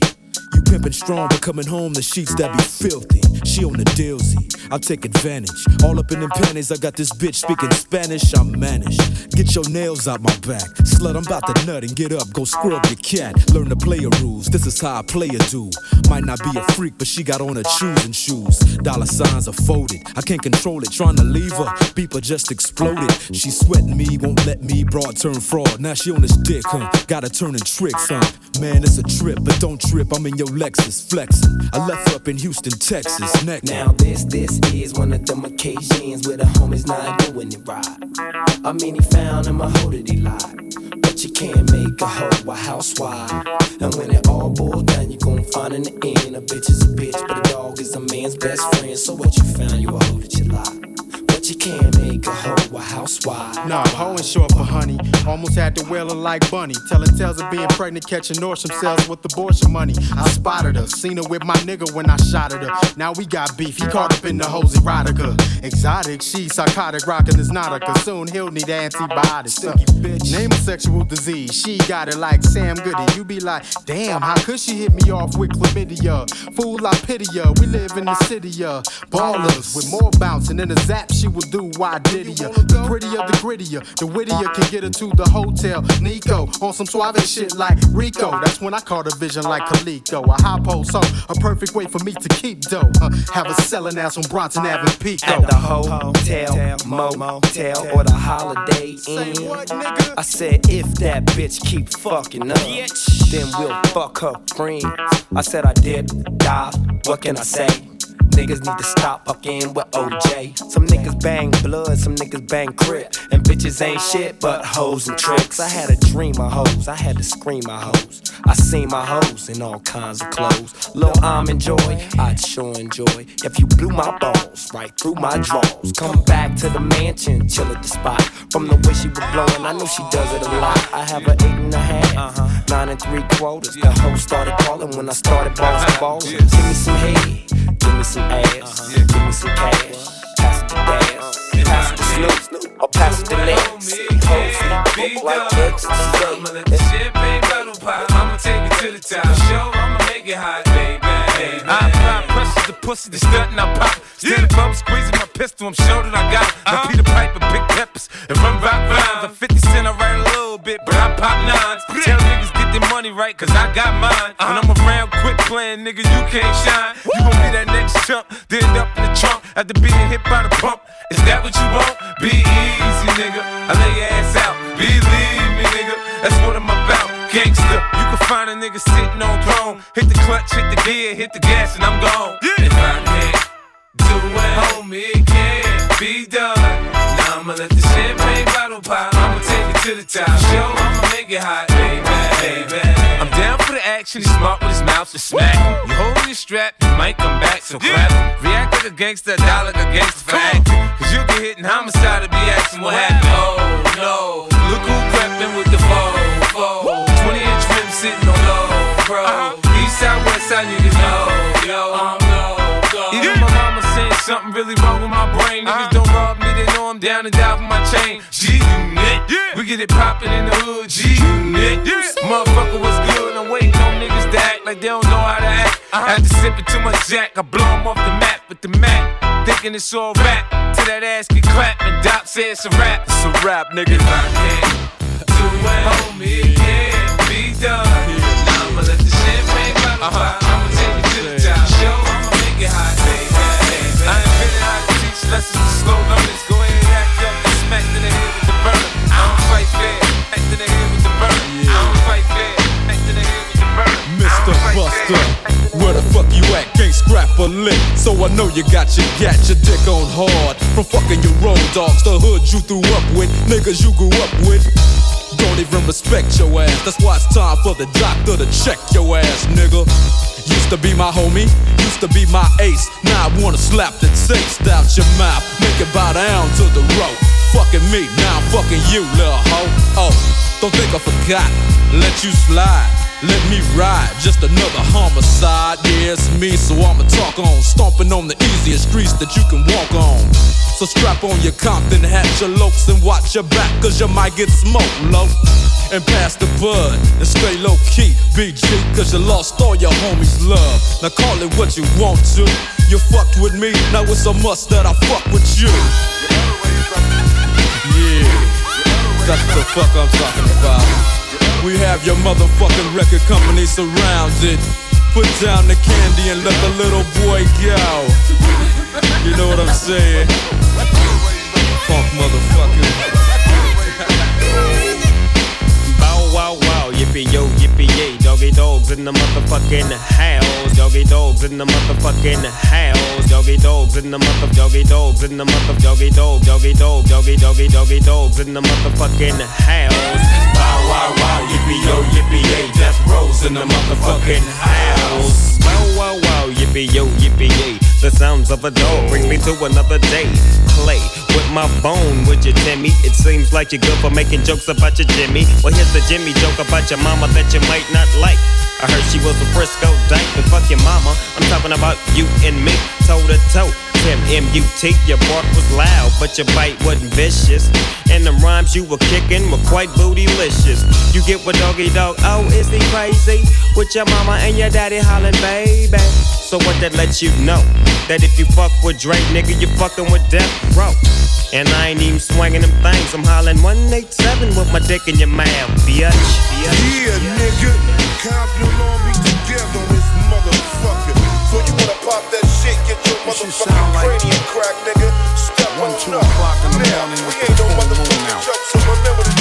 You pimpin' strong, but coming home, the sheets that be filthy. She on the dealsy, I'll take advantage. All up in them panties, I got this bitch speaking Spanish, I'm managed. Get your nails out my back. Slut, I'm about to nut and get up, go scrub your cat. Learn the player rules, this is how I play a do. Might not be a freak, but she got on her choosing shoes. Dollar signs are folded, I can't control it. Trying to leave her, beeper just exploded. She sweating me, won't let me. Broad turn fraud, now she on this dick, huh? Gotta turning tricks, huh? Man, it's a trip, but don't trip. I'm in your Lexus flexing. I left up in Houston, Texas. Next. Now this, this is one of them occasions where the homies not doing it right. I mean, he found him a hoe that he lied. But you can't make a hoe a housewife. And when it all boils down, you gon' find in the end a bitch is a bitch, but a dog is a man's best friend. So what you found, you a hoe that you lied. You can't make a hoe a housewife. Nah, hoe ain't short for honey. Almost had to whale her like bunny. Telling tales of being pregnant, catching Norsham cells with abortion money. I spotted her, seen her with my nigga when I shot at her. Now we got beef, he caught up in the hose erotica. Exotic, she psychotic, rocking this nautica. Soon he'll need antibiotics. Uh, name a sexual disease, she got it like Sam Goody. You be like, damn, how could she hit me off with chlamydia? Fool, I pity ya. We live in the city, ya. Ballers with more bouncing than a zap, she will do. Why did ya? The prettier, the grittier, the wittier can get her to the hotel. Nico on some suave shit like Rico. That's when I caught a vision like Coleco. A high post, so a perfect way for me to keep dough. Uh, have a selling ass on Bronson Avenue, Pico. At the hotel, motel, or the Holiday Inn. I said, if that bitch keep fucking up, then we'll fuck her friends. I said I did die. What can I say? Niggas need to stop fucking with OJ. Some niggas bang blood, some niggas bang crip. And bitches ain't shit but hoes and tricks. I had a dream of hoes, I had to scream my hoes. I seen my hoes in all kinds of clothes. Lil' I'm enjoy, I'd sure enjoy. If you blew my balls right through my drawers. Come back to the mansion, chill at the spot. From the way she was blowing, I know she does it a lot. I have a eight and a half, uh-huh. nine and three quarters. The hoes started calling when I started bossing balls. Give me some head. Give me some ass, give me some cash. Pass the gas, pass the snoop, or pass the legs. Hoes look like eggs and I'ma let the champagne bottle pop. I'ma take it to the top. Show, I'ma make it hot, baby. baby. I apply pressure to pussy, the stunt and I pop. Standing above, squeezing my pistol, I'm sure that I got it. Now uh-huh. Peter Piper, big peppers, and run rock rhymes. I'm 50 cent, I write a little bit, but I pop nines. Tell niggas get their money right, cause I got mine. When I'm around, quit playing, nigga, you can't shine. You gon' be that next chump, then up in the trunk after being hit by the pump. Is that what you want? Be easy, nigga. I lay your ass out. Believe me, nigga. That's what I'm about. Gangster. You can find a nigga sitting on throne. Hit the clutch, hit the gear, hit the gas, and I'm gone. If I can't do it, homie, it can't be done. Now I'ma let the to the top. Show, I'ma make it hot, baby, baby. I'm down for the action. He's smart with his mouth to smack. You hold your strap, you might come back, so clap. React like a gangster, die like a gangster for acting. Cause you'll get hit in homicide to be asking what happened. Oh no, look who crept in with the foe, 20 inch rim sitting on low, bro. Uh-huh. East side, west side, niggas know, yo, I'm no go. Even my mama saying something really wrong with my brain. Niggas don't rob me, they know I'm down and die for my chain. G unit, we get it poppin' in the hood. G unit, motherfucker was good. I'm waiting on niggas to act like they don't know how to act. After sipping too much jack, I blow 'em off the map with the Mac. Thinking it's all rap, till that ass get clapped and Doc say it's a rap. It's a rap, nigga. If I can't do it, homie, it can't be done. Now I'ma let the champagne bottle pop. Uh-huh. I'ma take it to the top. Show, I'ma make it hot, baby. I ain't been how to teach lessons to slow learners. Go ahead Buster, where the fuck you at? Can't scrap a lick, so I know you got your gat your dick on hard. From fucking your road dogs, the hood you threw up with, niggas you grew up with. Don't even respect your ass. That's why it's time for the doctor to check your ass, nigga. Used to be my homie, used to be my ace. Now I wanna slap the taste out your mouth, make it bow down to the road. Fucking me, now I'm fucking you, little hoe. Oh, don't think I forgot, let you slide. Let me ride, just another homicide. Yeah, it's me, so I'ma talk on. Stomping on the easiest streets that you can walk on. So strap on your Compton hat, your lokes, and watch your back, cause you might get smoked low. And pass the bud, and stay low key, BG, cause you lost all your homies' love. Now call it what you want to. You fucked with me, now it's a must that I fuck with you. That's the fuck I'm talking about. We have your motherfucking record company surrounded. Put down the candy and let the little boy go. You know what I'm saying? Funk motherfucker. Bow wow wow, yippee yo, yippee yay. Doggy dogs in the motherfucking house. Doggy dogs in the motherfucking house. Doggy dogs in the mother doggy dogs in the mother doggy dog doggy dog doggy doggy doggy dogs in the motherfucking house. Bow wow wow, yippee yo, yippee yay. Death Row's in the motherfucking house. Wow wow wow, yippee yo, yippee yay. The sounds of a dog bring me to another day. Play with my bone, would you, Timmy? It seems like you're good for making jokes about your Jimmy. Well, here's the Jimmy joke about your mama that you might not like. I heard she was a Frisco dyke, but fuck your mama. I'm talking about you and me, toe to toe. Tim M-U-T, your bark was loud, but your bite wasn't vicious. And the rhymes you were kicking were quite bootylicious. You get what doggy dog, oh, is he crazy? With your mama and your daddy hollering, baby. So what that lets you know? That if you fuck with Dre, nigga, you fucking with Death Row. And I ain't even swinging them things. I'm hollering 187 with my dick in your mouth, bitch. bitch. Yeah, nigga. Compton Long Beach together on this motherfucker. So you wanna pop that shit, get your motherfucking cranium crack, nigga. Step One, on two up. o'clock in the morning with we the ain't no full moon motherfucking out. so remember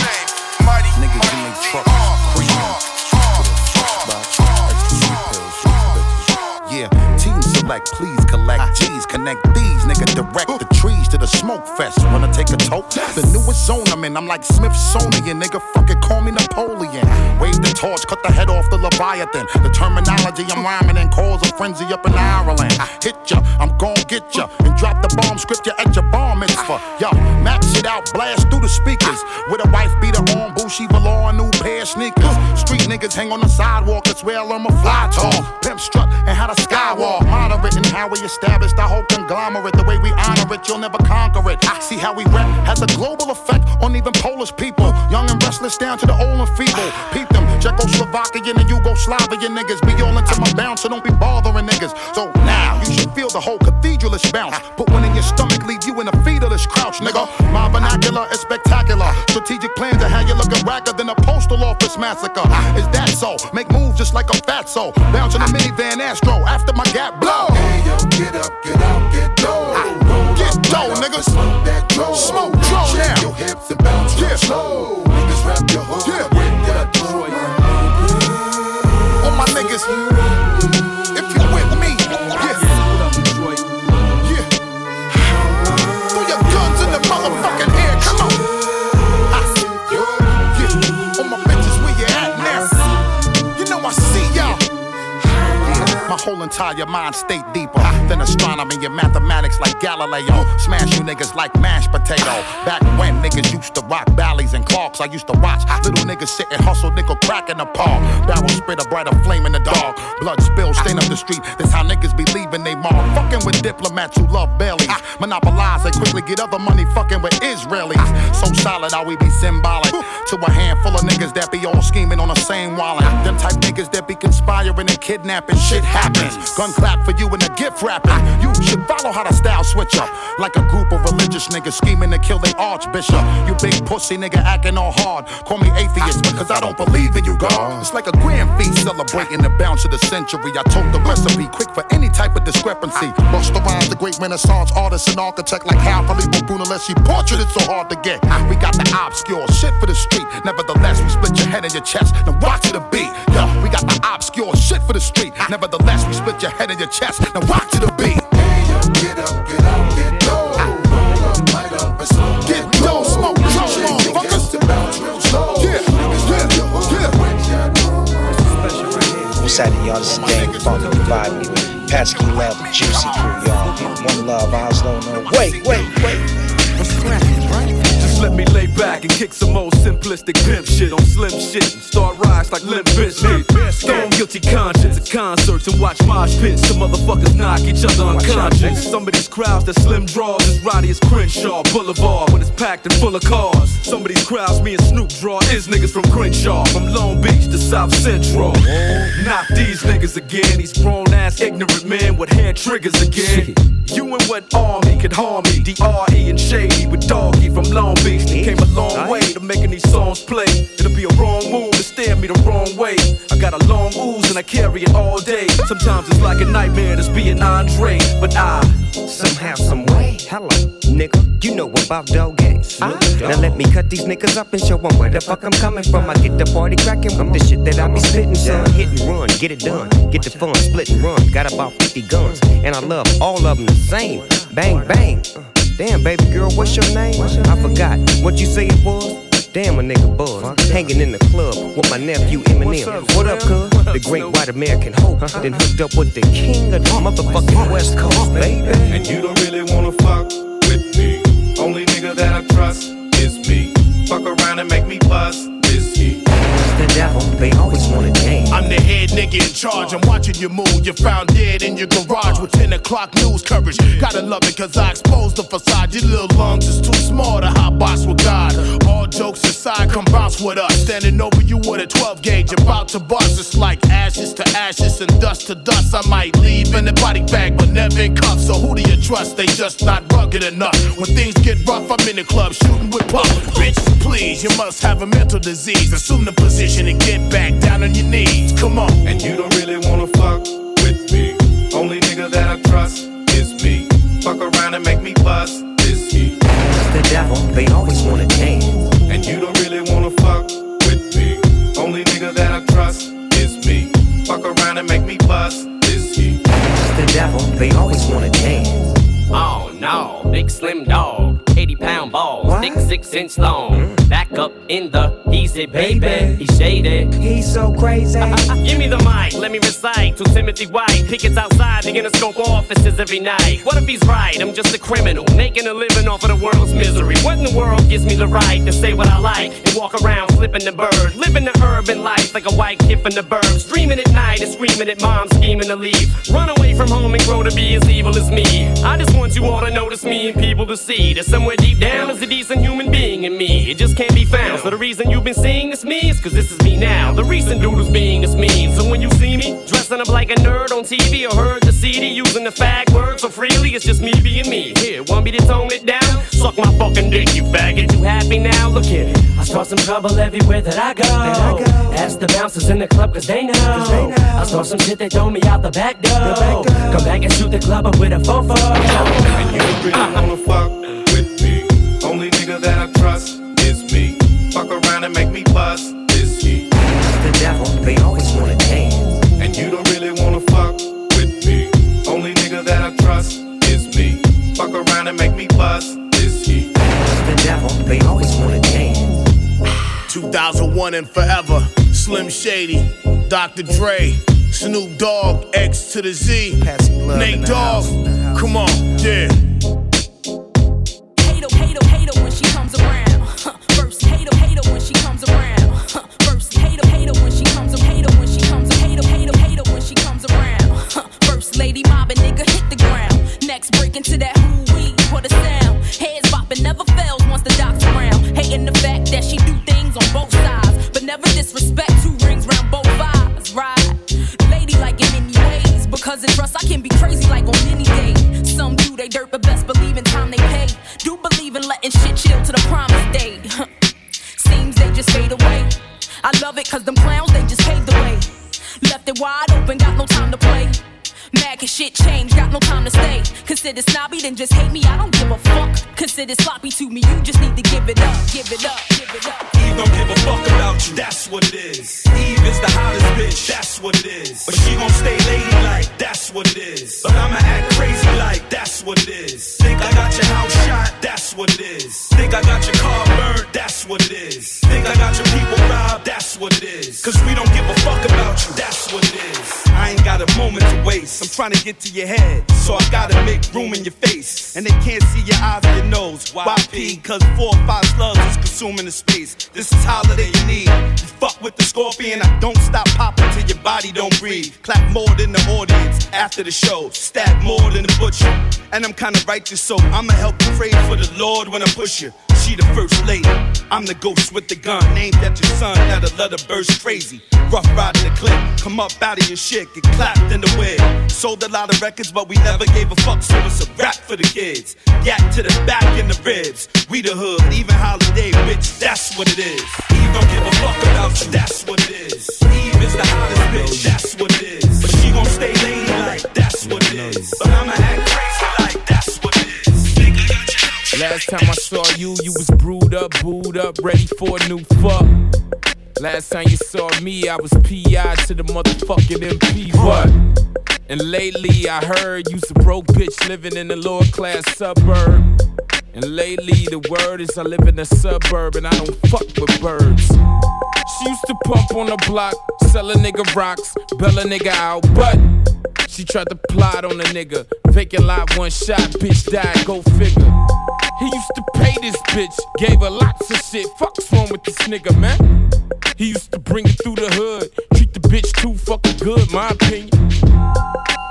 select, please collect G's, connect these, nigga, direct the trees the smoke fest. Wanna take a toke? The newest zone I'm in, I'm like Smithsonian, nigga, fuck it, call me Napoleon. Wave the torch, cut the head off the Leviathan. The terminology I'm rhyming and cause a frenzy up in Ireland. I hit ya, I'm gon' get ya, and drop the bomb scripture at your bar mitzvah. Yo, max it out, blast through the speakers. With a wife beater on, Bushy velour, a new pair of sneakers. Street niggas hang on the sidewalk, that's where I'm a fly tall. Pimp strut and how to skywalk. Moderate in how we established our whole conglomerate. The way we honor it, you'll never conquer it. I see how we rap has a global effect on even Polish people. Young and restless down to the old and feeble. Peep them, Czechoslovakian and Yugoslavian niggas. Be all into my bounce, so don't be bothering niggas. So now you should feel the whole cathedralish bounce. Put one in your stomach, leave you in a fetalish crouch, nigga. My vernacular is spectacular. Strategic plans of how you look looking racker than a postal office massacre. Is that so? Make moves just like a fat soul. Bounce in a minivan Astro after my gap blow. Hey, yo, get up, get out, get dough. Dough, nigga. Smoke that dough. Smoke dough now. Your hips and bounce real slow. Niggas rap your hood yeah. with that Detroit. All my niggas, My whole entire mind state deeper than astronomy and mathematics like Galileo. Smash you niggas like mashed potato. Back when niggas used to rock Bally's and Clarks, I used to watch little niggas sit and hustle nickel crack in the park. Barrel spit a brighter flame in the dark. Blood spill, stain up the street. That's how niggas be leaving they mark. Fucking with diplomats who love bellies. Monopolize and quickly get other money fucking with Israelis. So solid, how we be symbolic to a handful of niggas that be all scheming on the same wallet. Them type niggas that be conspiring and kidnapping. Shit happens. Gun clap for you and a gift wrapping. You should follow how the style switch up. Like a group of religious niggas scheming to kill their archbishop. You big pussy nigga acting all hard. Call me atheist because I don't believe in you, God. It's like a grand feast celebrating the bounce of the century. I told the recipe quick for any type of discrepancy. Busta Rhymes, the great Renaissance artist and architect like Hal Filippo Brunelleschi. Portrait is so hard to get. We got the obscure shit for the street. Nevertheless, we split your head and your chest. Now to the beat. Yo, we got the obscure shit for the street. Nevertheless, we split your head and your chest. Now rock to the beat. Get up, get out, get low. Get low, smoke, drum, motherfuckers. Yeah, yeah, yeah. What's happening, y'all? This is Dave Funk the Vibe Patsky Love, Juicy Crew, y'all. One love, Oslo, no. Wait, wait, wait. Me lay back and kick some old simplistic pimp shit on slim shit and start rise like Limp Bizkit. Stone guilty conscience at concerts and watch mosh pits. Some motherfuckers knock each other unconscious. Some of these crowds that slim draws as rowdy as Crenshaw Boulevard when it's packed and full of cars. Some of these crowds me and Snoop draw is niggas from Crenshaw, from Long Beach to South Central. Not these niggas again, these grown ass ignorant men with hand triggers again. You and what army could harm me? DRE and Shady with Doggy from Long Beach. They came a long way to making these songs play. It'll be a wrong move to stare me the wrong way. I got a long ooze and I carry it all day. Sometimes it's like a nightmare just being Andre, but I somehow, some way. Hello, nigga, you know about dog games. Now let me cut these niggas up and show 'em where the fuck I'm coming from. I get the party cracking with the shit that I be spitting, son. Hit and run, get it done. Get the fun, split and run. Got about 50 guns, and I love all of them the same. Bang, bang. Damn, baby girl, what's your name? I forgot what you say it was. Damn, a nigga buzz. Hanging in the club with my nephew Eminem. What up, cuz? The great white American hope. Then hooked up with the king of the motherfucking West Coast, baby. And you don't really wanna fuck with me. Only nigga that I trust is me. Fuck around and make me bust this heat. The devil, they always wanna dance. I'm the head nigga in charge. I'm watching you move. You're found dead in your garage with 10 o'clock news coverage. Gotta love it cause I exposed the facade. Your little lungs is too small to hot box with God. All jokes aside, come bounce with us. Standing over you with a 12 gauge, about to bust. It's like ashes to ashes and dust to dust. I might leave in a body bag, but never in cuffs. So who do you trust? They just not rugged enough. When things get rough, I'm in the club shooting with puff. Bitch, please, you must have a mental disease. Assume the position and get back down on your knees. Come on. And you don't really wanna fuck with me. Only nigga that I trust is me. Fuck around and make me bust this heat. The devil, they always wanna dance. And you don't really wanna fuck with me. Only nigga that I trust is me. Fuck around and make me bust this heat. The devil, they always wanna dance. Oh no, big slim dog, 80 pound balls, thick six inch long. Mm. Back up in the He's easy baby, he's shaded. He's so crazy. Give me the mic, let me recite to Timothy White. Pickets outside, the Interscope offices every night. What if he's right? I'm just a criminal, making a living off of the world's misery. What in the world gives me the right to say what I like and walk around flipping the bird? Living the urban life like a white kid from the burbs. Dreaming at night and screaming at mom, scheming to leave. Run away from home and grow to be as evil as me. I just want you all to notice me and people to see that somewhere deep down is a decent human being in me. It just can't be found. So the reason you've been seeing this me is cause this is me now. The recent dude who's being is me. So when you see me dressing up like a nerd on TV or heard the CD using the fag word so freely, it's just me being me. Here, want me to tone it down? Suck my fucking dick, you faggot. You happy now? Look here. I start some trouble everywhere that I go. Ask the bouncers in the club cause they know. I start some shit they throw me out the back door. Come back and shoot the club up with a fofo. And you don't really wanna fuck with me. Only nigga that I trust is me. Fuck around and make me bust this heat. The devil, they always wanna dance. And you don't really wanna fuck with me. Only nigga that I trust is me. Fuck around and make me bust this heat. The devil, they always wanna dance. 2001 and forever. Slim Shady, Dr. Dre, Snoop Dogg, X to the Z, Nate Dogg. Come on, yeah. Comes around. First hater, hater when she comes around. First hater, hater when she comes around. Hater when she comes hater, hater, hater when she comes around. First lady mobbing, nigga hit the ground. Next break into that who we what a sound. Heads bopping never fails once the doc's around. Hating the fact that she do things on both sides, but never disrespect two rings round both eyes. Right, lady like in many ways because of trust I can be crazy like on any day. Some do they dirt, but best believe in believe in letting shit chill to the promised day. Seems they just fade away. I love it cause them clowns they just paved the way. Left it wide open, got no time to play. Mad cause shit changed, got no time to stay. Consider snobby, then just hate me, I don't give a fuck. Consider sloppy to me, you just need to give it up, give it up, give it up. Eve don't give a fuck about you, that's what it is. Eve is the hottest bitch, that's what it is. But she gon' stay ladylike, that's what it is. But I'ma act crazy like, that's what it is. Think I got your house shot, that's what it is. Think I got your car burned, that's what it is. Think I got your people robbed, that's what it is. Cause we don't give a fuck about you, that's what it is. Got a moment to waste. I'm trying to get to your head, so I gotta make room in your face. And they can't see your eyes or your nose. Why pee? Cause four or five slugs is consuming the space. This is holiday you need. You fuck with the scorpion, I don't stop popping till your body don't breathe. Clap more than the audience after the show. Stab more than the butcher. And I'm kinda righteous, so I'ma help you pray for the Lord when I push you. She the first lady. I'm the ghost with the gun, named after your son. That'll let her burst crazy. Rough riding the clip, come up out of your shit, get clapped in the wig. Sold a lot of records, but we never gave a fuck, so it's a rap for the kids. Yak to the back in the ribs. We the hood, even holiday, bitch, that's what it is. Eve don't give a fuck about you, that's what it is. Eve is the hottest bitch, that's what it is. But she gon' stay lady like that's what it is. But I'ma act crazy Last time I saw you, you was brewed up, booed up, ready for a new fuck. Last time you saw me, I was PI to the motherfucking MP. What? And lately I heard you's a broke bitch living in a lower class suburb. And lately the word is I live in a suburb and I don't fuck with birds. She used to pump on the block, sell a nigga rocks, bail a nigga out, but she tried to plot on a nigga. Vacant lot, one shot, bitch died, go figure. He used to pay this bitch, gave her lots of shit. Fuck's wrong with this nigga, man? He used to bring it through the hood, treat the bitch too fucking good, my opinion.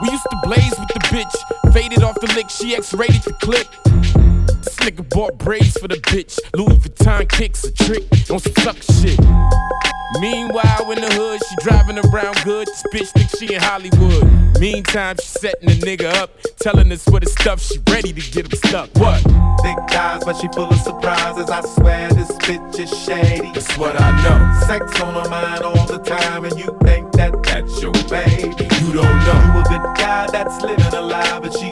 We used to blaze with the bitch, faded off the lick, she X-rated the clip. This nigga bought braids for the bitch, Louis Vuitton kicks a trick on some sucker shit. Meanwhile, in the hood, she driving around good. This bitch think she in Hollywood. Meantime, she setting the nigga up, telling us what the stuff she ready to get him stuck. What? Thick thighs, but she full of surprises. I swear this bitch is shady. That's what I know. Sex on her mind all the time, and you think that that's your baby. You don't know. You a good guy that's living alive, but she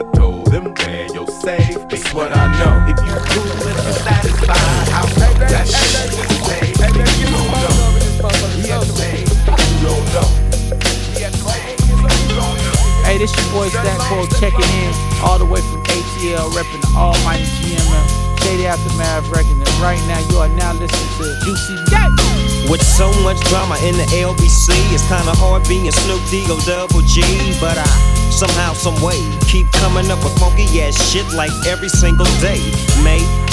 ATL, repping the almighty GMM, Shady Aftermath and right now you are now listening to Juicy J. With so much drama in the LBC, it's kinda hard being Snoop D-O double G. But I somehow, some way, keep coming up with funky ass shit like every single day. May I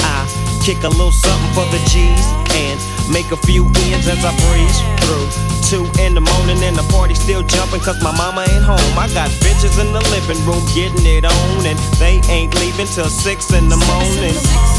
kick a little something for the G's and make a few ends as I breeze through. Two in the morning and the party still jumping cause my mama ain't home. I got bitches in the living room getting it on and they ain't leaving till six in the morning.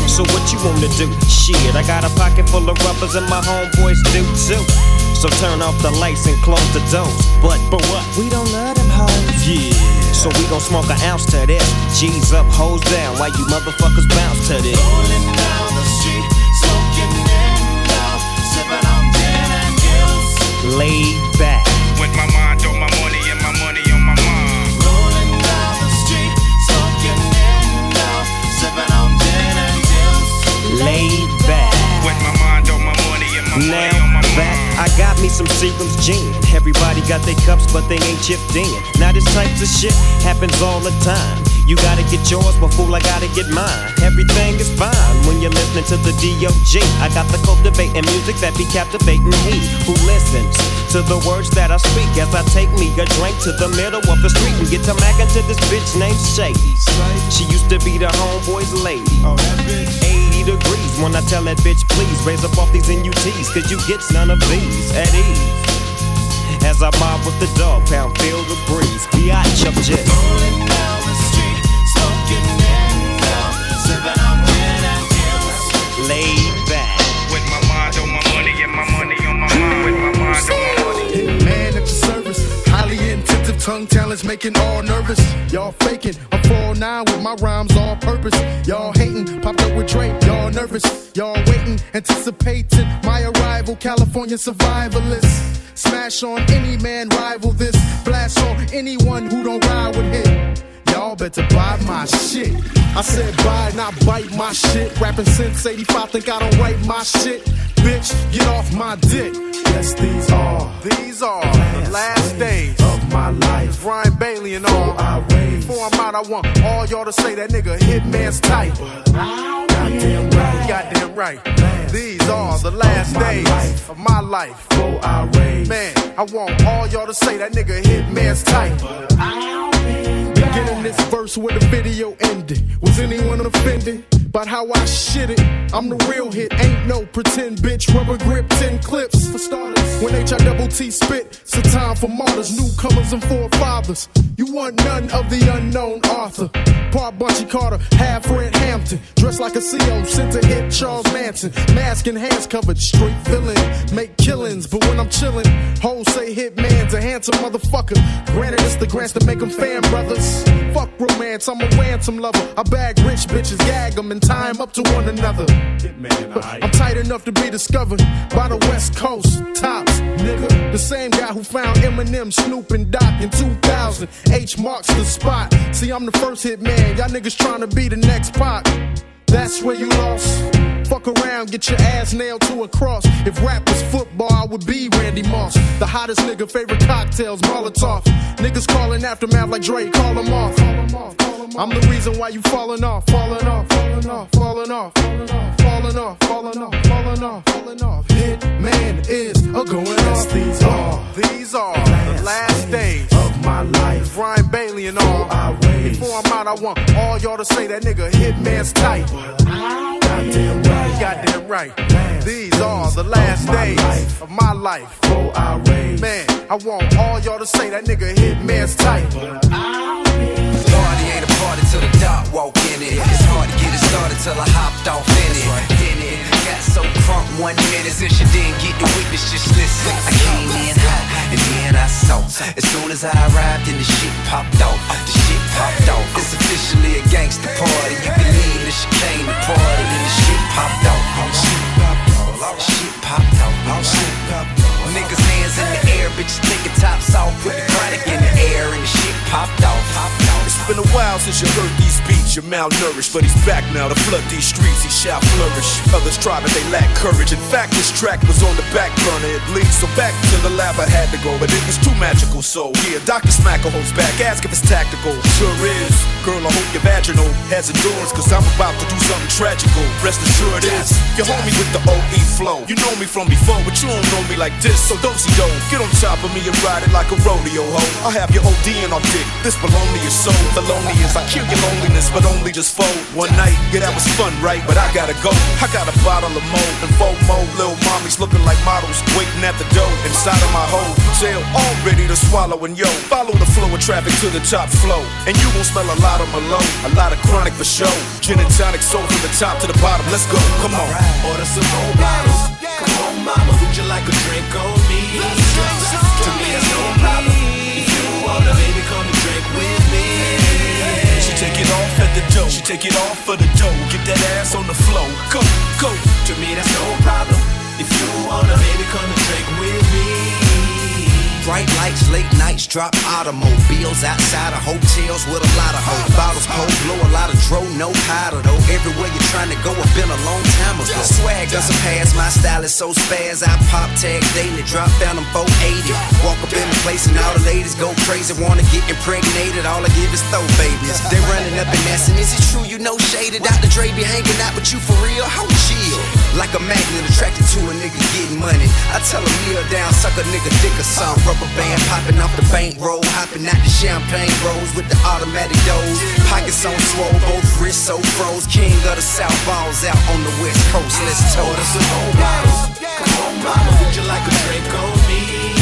So what you wanna do? Shit, I got a pocket full of rubbers and my homeboys do too. So turn off the lights and close the doors. But but what? We don't love them hoes. Yeah. So we gon' smoke an ounce to this. G's up, hoes down, while you motherfuckers bounce to this. Rolling down the street, smoking in love, sipping on gin and juice. Laid back. With my mind on my money and my money on my mind. Rolling down the street, smoking in love, sipping on gin and juice. Laid back. With my mind on my money and my Now money got me some Seagram's gin. Everybody got their cups, but they ain't chipped in. Now this type of shit happens all the time. You gotta get yours, but fool, I gotta get mine. Everything is fine when you're listening to the D.O.G. I got the cultivating music that be captivating he who listens to the words that I speak as I take me a drink to the middle of the street and get to mackin' to this bitch named Shady. She used to be the homeboy's lady. 80 degrees when I tell that bitch, please raise up off these NUTs, cause you get none of these at ease. As I mob with the dog pound, feel the breeze. Biatch up jet. Rolling down the street, smoking in love, sipping tongue talents making all nervous. Y'all faking. I'm 4-9 with my rhymes all purpose. Y'all hating. Popped up with Dre. Y'all nervous. Y'all waiting. Anticipating my arrival. California survivalists. Smash on any man, rival this. Blast on anyone who don't ride with him. Y'all better buy my shit. I said buy, not bite my shit. Rapping since 85, think I don't write my shit. Bitch, get off my dick. Yes, these are. These are the last days of my life. Brian Bailey and all. Before I'm out, I want all y'all to say that nigga Hitman's tight. Goddamn right. Goddamn right. These are the last days of my life. Man, I want all y'all to say that nigga Hitman's tight. Beginning this verse where the video ended. Was anyone offended? About how I shit it. I'm the real hit, ain't no pretend bitch. Rubber grip, 10 clips for starters. When H I double T spit, it's a time for martyrs, newcomers and forefathers. You want none of the unknown author. Part Bunchy Carter, half Fred Hampton. Dressed like a CO, sent to hit Charles Manson. Mask and hands covered, straight villain. Make killings, but when I'm chillin', hoes say hitman's a handsome motherfucker. Granted, it's the grants to make them fan brothers. Fuck romance, I'm a ransom lover. I bag rich bitches, gag them, and tie 'em up to one another. I'm tight enough to be discovered by the West Coast. Tops, nigga. The same guy who found Eminem, Snoop, and Doc in 2000. H marks the spot. See, I'm the first hit man. Y'all niggas trying to be the next pop. That's where you lost. Fuck around, get your ass nailed to a cross. If rap was football, I would be Randy Moss. The hottest nigga, favorite cocktails, Molotov. Niggas calling aftermath like Dre, call them off. I'm the reason why you falling off, falling off, falling off, falling off, falling off, falling off, falling off, falling off. Hitman is a going off. These are, these are the last days of my life. Brian Bailey and all. Before I'm out, I want all y'all to say that nigga Hitman's tight. Goddamn right. Goddamn right. These are the last days of my life. Man, I want all y'all to say that nigga Hitman's tight. Party ain't a party till the dark walk in it. It's hard to get it started till I hopped off in it. In it. Got so crunk one minute since you didn't get the witness, just listen. I came in hot and then I saw. As soon as I arrived, then the shit popped off. The shit popped off. It's officially a gangster party. You can leave the chicane the party, then the shit popped off. Shit popped off. Shit popped off. Shit popped off. Niggas hands in the air, bitches taking tops off, put the chronic in the air, and the shit popped off. Been a while since you heard these beats. You're malnourished, but he's back now to flood these streets. He shall flourish. Others try, but they lack courage. In fact, this track was on the back burner. It bleeds, so back to the lab I had to go, but it was too magical. So yeah, Dr. Smacker holds back. Ask if it's tactical. Sure is. Girl, I hope your vaginal has endurance, cause I'm about to do something tragical. Rest assured is. You homie with the OE flow. You know me from before, but you don't know me like this. So do get on top of me and ride it like a rodeo ho. I'll have your OD on dick. This belong is your soul. The loneliest, I kill your loneliness, but only just fold. One night, yeah, that was fun, right? But I gotta go. I got a bottle of mold and four more little mommies looking like models, waiting at the door inside of my hole. Jail all ready to swallow and yo, follow the flow of traffic to the top flow. And you gon' smell a lot of Malone, a lot of chronic for show. Gin and tonic soul from the top to the bottom. Let's go, come on. Order some more bottles. Come on, mama, would you like a drink on me? To me, it's no problem. Take it off at the dough. She take it off for the dough. Get that ass on the flow. Go, go. To me, that's no problem. If you wanna, baby, come and drink with me. Bright lights, late nights, drop automobiles outside of hotels with a lot of hoes. Bottles cold, blow a lot of dro, no powder though. Everywhere you're trying to go, I've been a long time ago. Swag doesn't pass, my style is so spaz. I pop tag daily, drop down them 480. Walk up in the place and all the ladies go crazy, wanna get impregnated. All I give is throw babies. They running up and asking, is it true you know shaded? Dr. Dre be hanging out with you for real? How chill? Like a magnet attracted to a nigga getting money. I tell a kneel down, suck a nigga dick or something. Rubber band popping off the bankroll, hopping out the champagne rolls with the automatic doors. Pockets on swole, both wrists so froze. King of the South balls out on the West Coast. Let's toast. Order some more bottles. Come on, mama, would you like a drink on me?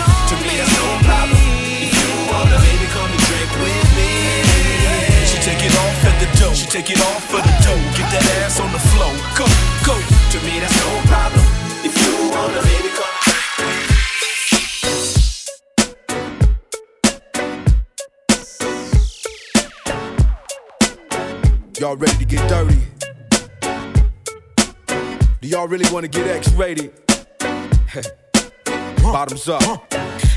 To me, that's no problem. If you wanna, baby, come and drink with me. She take it off at the dough. She take it off for the dough. Get that ass on the floor. Go, go. To me, that's no problem. If you wanna, baby, come Y'all ready to get dirty? Do y'all really wanna get X rated? Bottoms up.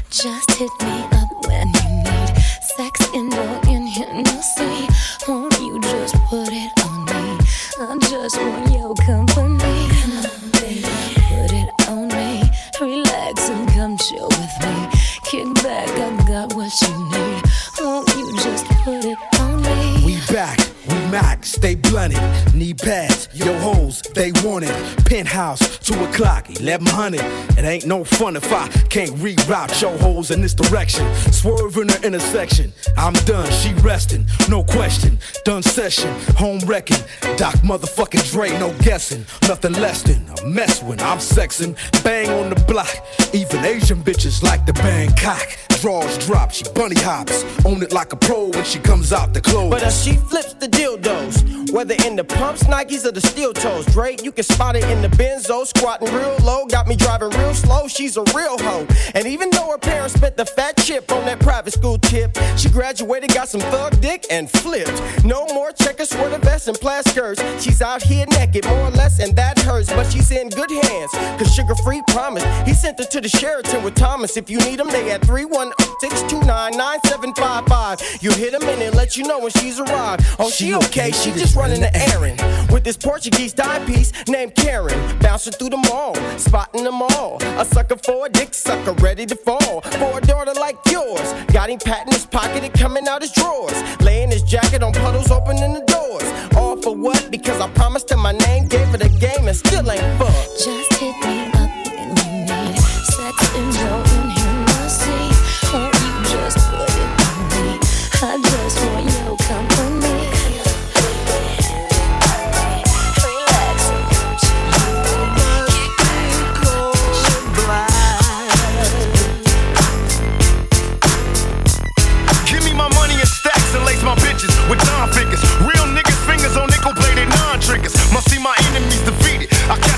Just hit me up when you need sex in the in here, no see. Won't you just put it on me? I just want your company. Come on, baby. Put it on me. Relax and come chill with me. Kick back, I got what you need. Won't you just put it on me? We back. We black, stay blunted. Knee pads, yo hoes, they want it. Penthouse, 2 o'clock, 1100. It ain't no fun if I can't reroute your hoes in this direction. Swerve in the intersection. I'm done, she resting, no question. Done session, home wrecking. Doc motherfucking Dre, no guessing. Nothing less than a mess when I'm sexing. Bang on the block. Even Asian bitches like the Bangkok. Draws drop, she bunny hops. Own it like a pro when she comes out the clothes. But as she flips the dildos, whether in the pumps, Nikes, or the steel toes, Dre, you can spot it in the benzo, squatting real low, got me driving real slow. She's a real hoe. And even though her parents spent the fat chip on that private school tip, she graduated, got some thug dick, and flipped. No more checkers, sweater vests, and plaid skirts. She's out here naked, more or less, and that hurts. But she's in good hands, cause Sugar Free promised. He sent her to the Sheraton with Thomas. If you need him, they at 316299755. You hit him and it let you know when she's arrived. Oh, she okay, she just running the errand. With this Portuguese dime piece named Karen. Bouncing through the mall, spotting them all. A sucker for a dick sucker, ready to fall. For a daughter like yours. Got him patting his pocket and coming out his drawers. Laying his jacket on puddles, opening the doors. All for what? Because I promised him my name, gave her the game, and still ain't fucked. Just hit me up when you need sex and your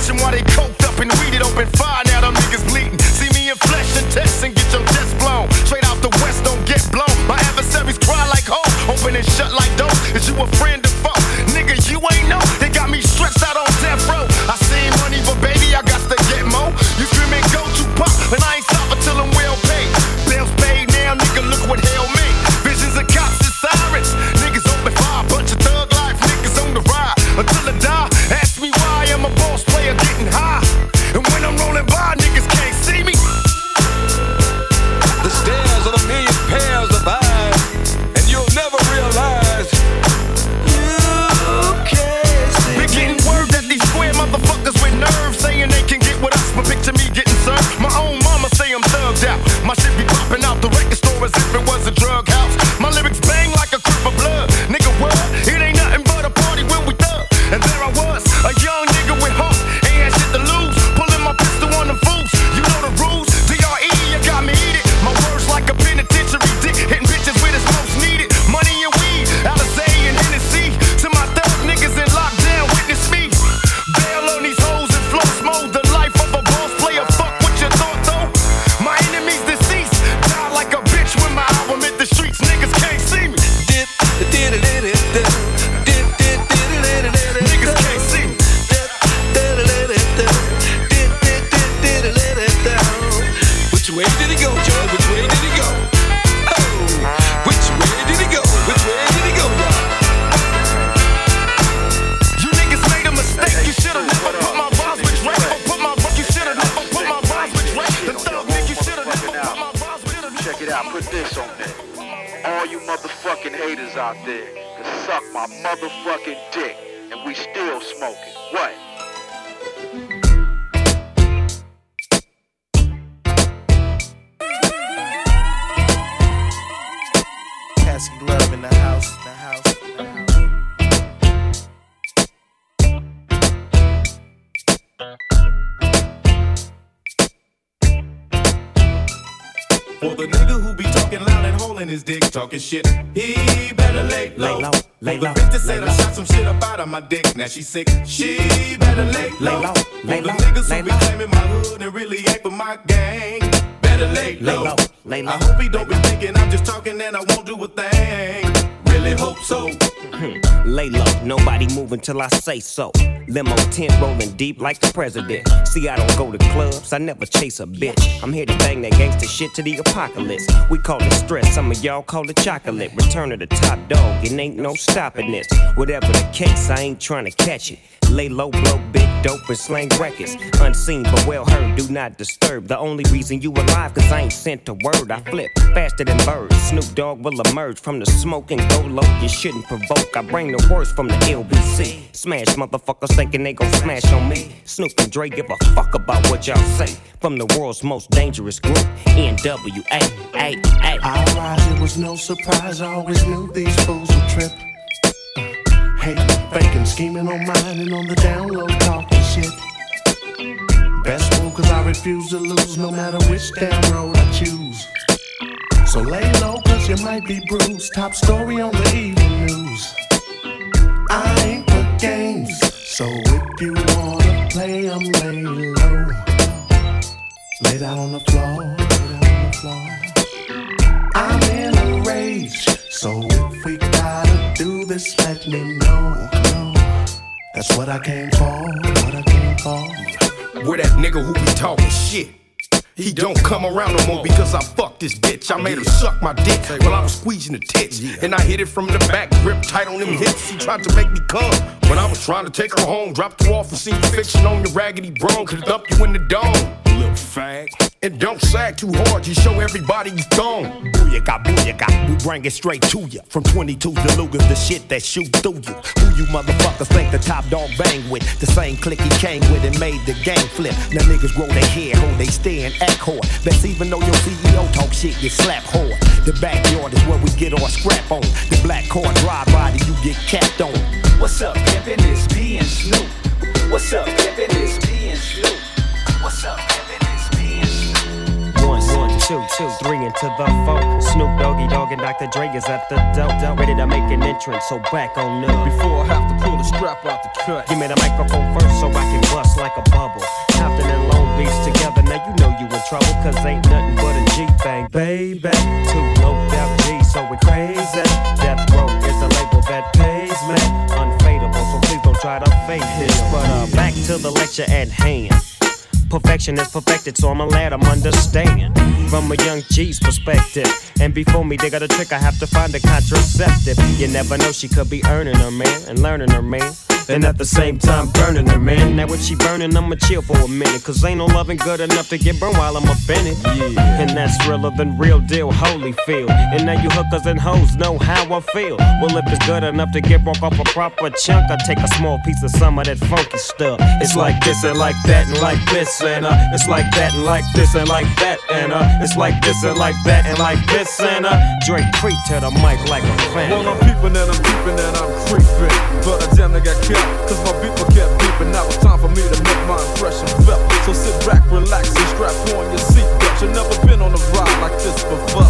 Catch while they coked up and weeded. Open fire, now them niggas bleeding. See me in flesh and test and get your chest blown. Straight out the west, don't get blown. My adversaries cry like hoes. Open and shut like doors. Is you a friend picture me getting she sick, she better lay low. Lay low, lay For the low, niggas lay who be claiming my hood and really ain't for my gang, better lay Lay low. low, lay low, I hope he don't be thinking I'm just talking and I won't do a thing. Really hope so. Hmm, lay low, nobody move until I say so. Limo tent rolling deep like the president. See, I don't go to clubs, I never chase a bitch. I'm here to bang that gangster shit to the apocalypse. We call it stress, some of y'all call it chocolate. Return of the top dog, it ain't no stopping this. Whatever the case, I ain't trying to catch it. Lay low, blow big dope and slang records. Unseen but well heard, do not disturb. The only reason you alive, cause I ain't sent a word. I flip faster than birds. Snoop Dogg will emerge from the smoke and go low. You shouldn't provoke. I bring the worst from the LBC. Smash motherfuckers thinking they gon' smash on me. Snoop and Dre give a fuck about what y'all say. From the world's most dangerous group, NWA. I rise, it was no surprise. I always knew these fools would trip. Hating, faking, scheming on mine and on the down talking shit. Best move, cause I refuse to lose no matter which damn road I choose. So lay low, cause you might be bruised. Top story on the evening news. I ain't for games, so if you wanna play, I'm lay low. Lay down on the floor, lay down on the floor. I'm in a rage, so if this, let me know. That's what I came for, what I came for. Where that nigga who be talking shit. He don't come around no more because I fucked this bitch. I made her suck my dick while I was squeezing the tits. And I hit it from the back, grip tight on them hips. She tried to make me come. When I was trying to take her home, dropped her off and seen fiction on your raggedy brown. Could dump you in the dome. Little fag. And don't sag too hard, you show everybody you thong. Booyaka, booyaka, we bring it straight to you. From 22 to Lugas, the shit that shoot through you. Who you motherfuckers think the top dog bang with? The same clique he came with and made the game flip. Now niggas grow their hair, hold they stay and act hard. Best even though your CEO talk shit, get slapped hard. The backyard is where we get our scrap on. The black car drive body, you get capped on. What's up, pimpin'? It's P and Snoop. What's up, pimpin'? It's P and Snoop. What's up, pimpin'? It's P and Snoop. One, one, two, two, three into the four. Snoop Doggy Dogg and Dr. Dre is at the door. Ready to make an entrance, so back on up. Before I have to pull the strap out the cut. Give me the microphone first so I can bust like a bubble. Trouble, cause ain't nothing but a G thing, baby. Two low death G, so we crazy. Death Row is the label that pays me. Unfadable, so please don't try to fake this. But uh, back to the lecture at hand. Perfection is perfected, so I'ma let 'em understand from a young G's perspective. And before me, they got a trick, I have to find a contraceptive. You never know, she could be earning her man and learning her man. And at the same time, burning her man. Now, if she burning, I'ma chill for a minute. Cause ain't no loving good enough to get burned while I'm up in it. Yeah. And that's realer than real deal, holy feel. And now you hookers and hoes know how I feel. Well, if it's good enough to get broke off a proper chunk, I take a small piece of some of that funky stuff. It's like this and like that and like this and uh, it's like that and like this and like that and uh, it's like this and like that and like this and uh, Drake creep to the mic like a fan. Well, I'm peeping and I'm peeping and I'm creeping. But I damn near got killed, cause my beeper kept beeping. Now it's time for me to make my impression felt. So sit back, relax, and strap on your seatbelt. You've never been on a ride like this before.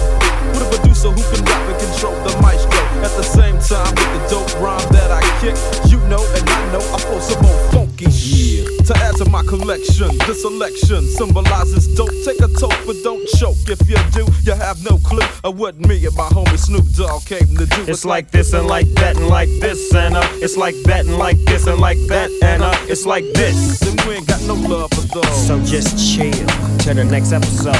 With a producer who can rap and control the maestro. At the same time, with the dope rhyme that I kick, you know and I know I flow some more funky shit. To add to my collection, this selection symbolizes dope. Take a toke, but don't choke. If you do, you have no clue of what me and my homie Snoop Dogg came to do. It's like this and like that and like this and uh, it's like that and like this and like that and uh, it's like this. And we ain't got no love for those. So just chill to the next episode.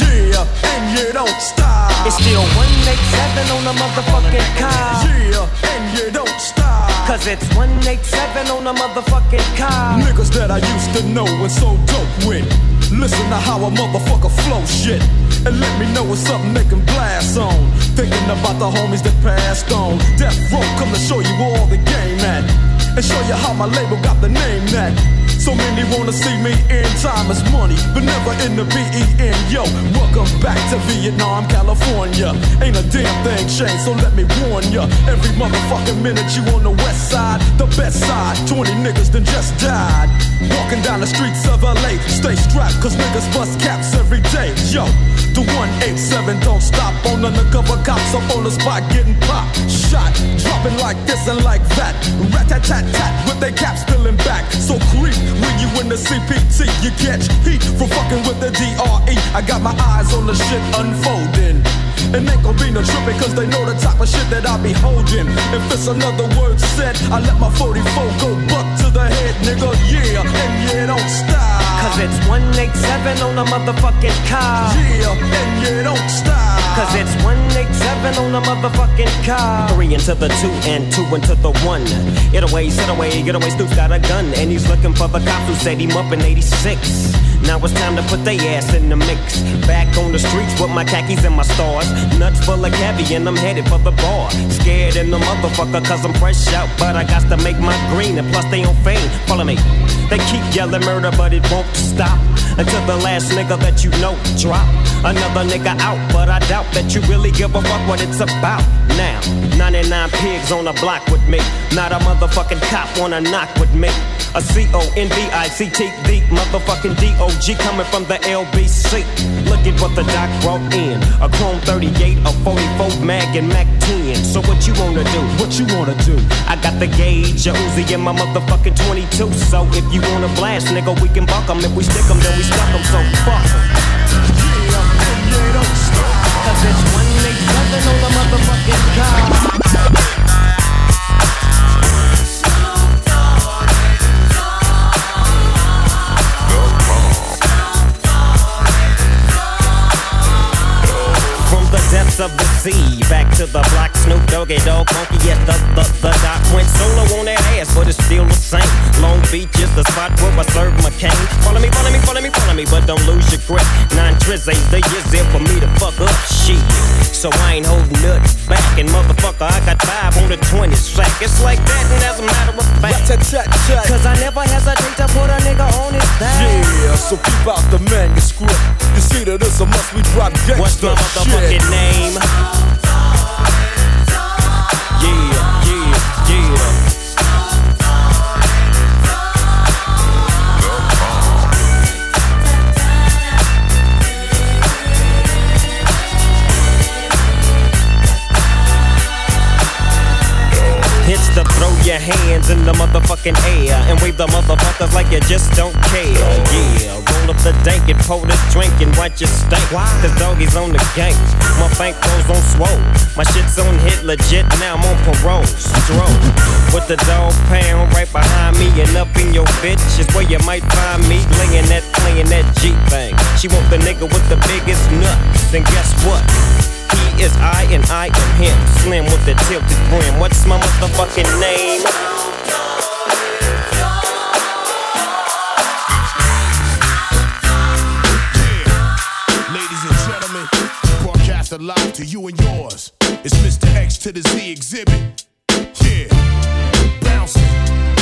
Yeah, and you don't stop. It's still 187 on the motherfucking car. Yeah, and you don't stop. Cause it's 187 on the motherfucking car. Niggas that I used to know and so dope with. Listen to how a motherfucker flow shit. And let me know what's something they can blast on. Thinking about the homies that passed on. Death Row, come to show you all the game at. And show you how my label got the name that. So many wanna see me in time is money, but never in the B-E-N. Yo, welcome back to Vietnam, California. Ain't a damn thing changed, so let me warn ya. Every motherfucking minute you on the west side, the best side. 20 niggas done just died. Walking down the streets of LA, stay strapped, cause niggas bust caps every day. Yo, the 187 don't stop on undercover cops up on the spot getting popped. Shot, dropping like this and like that. Rat tat tat tat with their caps spilling back. So creep when you in the CPT, you catch heat for fucking with the DRE. I got my eyes on the shit unfolding. And ain't gon' be no tripping cause they know the type of shit that I be holding. If it's another word said, I let my 44 go buck to the head, nigga, yeah, and yeah, don't stop. Cause it's 187 on a motherfucking car. Yeah, and you don't stop. Cause it's 187 on a motherfucking car. Three into the two and two into the one. It away, sit away, get away. Snoop's got a gun and he's looking for the cops who set him up in 86. Now it's time to put they ass in the mix. Back on the streets with my khakis and my stars. Nuts full of cabbie and I'm headed for the bar. Scared in the motherfucker cause I'm fresh out. But I got to make my green and plus they on fame. Follow me. They keep yelling murder but it won't stop. Until the last nigga that you know drop. Another nigga out, but I doubt that you really give a fuck what it's about. Now, 99 pigs on the block with me. Not a motherfucking cop wanna knock with me. A C-O-N-V-I-C-T, the motherfucking D-O-G coming from the LBC. Look at what the doc brought in. A Chrome 38, a 44 mag and Mac 10. So what you wanna do? What you wanna do? I got the gauge, a Uzi in my motherfucking 22. So if you wanna blast, nigga, we can buck 'em. If we stick 'em, then we stuck 'em. So fuck 'em. Cause it's 187 on the motherfucking car. Of the sea, back to the block, Snoop Doggy Dog, funky yes, the, the, the doc went solo on that ass, but it's still the same. Long Beach is the spot where I serve my cane. Follow me, follow me, follow me, follow me, but don't lose your grip. Nine trizzies, the years there for me to fuck up shit. So I ain't holding nothing back, and motherfucker, I got five on the 20 sack. It's like that, and as a matter of fact, cause I never hesitate to put a nigga on his back. Yeah, so keep out the manuscript. You see that it's a must we drop gangsta What's my motherfucking shit. name? Hands in the motherfucking air and wave the motherfuckers like you just don't care. Yeah, roll up the dank and pour the drink and watch it stink. Cause doggies on the gang. My bankrolls on swole. My shit's on hit legit, now I'm on parole. Stroke. With the dog pound right behind me and up in your bitch is where you might find me laying that, playing that G thing. She want the nigga with the biggest nuts. Then guess what? He is I and I am him. Slim with the tilted brim. What's my motherfucking name? Ladies and gentlemen, broadcast live to you and yours. It's Mr. X to the Z exhibit. Yeah, bouncing.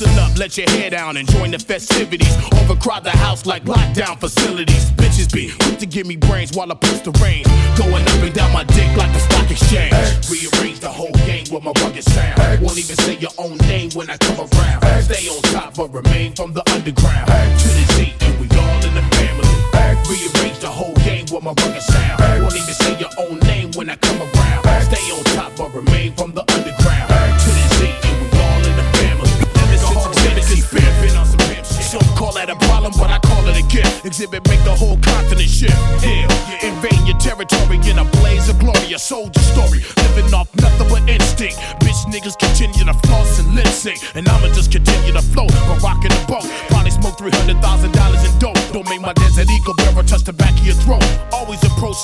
Loosen up, let your hair down and join the festivities. Overcrowd the house like lockdown facilities. Bitches be quick to give me brains while I push the reins. Going up and down my dick like the stock exchange. Rearrange the whole game with my rugged sound. Won't even say your own name when I come around. Stay on top but remain from the underground. To the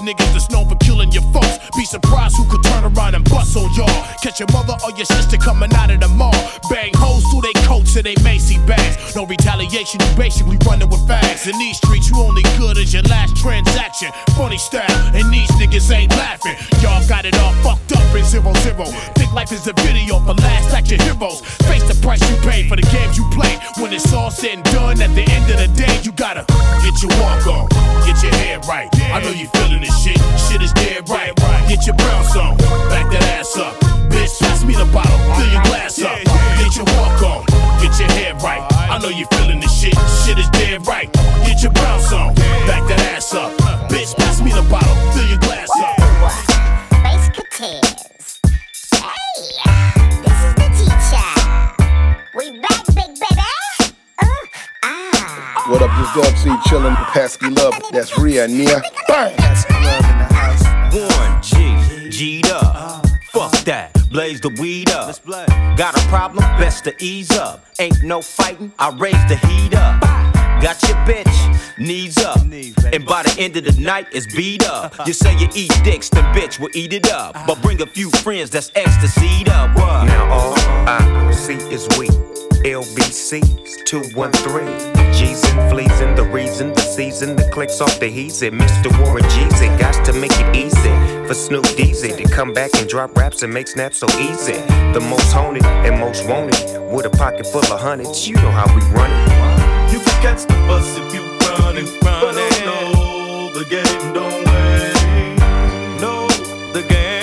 Niggas that's known for killing your folks. Be surprised who could turn around and bust on y'all. Catch your mother or your sister coming out of the mall. Bang hoes through they coats and they Macy bags. No retaliation, you basically running with fags. In these streets, you only good as your last transaction. Funny style, and these niggas ain't laughing. Y'all got it all fucked up in zero zero. Think life is a video for last action heroes. Price you pay for the games you play. When it's all said and done, at the end of the day, you gotta get your walk on, get your head right. I know you feeling this shit. Shit is dead right. Get your bounce on, back that ass up. Bitch, pass me the bottle, fill your this Dub C chillin' with Pasky Love. That's Rhea, Nia. Bang! One G, G'd up. Fuck that, blaze the weed up. Got a problem? Best to ease up. Ain't no fighting, I raise the heat up. Got your bitch, knees up. And by the end of the night, it's beat up. You say you eat dicks, then bitch will eat it up. But bring a few friends that's ecstasy up. What? Now all I see is we. LBC's 213. G's and fleas and the reason, the season, the clicks off the heat. Said Mr. Warren G's it got to make it easy for Snoop Deezy to come back and drop raps and make snaps so easy. The most haunted and most wanted with a pocket full of hundreds. You know how we run it. You can catch the bus if you run and run it. No, the game don't wait. No, the game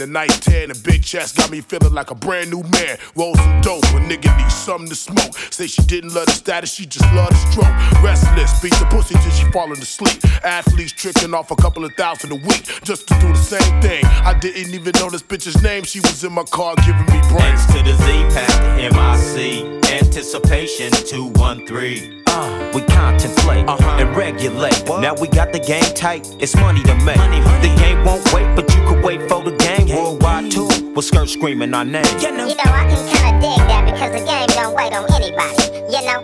A night tan, a big chest got me feeling like a brand new man. Roll some dope, a nigga needs something to smoke. Say she didn't love the status, she just loved the stroke. Restless, beat the pussy till she falling asleep. Athletes tricking off a couple of thousand a week just to do the same thing. I didn't even know this bitch's name. She was in my car giving me brains. to the Z the MIC. Anticipation 213. Uh, we contemplate and regulate. Now we got the game tight, it's money to make. The game won't wait, but you could wait for the game. Worldwide too, with skirt screaming our name. You know, I can kinda dig that because the game don't wait on anybody. You know?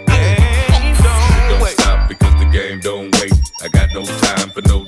Don't wait. stop because the game don't wait. I got no time for no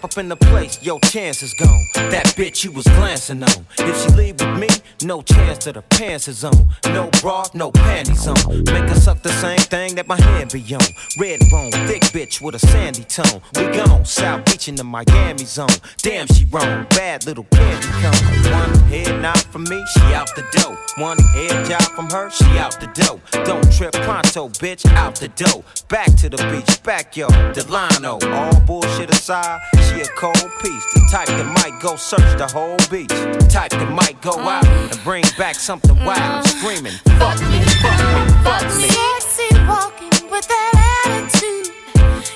step up in the place, your chance is gone. That bitch you was glancing on. If she leave with me, no chance to the pants is on. No bra, no panties on. Make her suck the same thing that my hand be on. Red bone, thick bitch with a sandy tone. We gone, South Beach in the Miami zone. Damn, she wrong, bad little candy cone. One head nod from me, she out the door. One head job from her, she out the door. Don't trip pronto, bitch, out the door. Back to the beach, backyard, Delano. All bullshit aside, she a cold piece. The type that might go search the whole beach. The type that might go out and bring back something wild, mm. screaming, fuck me, fuck me, fuck me. Sexy walking with that attitude.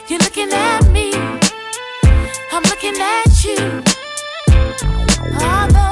You're looking at me. I'm looking at you. Although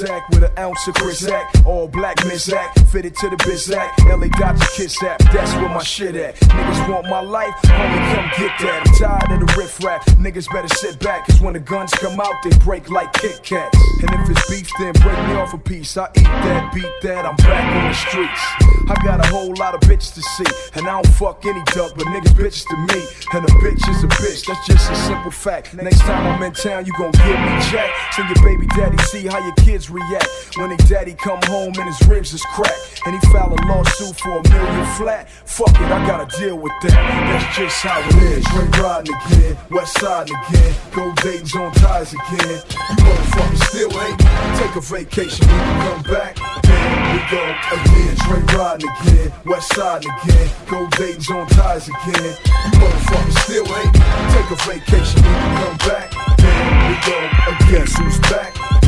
Bizak with an ounce of Chrizak? All black Mizak, fitted to the Bizak. LA Dr. Kiss app, that's where my shit at. Niggas want my life, homie, come get that. I'm tired of the riff rap. Niggas better sit back, cause when the guns come out, they break like Kit Kats. And if it's beef, then break me off a piece. I eat that, beat that, I'm back on the streets. I got a whole lot of bitches to see, and I don't fuck any duck, but niggas bitches to me. And a bitch is a bitch, that's just a simple fact. Next time I'm in town, you gon' give me jack. Send your baby daddy, see how your kids react. When they daddy come home and his ribs is cracked. And he file a lawsuit for a million flat. Fuck it, I gotta deal with that. That's just how it is. Straight riding again, west side again. Gold Dayton's on ties again. You motherfuckers still ain't. Take a vacation when you come back. Then we go again. Straight riding again, west side again. Gold Dayton's on ties again. You motherfuckers still ain't. Take a vacation when you come back. Then we go again. Who's back?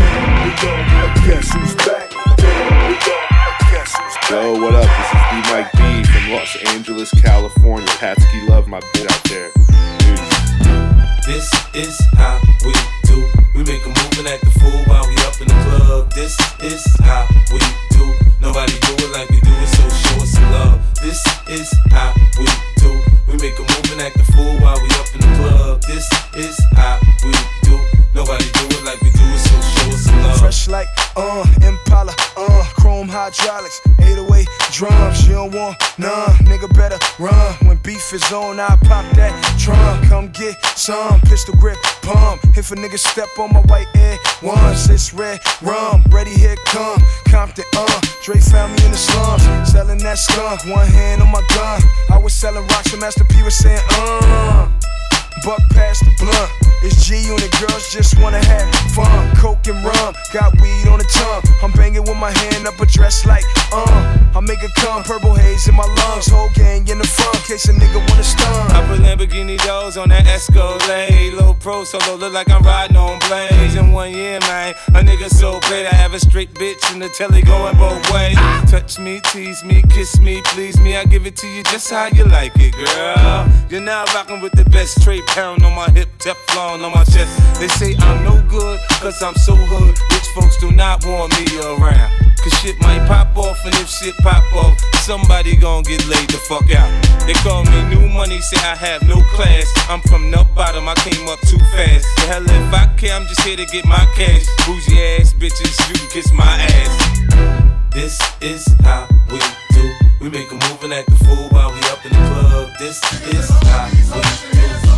Yo, what up? This is D Mike B from Los Angeles, California. Patsky Love, my bit out there. This is how we do. We make a move and act a fool while we up in the club. This is how we do. Nobody do it like we do it, so show us some love. This is how we do. We make a move and act a fool while we up in the club. This is how we do. Nobody do it like we do it, so show us some love. Fresh like, uh, Impala, uh, chrome hydraulics, 808 drums. You don't want none, nigga better run. When beef is on, I pop that trunk. Come get some pistol grip pump. If a nigga step on my white air once, it's red rum. Ready, here come Compton, uh. Dre found me in the slums, selling that skunk. One hand on my gun. I was selling rocks, and Master P was saying, uh. Buck past the blunt. It's G unit girls just wanna have fun. Coke and rum, got weed on the tongue. I'm banging with my hand up a dress like, uh. I make it come, purple haze in my lungs. Whole gang in the front, case a nigga wanna stun. I put Lamborghini doors on that Escalade. Low pro solo, look like I'm riding on blades. In one year, man, a nigga so great. I have a straight bitch in the telly going both ways. Touch me, tease me, kiss me, please me. I give it to you just how you like it, girl. You're now rocking with the best straight pound on my hip, Teflon on my chest. They say I'm no good, cause I'm so hood. Rich folks do not want me around. Cause shit might pop off, and if shit pop off, somebody gon' get laid the fuck out. They call me new money, say I have no class. I'm from the bottom, I came up too fast. The hell if I care, I'm just here to get my cash. Bougie ass bitches, you can kiss my ass. This is how we do. We make a move and act the fool while we up in the club. This is how we do.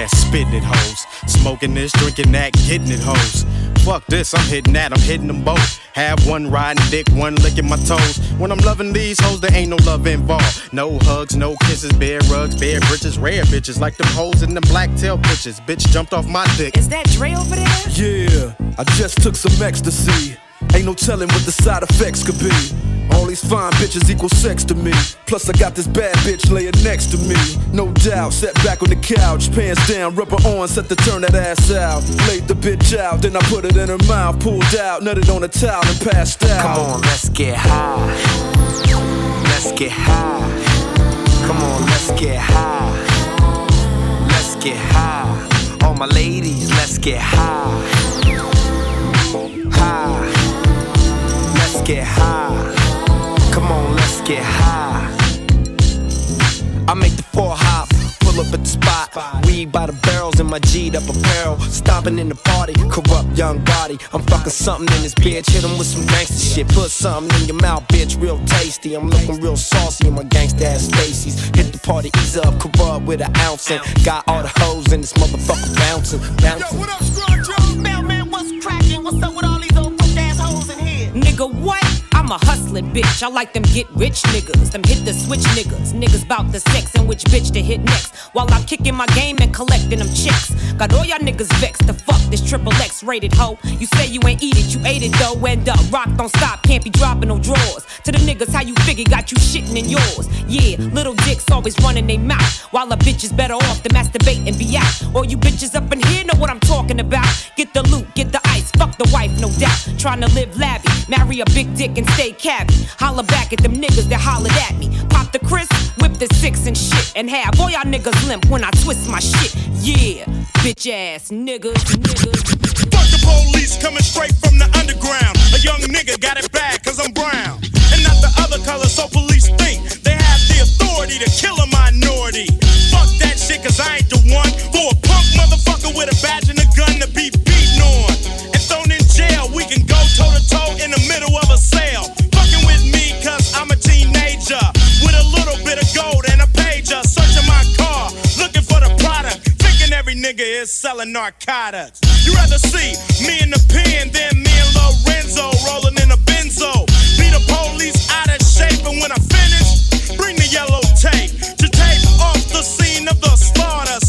that, spitting it, hoes. Smoking this, drinking that, getting it, hoes. Fuck this, I'm hitting that, I'm hitting them both. Have one riding dick, one licking my toes. When I'm loving these hoes, there ain't no love involved. No hugs, no kisses, bare rugs, bare britches, rare bitches. Like them hoes in them black tail bitches. Bitch jumped off my dick. Is that Dre over there? Yeah, I just took some ecstasy. Ain't no telling what the side effects could be. All these fine bitches equal sex to me. Plus, I got this bad bitch laying next to me. No doubt, sat back on the couch, pants down, rubber on, set to turn that ass out. Laid the bitch out, then I put it in her mouth, pulled out, nutted on a towel, and passed out. Come on, let's get high. Let's get high. Come on, let's get high. Let's get high. All my ladies, let's get high. High. Let's get high. Come on, let's get high. I make the four hop, pull up at the spot. Weed by the barrels in my G'd up apparel. Stomping in the party, corrupt young body. I'm fucking something in this bitch. Hit him with some gangster shit. Put something in your mouth, bitch, real tasty. I'm looking real saucy in my gangsta ass Stacy's. Hit the party, ease up, corrupt with an ounce. And got all the hoes in this motherfucker bouncing, bouncing. Yo, what up, Scrunch? Mailman, what's cracking? What's up with all Nigga, what? I'm a hustling bitch. I like them get rich niggas, them hit the switch niggas. Niggas bout the sex and which bitch to hit next. While I'm kicking my game and collecting them chicks. Got all y'all niggas vexed to fuck this triple X rated hoe. You say you ain't eat it, you ate it though. End up, rock don't stop, can't be dropping no drawers. To the niggas, how you figure got you shitting in yours. Yeah, little dicks always running they mouth. While a bitch is better off to masturbate and be out. All you bitches up in here know what I'm talking about. Get the loot, get the ice, fuck the wife, no doubt. Trying to live labby, marry a big dick and stay cabby. Holla back at them niggas that hollered at me. Pop the Chris, whip the six and shit. And have all y'all niggas limp when I twist my shit. Yeah, bitch ass niggas, niggas. Fuck the police coming straight from the underground. A young nigga got it bad cause I'm brown. And not the other color, so police think they have the authority to kill a minority. Fuck that shit cause I ain't the one for a punk motherfucker with a badge and a gun to be beaten on. And thrown in jail, we can go toe in the middle of a sale. Fucking with me cause I'm a teenager. With a little bit of gold and a pager. Searching my car, looking for the product. Thinking every nigga is selling narcotics. You rather see me in the pen than me and Lorenzo rolling in a benzo. Be the police out of shape, and when I finish, bring the yellow tape to tape off the scene of the slaughter.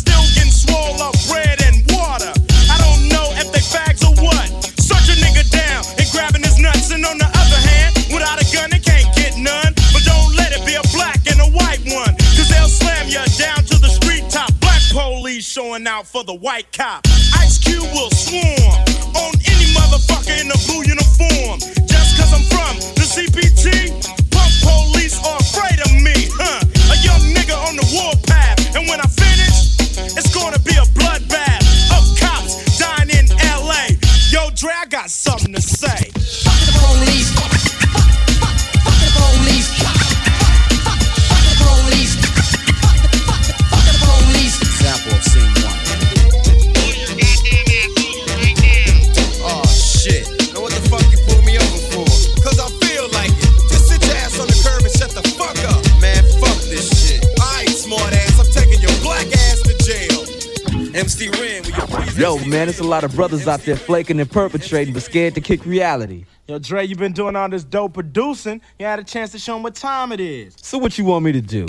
White cop. Man. There's a lot of brothers out there flaking and perpetrating, but scared to kick reality. Yo, Dre, you been doing all this dope producing. You had a chance to show them what time it is. So what you want me to do?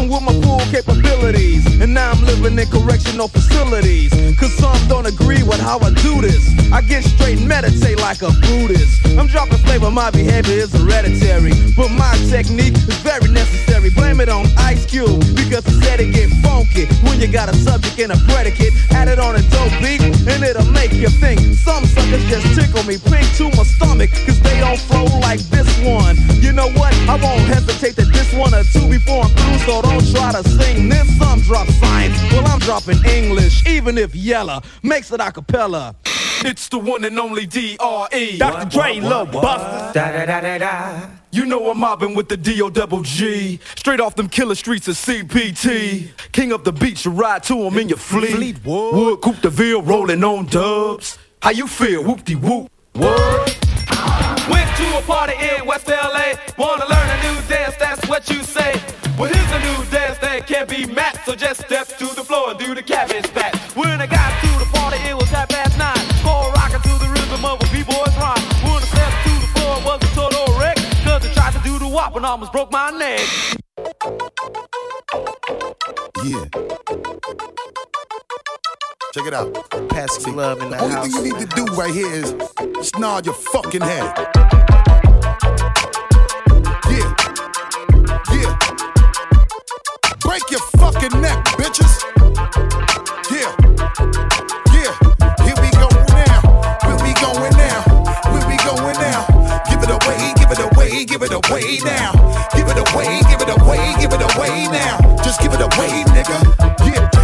I'm with my full capabilities. And now I'm living in correctional facilities. Cause some don't agree with how I do this. I get straight and meditate like a Buddhist. I'm dropping flavor, my behavior is hereditary. But my technique is very necessary. Blame it on Ice Cube, because he said it get funky. When you got a subject and a predicate, add it on a dope beat, and it'll make you think. Some suckers just tickle me, pink to my stomach, cause they don't flow like this one. You know what? I won't hesitate to diss one or two before I'm through, so don't try to sing this. Some drop science, well, I'm dropping English, even if Yella makes it a cappella. It's the one and only D.R.E. Dr. Dre, Lil Buster. Da da da da da. You know I'm mobbing with the D.O. double G. Straight off them killer streets of CPT. King of the beach, you ride to him in your fleet. Fleetwood. Wood, Coupe de Ville, rolling on dubs. How you feel? Whoop de whoop. What? Went to a party in West LA. Wanna learn a new dance, that's what you say. Well, here's a new dance that can't be matched. So just step to the floor and do the cabbage patch. When I got to the party, it was half past nine. Score rocking to the rhythm of a B-boy's rhyme. When I stepped to the floor, it was a total wreck. Cause I tried to do the wop and almost broke my neck. Yeah. Check it out. Pass the love in the only thing you need to do right here is just nod your fucking head. Break your fucking neck, bitches. Yeah. Yeah. Here we go now. Where we going now? Where we going now? Give it away, give it away, give it away now. Give it away, give it away, give it away now. Just give it away, nigga. Yeah.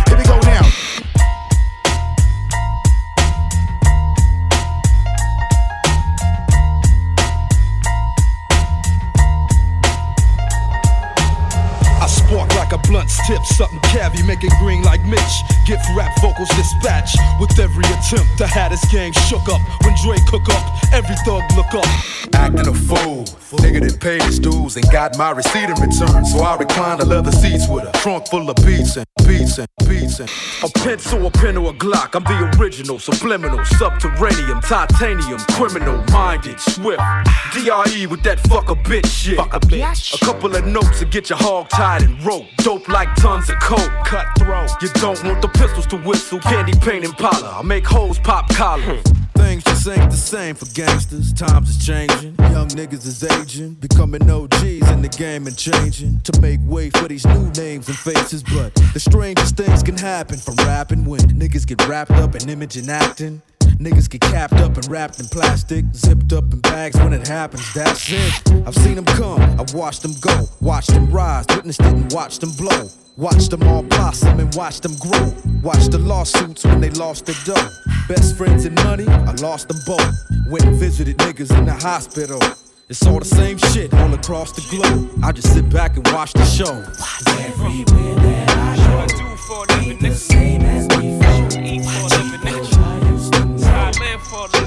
Blunt's tip, something cavi, make it green like Mitch. Gift rap vocals dispatch with every attempt. The Hatters gang shook up when Dre cook up. Every thug look up. Acting a fool. Nigga that paid his dues and got my receipt in return. So I reclined the leather seats with a trunk full of beats and beats and beats and A pencil, a pen, or a Glock. I'm the original, subliminal, subterranean, titanium, criminal, minded, swift. DRE with that fuck a bitch shit. Fuck a bitch. A couple of notes to get your hog tied and rope. Dope like tons of coke. Cutthroat. You don't want the pistols to whistle. Candy paint and parlor. I make hoes pop collars. Things just ain't the same for gangsters. Times is changing. Young niggas is aging. Becoming OGs in the game and changing. To make way for these new names and faces. But the strangest things can happen from rapping when niggas get wrapped up in image and acting. Niggas get capped up and wrapped in plastic, zipped up in bags when it happens, that's it. I've seen them come, I've watched them go, watched them rise, witnessed it and watched them blow. Watched them all blossom and watched them grow. Watched the lawsuits when they lost their dough. Best friends and money, I lost them both. Went and visited niggas in the hospital. It's all the same shit all across the globe. I just sit back and watch the show. Everywhere that I go, ain't the same as for a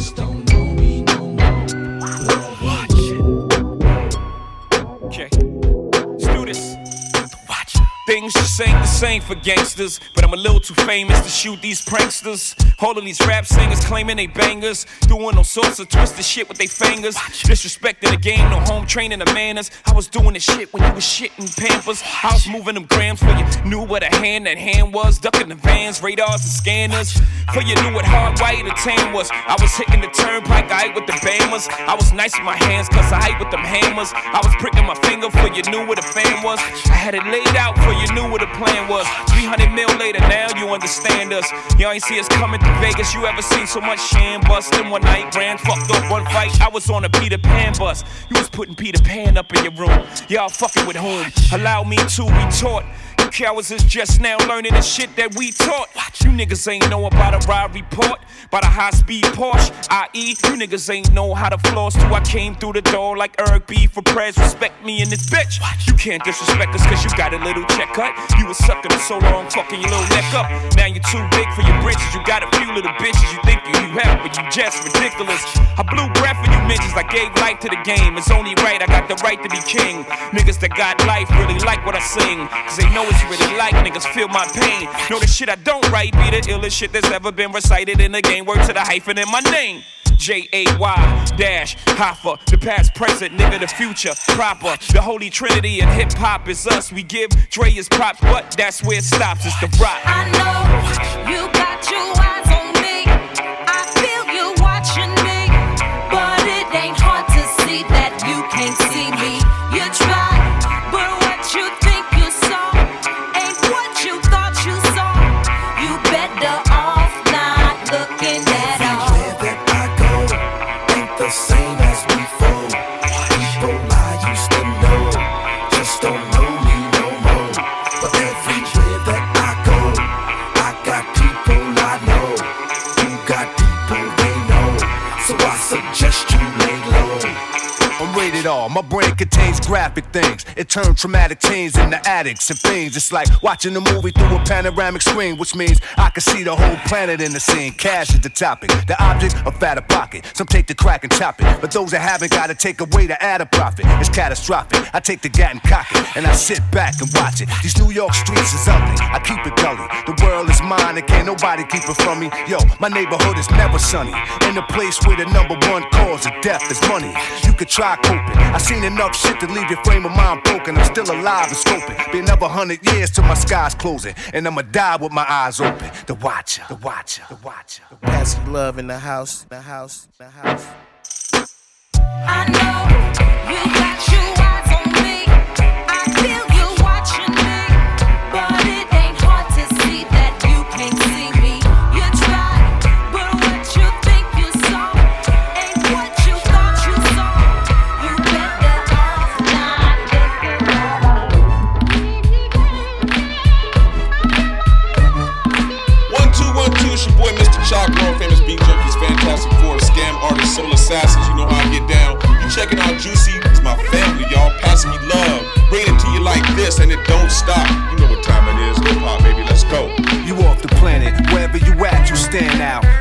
Things just ain't the same for gangsters, but I'm a little too famous to shoot these pranksters. All of these rap singers claiming they bangers, doing all sorts of twisted shit with their fingers. Disrespecting the game, no home training the manners. I was doing this shit when you was shitting pampers. I was moving them grams for you knew what a hand that hand was, ducking the vans, radars and scanners. For you knew what hard white or tan was. I was hitting the turnpike, I ate with the bammers. I was nice with my hands, cause I ate with them hammers. I was pricking my finger for you knew what a fan was. I had it laid out for you knew what the plan was. 300 mil later, now you understand us. Y'all ain't see us coming to Vegas. You ever seen so much sham busting one night? Ran fucked up one fight. I was on a Peter Pan bus. You was putting Peter Pan up in your room. Y'all fucking with whom? Allow me to retort. You cowards is just now learning the shit that we taught. You niggas ain't know about a ride report, about a high speed Porsche, i.e. You niggas ain't know how to floss till I came through the door like Eric B for prayers. Respect me in this bitch. You can't disrespect us cause you got a little check cut. You was sucking for so long, fucking your little neck up. Now you're too big for your britches. You got a few little bitches you think you have, but you just ridiculous. I blew breath when you mentions I gave life to the game. It's only right, I got the right to be king. Niggas that got life really like what I sing. Cause they know it's really like niggas feel my pain. Know the shit I don't write be the illest shit that's ever been recited in the game. Word to the hyphen in my name. J A Y dash Hoffa, the past, present, nigga, the future, proper. The holy trinity and hip hop is us. We give Dre his props, but that's where it stops. It's the rock. I know you got your R. My brain contains graphic things. It turns traumatic teens into addicts and fiends. It's like watching a movie through a panoramic screen, which means I can see the whole planet in the scene. Cash is the topic. The object, a fatter pocket. Some take the crack and chop it. But those that haven't gotta take away to add a profit. It's catastrophic. I take the gat and cock it. And I sit back and watch it. These New York streets is ugly. I keep it gully. The world is mine and can't nobody keep it from me. Yo, my neighborhood is never sunny. In a place where the number one cause of death is money. You could try coping. I seen enough shit to leave your frame of mind broken. I'm still alive and scoping. Been another hundred years till my sky's closing. And I'ma die with my eyes open. The watcher, the watcher, the watcher. Pass love in the house, the house, the house. I know you got your assassins. You know how I get down. You checking out Juicy? It's my family, y'all. Passing me love, Bring it to you like this, and it don't stop. You know what time it is? Hip hop, baby. Let's go. You off the planet, wherever you at, you stand out.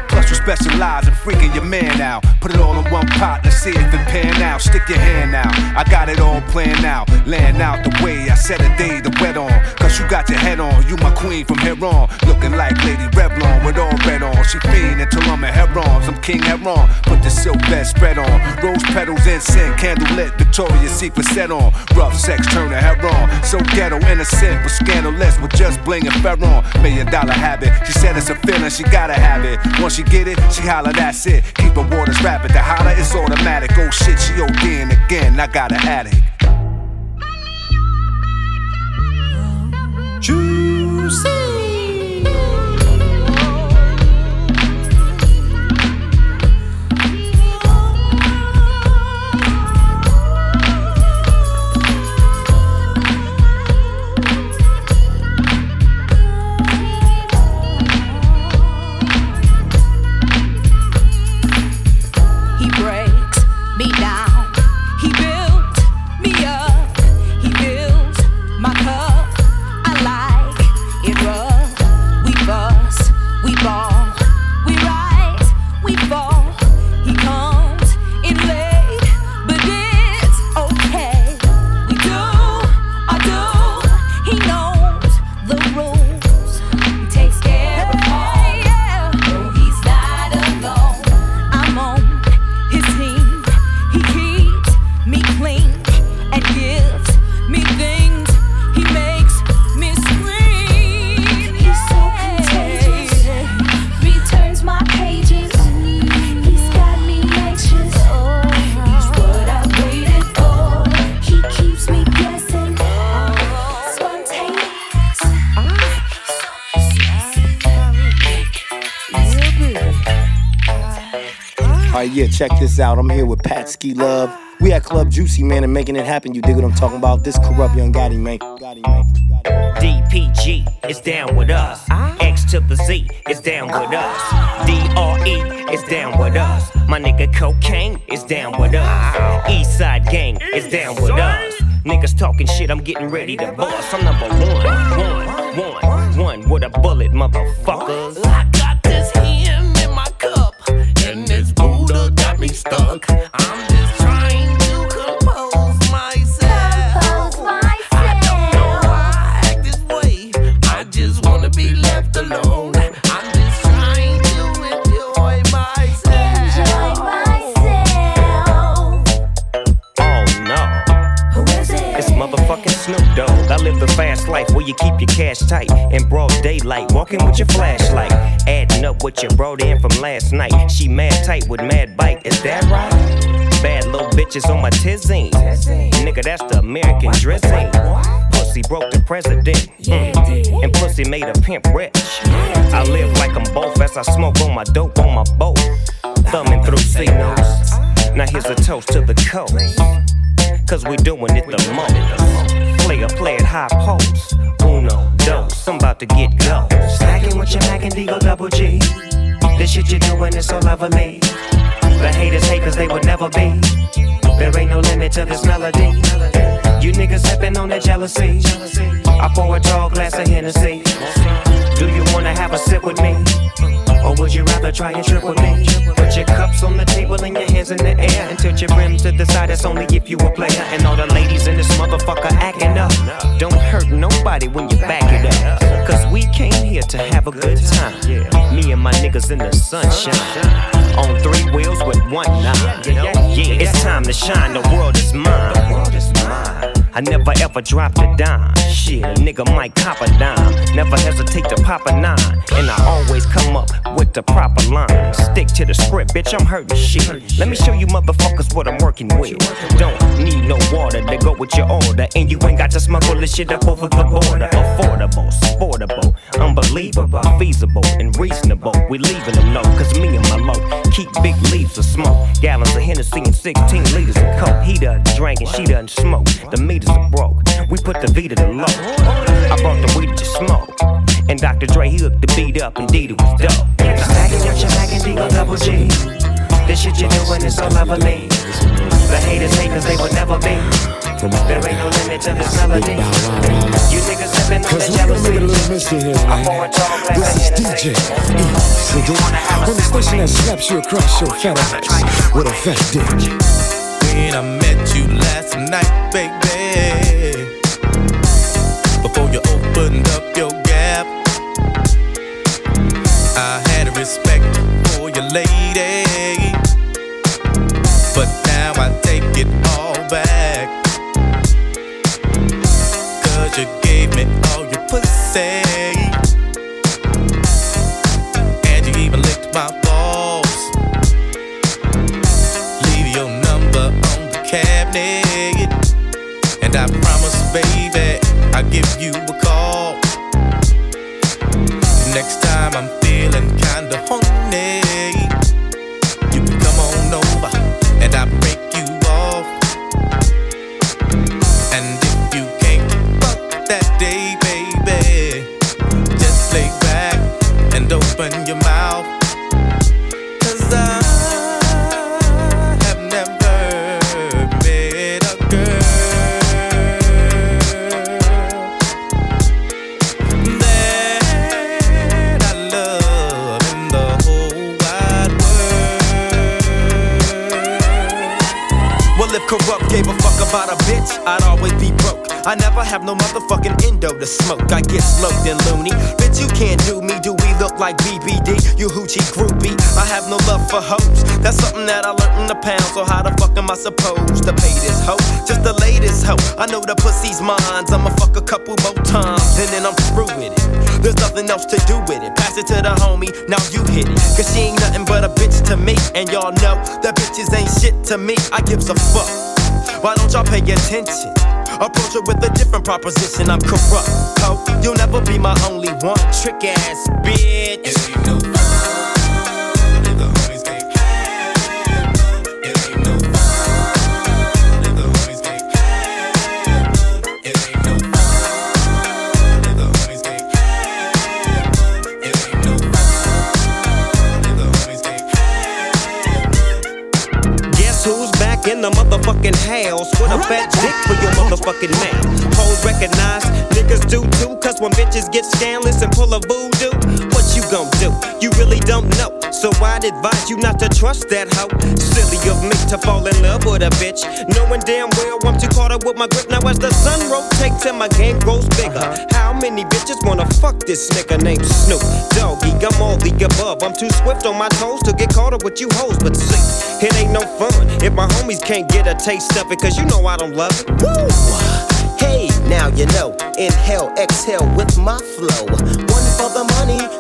Specialize in freaking your man out. Put it all in one pot, let's see if it pan out. Stick your hand out, I got it all planned out. Laying out the way I set a day to wet on. Cause you got your head on, you my queen from here on. Looking like Lady Revlon with all red on. She fiend until I'm a heron, some King Heron. Put the silk bed spread on. Rose petals, incense, candle lit, Victoria's Secret set on. Rough sex, turn the hair on. So ghetto, innocent, but scandalous with just bling and fair on. Million dollar habit, she said it's a feeling, she gotta have it. Once she get it, she holler, that's it. Keep her waters rapid, the holler is automatic. Oh shit, she ODing again, I got an addict. He Alright, yeah, check this out. I'm here with Pat Ski Love. We at Club Juicy, man, and making it happen. You dig what I'm talking about? This corrupt young Gotti, man. DPG is down with us. X to the Z is down with us. DRE is down with us. My nigga Cocaine is down with us. Eastside Gang is down with us. Niggas talking shit, I'm getting ready to bust. I'm number one, one, one, one with a bullet, motherfuckers. You keep your cash tight. In broad daylight, walking with your flashlight. Adding up what you brought in from last night. She mad tight with mad bite, is that right? Bad little bitches on my tizine. Nigga, that's the American dressing. Pussy broke the president. Mm. And pussy made a pimp rich. I live like I'm both as I smoke on my dope on my boat. Thumbing through C notes. Now here's a toast to the coast. Cause we doing it the most. Player, play it high post. Uno, dos, I'm about to get go. Stacking with your Mac and Deagle double G. This shit you're doing is so lovely. The haters hate cause they would never be. There ain't no limit to this melody. You niggas sipping on that jealousy. I pour a tall glass of Hennessy. Do you wanna have a sip with me? Or would you rather try and trip with me? Put your cups on the table and your hands in the air and tilt your rims to the side. That's only if you a player. And all the ladies in this motherfucker acting up. Don't hurt nobody when you back it up. Cause we came here to have a good time. Me and my niggas in the sunshine. On three wheels with one nine. Yeah, it's time to shine. The world is mine. I never ever dropped a dime. Shit, a nigga might cop a dime. Never hesitate to pop a nine. And I always come up with the proper line. Stick to the script, bitch, I'm hurting shit. Let me show you motherfuckers what I'm working with. Don't need no water to go with your order. And you ain't got to smuggle this shit up over the border. Affordable, sportable, unbelievable, feasible, and reasonable. We leaving them low, cause me and my low keep big leaves of smoke. Gallons of Hennessy and 16 liters of coke. He done drank and she done smoke. The meters are broke. We put the V to the low. I brought the weed to smoke. And Dr. Dre, he hooked the beat up, indeed it was dope. Stacking with your Mac and Deagle double G. This shit you're doing is so lovely. The haters hate cause they will never be. There ain't no limit to this melody. You niggas sipping on Cause that we're gonna make it a little mystery here, man. This is DJ E-CD on the station that slaps you across your fat ass with a fat dick. When I met you last night, baby. Before you opened up your gap, I had respect for your lady. Give you about a bitch, I'd always be broke. I never have no motherfucking endo to smoke. I get sloped and loony. Bitch, you can't do me. Do we look like BBD? You hoochie groupie. I have no love for hoes. That's something that I learned in the pound. So how the fuck am I supposed to pay this hoe? Just the latest hoe. I know the pussy's mine. I'ma fuck a couple more times and then I'm through with it. There's nothing else to do with it. Pass it to the homie. Now you hit it. Cause she ain't nothing but a bitch to me. And y'all know that bitches ain't shit to me. I gives a fuck. Why don't y'all pay attention? Approach it with a different proposition. I'm corrupt, ho. You'll never be my only one. Trick ass bitch. Guess who's back in the motherfucking house with a fat dick for your motherfucking mouth? Hoes recognize, niggas do too, cause when bitches get scandalous and pull a voodoo, what you gon' do? really don't know. So I'd advise you not to trust that hoe. Silly of me to fall in love with a bitch. Knowing damn well I'm too caught up with my grip. Now as the sun rotates and my game grows bigger. How many bitches wanna fuck this nigga named Snoop? Doggy, I'm all the above. I'm too swift on my toes to get caught up with you hoes. But see, it ain't no fun if my homies can't get a taste of it. Cause you know I don't love it. Woo! Hey, now you know. Inhale, exhale with my flow. One for the money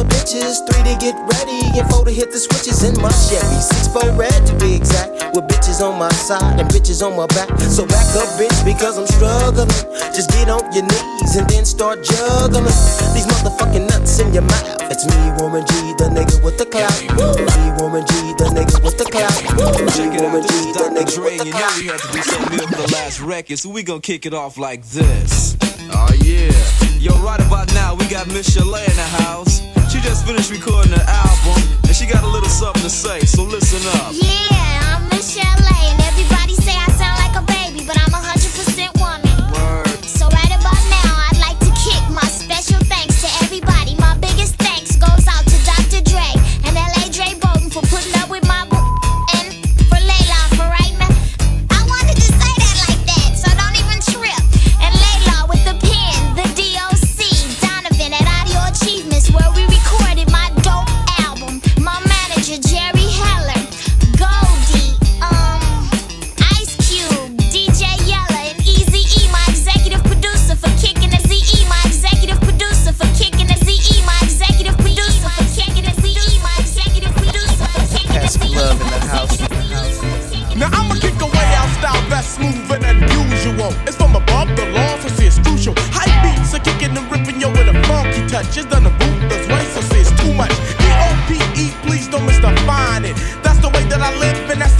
the bitches. Three to get ready, and four to hit the switches in my Chevy. Six four red to be exact, with bitches on my side and bitches on my back. So back up, bitch, because I'm struggling. Just get on your knees and then start juggling these motherfucking nuts in your mouth. It's me, Warren G, the nigga with the clout. Me, Warren G, the nigga with the clout. Me, Warren G, the nigga with the clout. You know we had to do something new for the last record, so we gon' kick it off like this. Oh yeah. Yo, right about now we got Miss Chalet in the house. She just finished recording her album and she got a little something to say, so listen up. Yeah. touch. It's done the ruthless way, so say it's too much. D-O-P-E, please don't misdefine it. That's the way that I live, and that's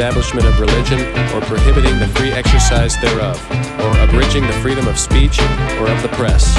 establishment of religion, or prohibiting the free exercise thereof, or abridging the freedom of speech or of the press.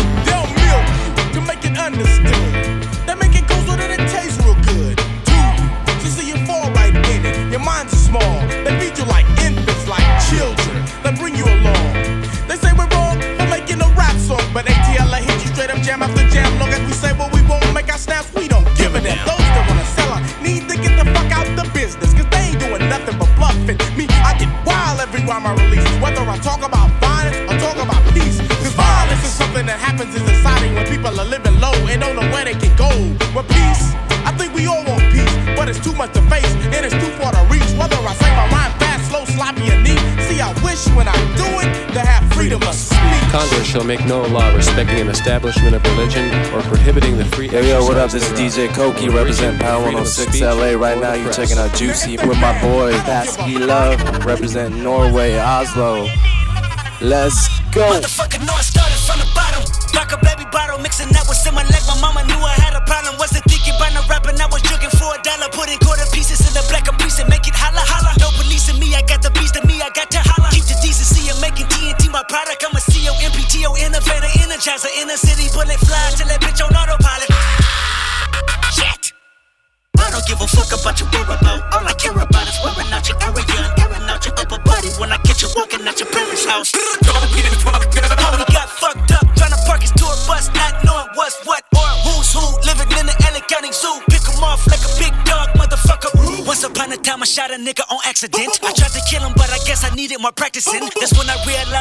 shall make no law respecting an establishment of religion or prohibiting the free. Hey, yo, what up? This is DJ Koki, represent Power 106 LA. Right now, you're checking out Juicy with my boy Basky Love, represent Norway, Oslo. Let's go. am practicing? That's when I realized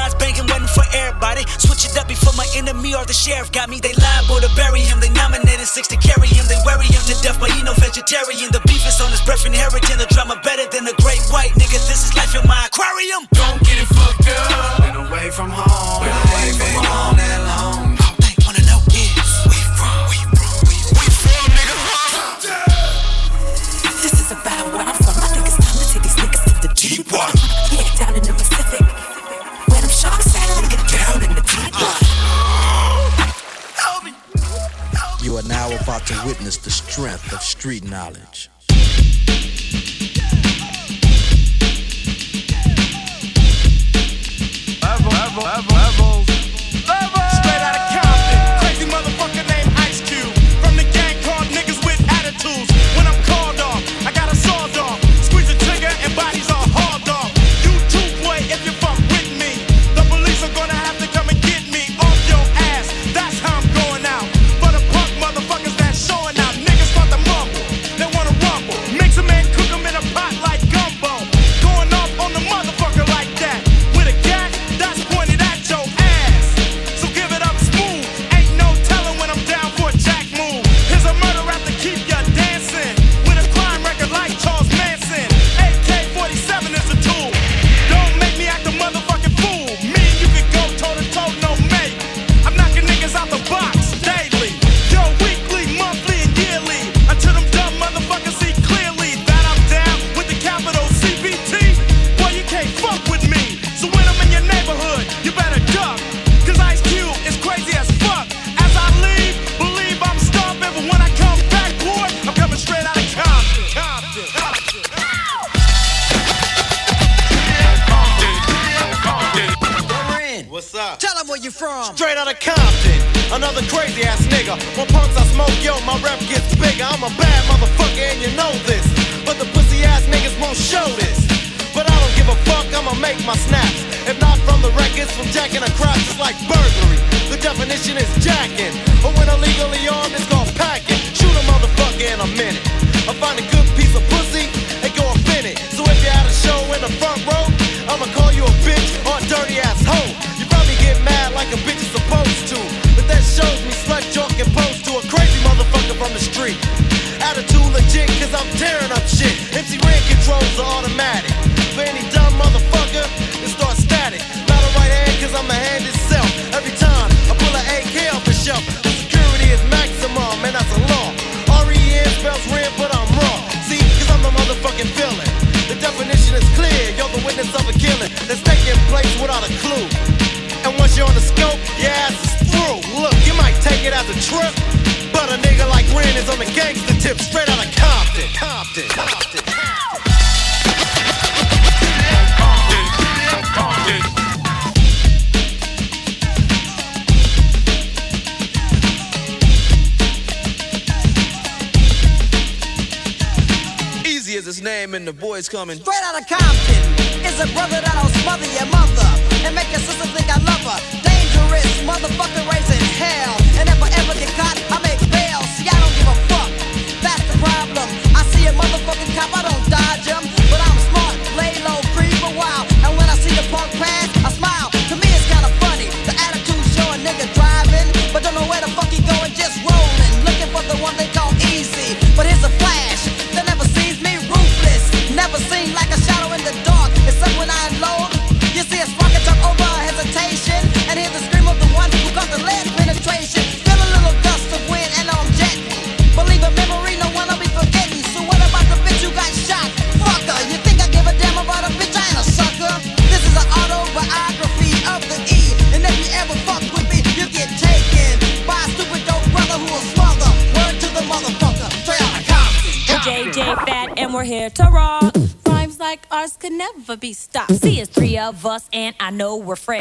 street knowledge.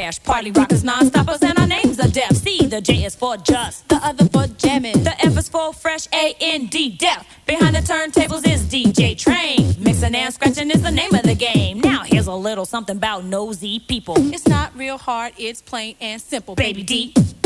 trash. Party rockers, non-stoppers, and our names are deaf. C. the J is for just, the other for jamming, the F is for fresh, A-N-D, def. Behind the turntables is DJ Train. Mixing and scratching is the name of the game. Now here's a little something about nosy people. It's not real hard, it's plain and simple. Baby D. D.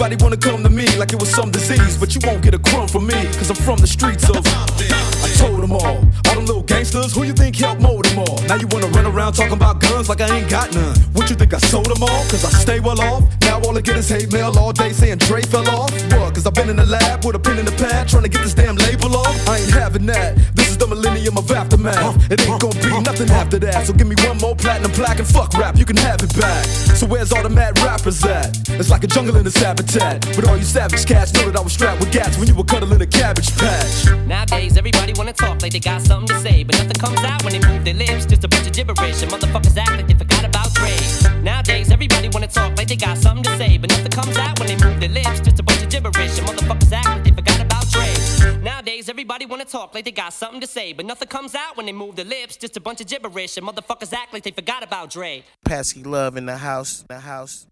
Everybody wanna come to me like it was some disease, but you won't get a crumb from me, cause I'm from the streets of. I told them all, all them little gangsters, who you think helped mold them all? Now you wanna run around talking about guns like I ain't got none. What you think I sold them all? Cause I stay well off. Now all I get is hate mail all day saying Dre fell off. What? Cause I've been in the lab with a pen in the pad trying to get this damn label off. I ain't having that. This is the millennium of aftermath. It ain't gonna be nothing after that. So give me one more platinum plaque and fuck rap, you can have it back. So where's all the mad rappers at? Like a jungle in a habitat. But all you savage cats know that I was strapped with gats when you were cuddling a cabbage patch. Nowadays, everybody wanna talk like they got something to say, but nothing comes out when they move their lips. Just a bunch of gibberish, and motherfuckers act like they forgot about grades. Nowadays, everybody wanna talk like they got something to say, but nothing comes out when they move their lips. Just a bunch of gibberish, and motherfuckers act like they forgot about grades. Nowadays, everybody wanna talk like they got something to say, but nothing comes out when they move their lips. Just a bunch of gibberish, and motherfuckers act like they forgot about Dre. Pasky Love in the house, the house,